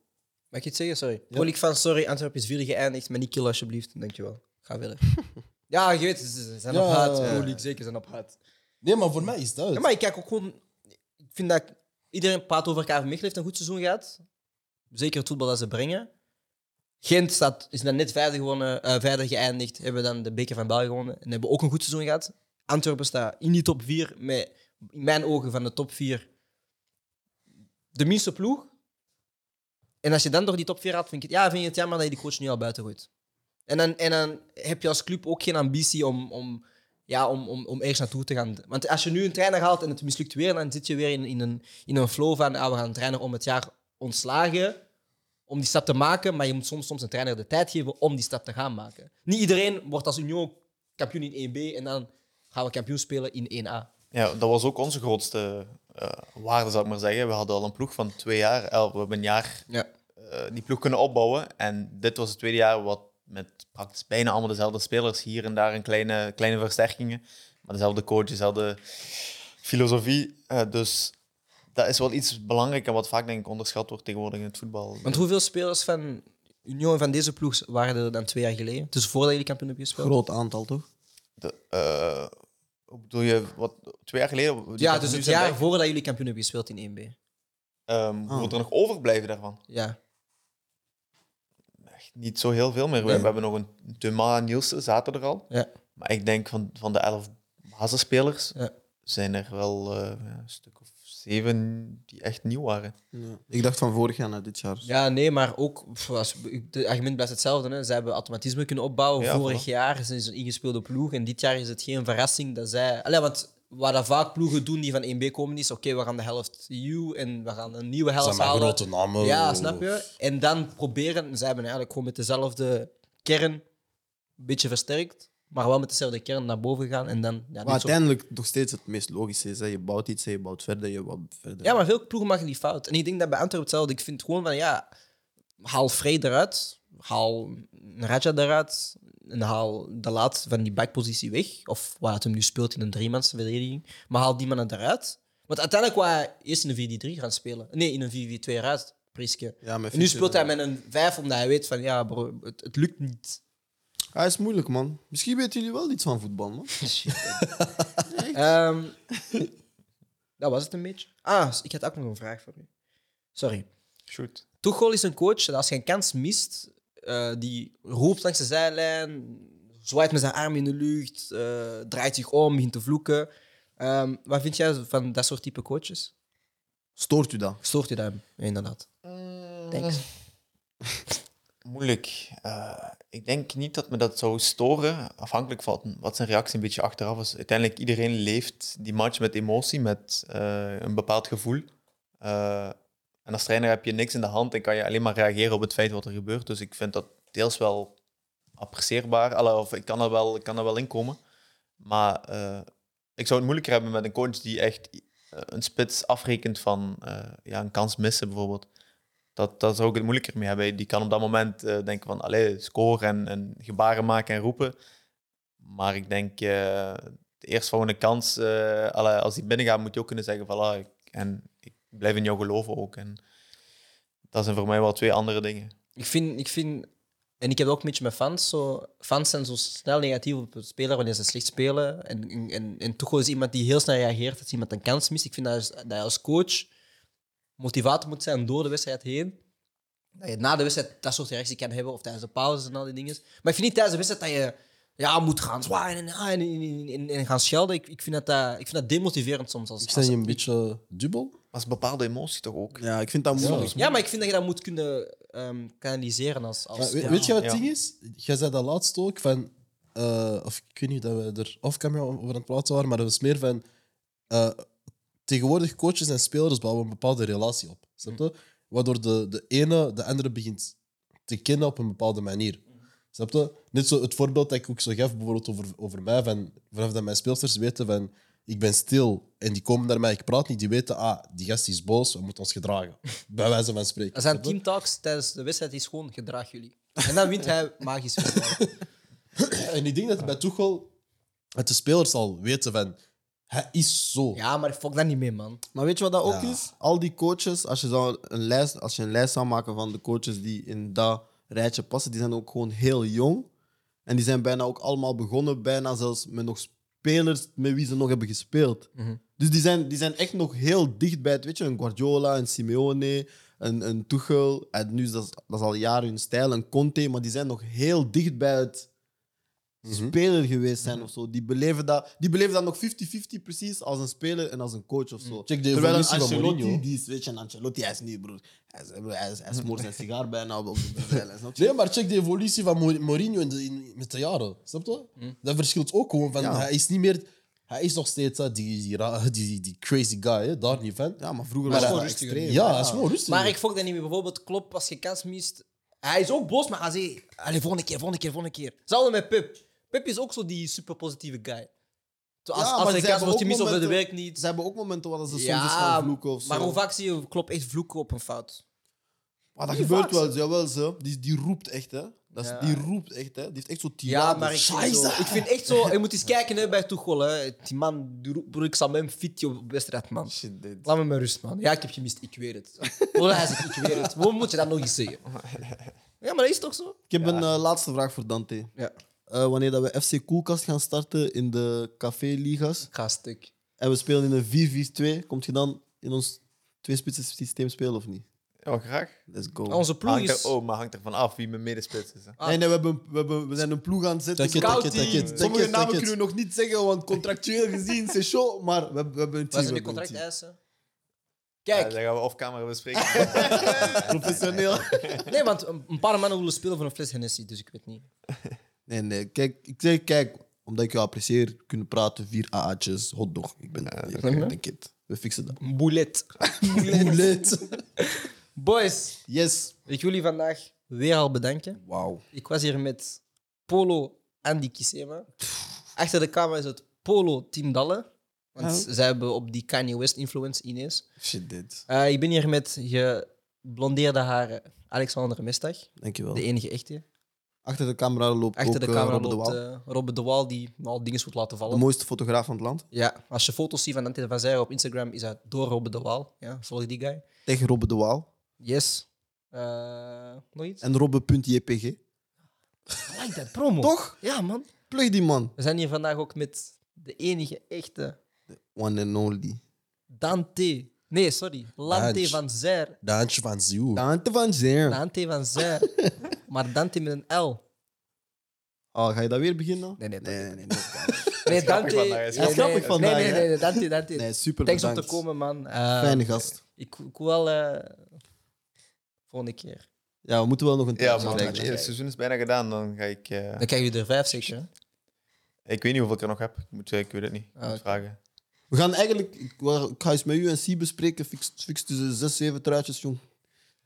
Speaker 1: Mag ik iets zeggen? Sorry.
Speaker 4: Ja.
Speaker 1: Van sorry, Antwerpen is vierde geëindigd, maar niet killen alsjeblieft. Dankjewel. Ga verder. ja, je weet, ze zijn op
Speaker 4: Ja.
Speaker 1: haat. Pro League, zeker zijn op haat.
Speaker 4: Nee, maar voor mij is dat het.
Speaker 1: Ja, maar ik kijk ook gewoon... Ik vind dat... Iedereen praat over KV Mechelen heeft een goed seizoen gehad. Zeker het voetbal dat ze brengen. Gent staat, is dan net vijfde, gewonnen, vijfde geëindigd. Hebben dan de beker van België gewonnen. En hebben ook een goed seizoen gehad. Antwerpen staat in die top 4. Met in mijn ogen van de top 4 de minste ploeg. En als je dan door die top 4 gaat, vind ik, het, ja, vind je het jammer dat je die coach nu al buiten gooit. En dan, en dan heb je als club ook geen ambitie om, om, ja, om, om, om eerst naartoe te gaan. Want als je nu een trainer haalt en het mislukt weer, dan zit je weer in, in, een, in een flow van ah, we gaan een trainer om het jaar ontslagen om die stap te maken, maar je moet soms, soms een trainer de tijd geven om die stap te gaan maken. Niet iedereen wordt als Union kampioen in 1B en dan gaan we kampioen spelen in 1A.
Speaker 3: Ja, dat was ook onze grootste eh, waarde, zou ik maar zeggen. We hadden al een ploeg van twee jaar. We hebben een jaar
Speaker 1: Ja.
Speaker 3: eh, die ploeg kunnen opbouwen. En dit was het tweede jaar wat met praktisch bijna allemaal dezelfde spelers. Hier en daar een kleine, kleine versterkingen. Maar dezelfde coach, dezelfde filosofie. Eh, dus dat is wel iets belangrijks en wat vaak denk ik onderschat wordt tegenwoordig in het voetbal.
Speaker 1: Want hoeveel spelers van Union en van deze ploeg waren er dan twee jaar geleden? Dus voordat jullie kampioen hebben gespeeld?
Speaker 2: Groot aantal, toch?
Speaker 3: De, eh, bedoel je, wat, twee jaar geleden?
Speaker 1: Ja, dus het jaar
Speaker 3: bij-
Speaker 1: voordat jullie kampioen hebben gespeeld in 1B.
Speaker 3: Ehm, Hoeveel er nog overblijven daarvan?
Speaker 1: Ja.
Speaker 3: Niet zo heel veel meer. We,
Speaker 1: Nee.
Speaker 3: we hebben nog een en Nielsen, zaten er al.
Speaker 1: Ja.
Speaker 3: Maar ik denk van, van de elf basisspelers
Speaker 1: Ja.
Speaker 3: zijn er wel eh, een stuk of zeven die echt nieuw waren.
Speaker 2: Ja. Ik dacht van vorig jaar naar dit jaar.
Speaker 1: Ja, nee, maar ook, pff, als, het argument blijft hetzelfde. Hè. Ze hebben automatisme kunnen opbouwen.
Speaker 3: Ja,
Speaker 1: Vorig
Speaker 3: voilà.
Speaker 1: jaar zijn ze een ingespeelde ploeg. En dit jaar is het geen verrassing dat zij... Allee, want wat dat vaak ploegen doen die van 1B komen is, oké, we gaan de helft EU en we gaan een nieuwe helft
Speaker 4: zijn maar
Speaker 1: halen.
Speaker 4: grote namen.
Speaker 1: Ja, snap je? En dan proberen, ze hebben eigenlijk gewoon met dezelfde kern een beetje versterkt, maar wel met dezelfde kern naar boven gaan en dan... Ja,
Speaker 2: Maar uiteindelijk nog steeds het meest logische is. Hè. Je bouwt iets, hè, je bouwt verder, je bouwt verder.
Speaker 1: Ja, maar veel ploegen maken die fout. En ik denk dat bij Antwerpen hetzelfde. Ik vind gewoon van, ja, haal Frey eruit, haal Raja eruit en haal de laat van die backpositie weg. Of wat het hem nu speelt in een driemans verdediging. Maar haal die mannen eruit. Want uiteindelijk wou hij eerst in een 4-3 gaan spelen. Nee, in een 4-4-2 eruit, Priske.
Speaker 2: Ja, met
Speaker 1: En nu speelt hij met een 5 omdat hij weet van, ja bro, het, het lukt niet.
Speaker 2: Hij is moeilijk, man. Misschien weten jullie wel iets van voetbal, man.
Speaker 1: Ehm, dat was het een beetje. Ah, ik had ook nog een vraag voor u. Sorry.
Speaker 3: Shoot.
Speaker 1: Tuchel is een coach dat als je een kans mist, eh, die roept langs de zijlijn, zwaait met zijn arm in de lucht, eh, draait zich om, begint te vloeken. Ehm, wat vind jij van dat soort type coaches?
Speaker 2: Stoort u dat?
Speaker 1: Stoort je dat? Ja, inderdaad. Thanks.
Speaker 3: Moeilijk. Eh, ik denk niet dat me dat zou storen, afhankelijk van wat zijn reactie een beetje achteraf is. Uiteindelijk, iedereen leeft die match met emotie, met eh, een bepaald gevoel. En als trainer heb je niks in de hand en kan je alleen maar reageren op het feit wat er gebeurt. Dus ik vind dat deels wel apprecieerbaar. Of ik kan er wel, ik kan er wel in komen. Maar eh, ik zou het moeilijker hebben met een coach die echt eh, een spits afrekent van eh, ja, een kans missen bijvoorbeeld. Dat, dat zou ik het moeilijker mee hebben. Die kan op dat moment denken van, allee, score en, en gebaren maken en roepen. Maar ik denk, eh de eerstvolgende kans, allee, als die binnengaat, moet je ook kunnen zeggen van, ah, en blijf in jou geloven ook. En dat zijn voor mij wel twee andere dingen.
Speaker 1: Ik vind, ik vind, en ik heb het ook een beetje met fans. Zo, fans zijn zo snel negatief op een speler wanneer ze slecht spelen. En, en- en, en Tuchel is iemand die heel snel reageert als iemand een kans mist. Ik vind dat, als- dat je als coach motivator moet zijn door de wedstrijd heen. Dat je na de wedstrijd dat soort reactie kan hebben, of tijdens de pauzes en al die dingen. Maar ik vind niet tijdens de wedstrijd dat je ja, moet gaan zwaaien en, ja, en, en, en- en gaan schelden. Ik, ik, vind dat, dat, ik vind dat demotiverend soms. Als,
Speaker 4: Ik zijn je een beetje dubbel.
Speaker 3: Dat is een bepaalde emotie toch ook?
Speaker 2: Ja, ik vind dat moeilijk.
Speaker 1: ja, maar ik vind dat je dat moet kunnen ehm, kanaliseren als... als
Speaker 4: Maar
Speaker 1: ja.
Speaker 4: weet je wat het
Speaker 3: Ja.
Speaker 4: ding is? Jij zei dat laatst ook van. eh, of ik weet niet dat we er off-camera over aan het praten waren, maar dat was meer van. eh, tegenwoordig coaches en spelers bouwen een bepaalde relatie op. Snap je? Waardoor de, de ene de andere begint te kennen op een bepaalde manier. Snap je? Net zo het voorbeeld dat ik ook zo gaf, bijvoorbeeld over, over mij. Van, vanaf dat mijn speelsters weten van. Ik ben stil en die komen naar mij, ik praat niet. Die weten, ah, die gast is boos, we moeten ons gedragen. Bij wijze van spreken.
Speaker 1: Er zijn teamtalks tijdens de wedstrijd, is gewoon gedraag jullie. En dan wint hij magisch.
Speaker 4: En ik denk dat bij Tuchel dat de spelers al weten van hij is zo.
Speaker 1: ja, maar fuck dat niet mee, man.
Speaker 2: Maar weet je wat dat ook
Speaker 4: Ja.
Speaker 2: is? Al die coaches, als je, zou een lijst, als je een lijst zou maken van de coaches die in dat rijtje passen, die zijn ook gewoon heel jong. En die zijn bijna ook allemaal begonnen, bijna zelfs met nog spelers met wie ze nog hebben gespeeld. Dus die zijn, die zijn echt nog heel dicht bij het, weet je, een Guardiola, een Simeone, een, een Tuchel. En nu is dat, dat is al jaren hun stijl, een Conte, maar die zijn nog heel dicht bij het speler geweest zijn of zo. Die beleven dat, die beleven dat nog 50-50 precies als een speler en als een coach of zo.
Speaker 4: Check de
Speaker 2: Terwijl een
Speaker 4: evolutie van
Speaker 2: Ancelotti,
Speaker 4: Mourinho.
Speaker 2: die is, weet je, een Ancelotti, hij is nu, broer. Hij, is, hij, is- hij smoort zijn sigaar bijna op op de zijlijn. snap je?
Speaker 4: Nee, maar check de evolutie van Mou- Mourinho in de, in- met de jaren. Snap je? Dat verschilt ook gewoon van.
Speaker 2: Ja.
Speaker 4: Hij is niet meer. Hij is nog steeds hè, die, die, ra- die, die crazy guy, hè, daar niet van.
Speaker 2: Ja, maar vroeger
Speaker 4: Maar
Speaker 2: was
Speaker 4: hij-
Speaker 2: het wel extreem.
Speaker 4: Ja, hij is gewoon rustig.
Speaker 1: Maar ik fok dat niet meer. Bijvoorbeeld Klopp, als je kans mist... Hij is ook boos, maar hij zegt... Allee, volgende keer, volgende keer, volgende keer. Hetzelfde met Pep. Pep is ook zo die super positieve guy. Zo Als,
Speaker 2: Ja,
Speaker 1: als
Speaker 2: ze
Speaker 1: kans
Speaker 2: hebben
Speaker 1: wordt
Speaker 2: ook
Speaker 1: gemist of het werkt niet...
Speaker 2: Ze hebben ook momenten waar ze soms eens
Speaker 1: Ja,
Speaker 2: gaan vloeken of zo.
Speaker 1: maar hoe vaak zie je Klopp echt vloeken op een fout?
Speaker 2: Maar dat gebeurt wel, jawel zo. Die, die roept echt, hè. Dat is,
Speaker 1: Ja.
Speaker 2: Die roept echt, hè. Die heeft echt zo
Speaker 1: Ja,
Speaker 2: tirades.
Speaker 1: maar ik vind, zo, ik vind echt zo... Je moet eens kijken hè, bij Tuchel. Hè. Die man, die roept, broer, ik zal met hem fit op wedstrijd, man.
Speaker 2: Shit.
Speaker 1: Laat me maar rust, man. Ja, ik heb gemist, ik weet het. Hij zegt, ik weet het. Waarom moet je dat nog eens zeggen? Ja, maar dat is toch zo?
Speaker 2: Ik heb een eh, laatste vraag voor Dante.
Speaker 1: Ja.
Speaker 2: Eh, wanneer dat we FC Koelkast gaan starten in de café-ligas
Speaker 1: Ik ga stuk.
Speaker 2: en we spelen in een 4-4-2, komt je dan in ons twee-spitsen systeem spelen of niet?
Speaker 3: Ja, graag.
Speaker 2: Let's go.
Speaker 1: Onze ploeg
Speaker 3: Hangt
Speaker 1: is...
Speaker 3: er, oh, maar hangt ervan af wie mijn medespits is. Hè.
Speaker 1: Ah.
Speaker 2: Nee, nee, we, hebben, we, hebben, we zijn een ploeg aan het zetten.
Speaker 4: Take it, take it,
Speaker 2: Scouting.
Speaker 4: take it, take
Speaker 2: Sommige
Speaker 4: it,
Speaker 2: namen kunnen we nog niet zeggen, want contractueel gezien is het show. Maar we, hebben- we hebben een
Speaker 1: Wat
Speaker 2: team.
Speaker 1: zijn de
Speaker 2: een team.
Speaker 1: contracteisen?
Speaker 3: Ja,
Speaker 1: Kijk,
Speaker 3: dat gaan we off-camera bespreken.
Speaker 2: Professioneel.
Speaker 1: nee, want een een paar mannen willen spelen voor een fles Hennessy, dus ik weet niet.
Speaker 2: Nee, nee. Kijk, ik zeg, kijk, omdat ik je apprecieer, kunnen praten, vier AA'tjes, hotdog. Ik ben ik ben een kid. We fixen dat.
Speaker 1: Boulet.
Speaker 2: Boulet.
Speaker 1: Boys,
Speaker 2: Yes.
Speaker 1: ik wil jullie vandaag weer al bedanken.
Speaker 2: Wauw.
Speaker 1: Ik was hier met Polo Andy Kisema. Achter de camera is het Polo Team Dalle. Want zij hebben op die Kanye West influence ineens.
Speaker 2: Shit, dit.
Speaker 1: Eh, ik ben hier met geblondeerde haren Alexander Mestag.
Speaker 2: Dankjewel.
Speaker 1: De enige echte.
Speaker 2: Achter de camera loopt
Speaker 1: Achter
Speaker 2: ook
Speaker 1: de
Speaker 2: eh,
Speaker 1: camera
Speaker 2: Robbe de
Speaker 1: loopt
Speaker 2: Waal.
Speaker 1: eh, Robbe de Waal, die al dingen moet laten
Speaker 2: De
Speaker 1: vallen.
Speaker 2: mooiste fotograaf van het land.
Speaker 1: Ja, als je foto's ziet van Dante van Zijre op Instagram, is dat door Robbe de Waal. Ja, volg die guy.
Speaker 2: Tegen Robbe de Waal.
Speaker 1: Yes. Eh, nog iets?
Speaker 2: En Robbe.jpg.
Speaker 1: I like that promo.
Speaker 2: Toch?
Speaker 1: Ja, man.
Speaker 2: Plug die man.
Speaker 1: We zijn hier vandaag ook met de enige echte
Speaker 2: One and only.
Speaker 1: Dante. Nee, sorry. Lante
Speaker 4: Dante.
Speaker 1: van Zijr.
Speaker 4: Daantje van Ziel.
Speaker 2: Dante van Zeer.
Speaker 1: Dante van Zijr. maar Dante met een L.
Speaker 2: Oh, ga je dat weer beginnen?
Speaker 1: Nee, nee,
Speaker 2: nee.
Speaker 1: nee,
Speaker 2: nee, nee, nee.
Speaker 1: Nee,
Speaker 3: grappig
Speaker 1: Dante.
Speaker 3: hij is
Speaker 1: nee,
Speaker 2: grappig
Speaker 1: nee,
Speaker 2: vandaag,
Speaker 1: Nee, nee, nee, nee, Dante, Dante.
Speaker 2: Nee, super
Speaker 1: Thanks om te komen, man. Eh,
Speaker 2: Fijne gast.
Speaker 1: Ik, ik wil wel... eh, volgende keer.
Speaker 2: Ja, we moeten wel nog een
Speaker 3: Ja,
Speaker 2: tijdje
Speaker 3: man.
Speaker 2: kijken.
Speaker 3: Het hele seizoen is bijna gedaan. Dan ga ik... eh,
Speaker 1: Dan krijg je er vijf, zeker. hè?
Speaker 3: ik weet niet hoeveel ik er nog heb. Ik, moet, ik weet het niet. Ik moet
Speaker 1: Ah,
Speaker 3: vragen.
Speaker 2: We gaan eigenlijk... Ik, ga eens met u en Si bespreken. Fix, fix tussen zes, zeven truitjes, jong.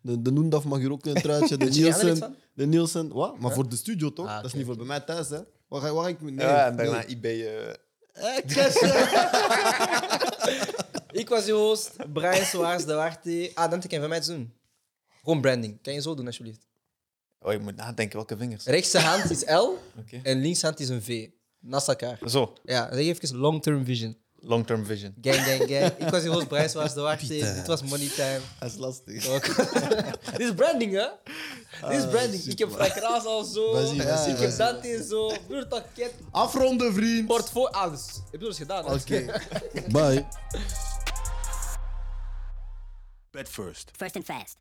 Speaker 2: De, de Noendaf mag hier ook een truitje. De
Speaker 1: je
Speaker 2: Nielsen. De Nielsen. Wat? Maar voor de studio, toch?
Speaker 1: Ah,
Speaker 2: dat is niet voor bij mij thuis, hè? Waar ga, waar ga ik... Nee,
Speaker 3: ja, en daarna eBay... eh,
Speaker 2: Eh, kersen.
Speaker 1: Ik was je host, Brian Soares de Warte. Ah, Dante, kan je van mij iets doen? Gewoon branding. Kan je zo doen, alsjeblieft?
Speaker 3: Oh, ik moet nadenken welke vingers.
Speaker 1: Rechtse hand is L
Speaker 3: Oké.
Speaker 1: en linkse hand is een V. Naast elkaar.
Speaker 3: Zo,
Speaker 1: Ja, zeg even long-term vision.
Speaker 3: Long-term vision.
Speaker 1: Gang, gang, gang. Ik was je host, Brian Soares de Warte. Dit was Money Time.
Speaker 2: Dat is lastig.
Speaker 1: Dit is branding, hè? Dit is branding. Ik heb Frank Raas al zo. Ik heb. Dante zo. Broer, pakket.
Speaker 2: Afronden, vriend.
Speaker 1: Portfolio. Ah, dus. Ik heb dus gedaan.
Speaker 2: Oké.
Speaker 4: Bye.
Speaker 5: Bet first.
Speaker 6: First and fast.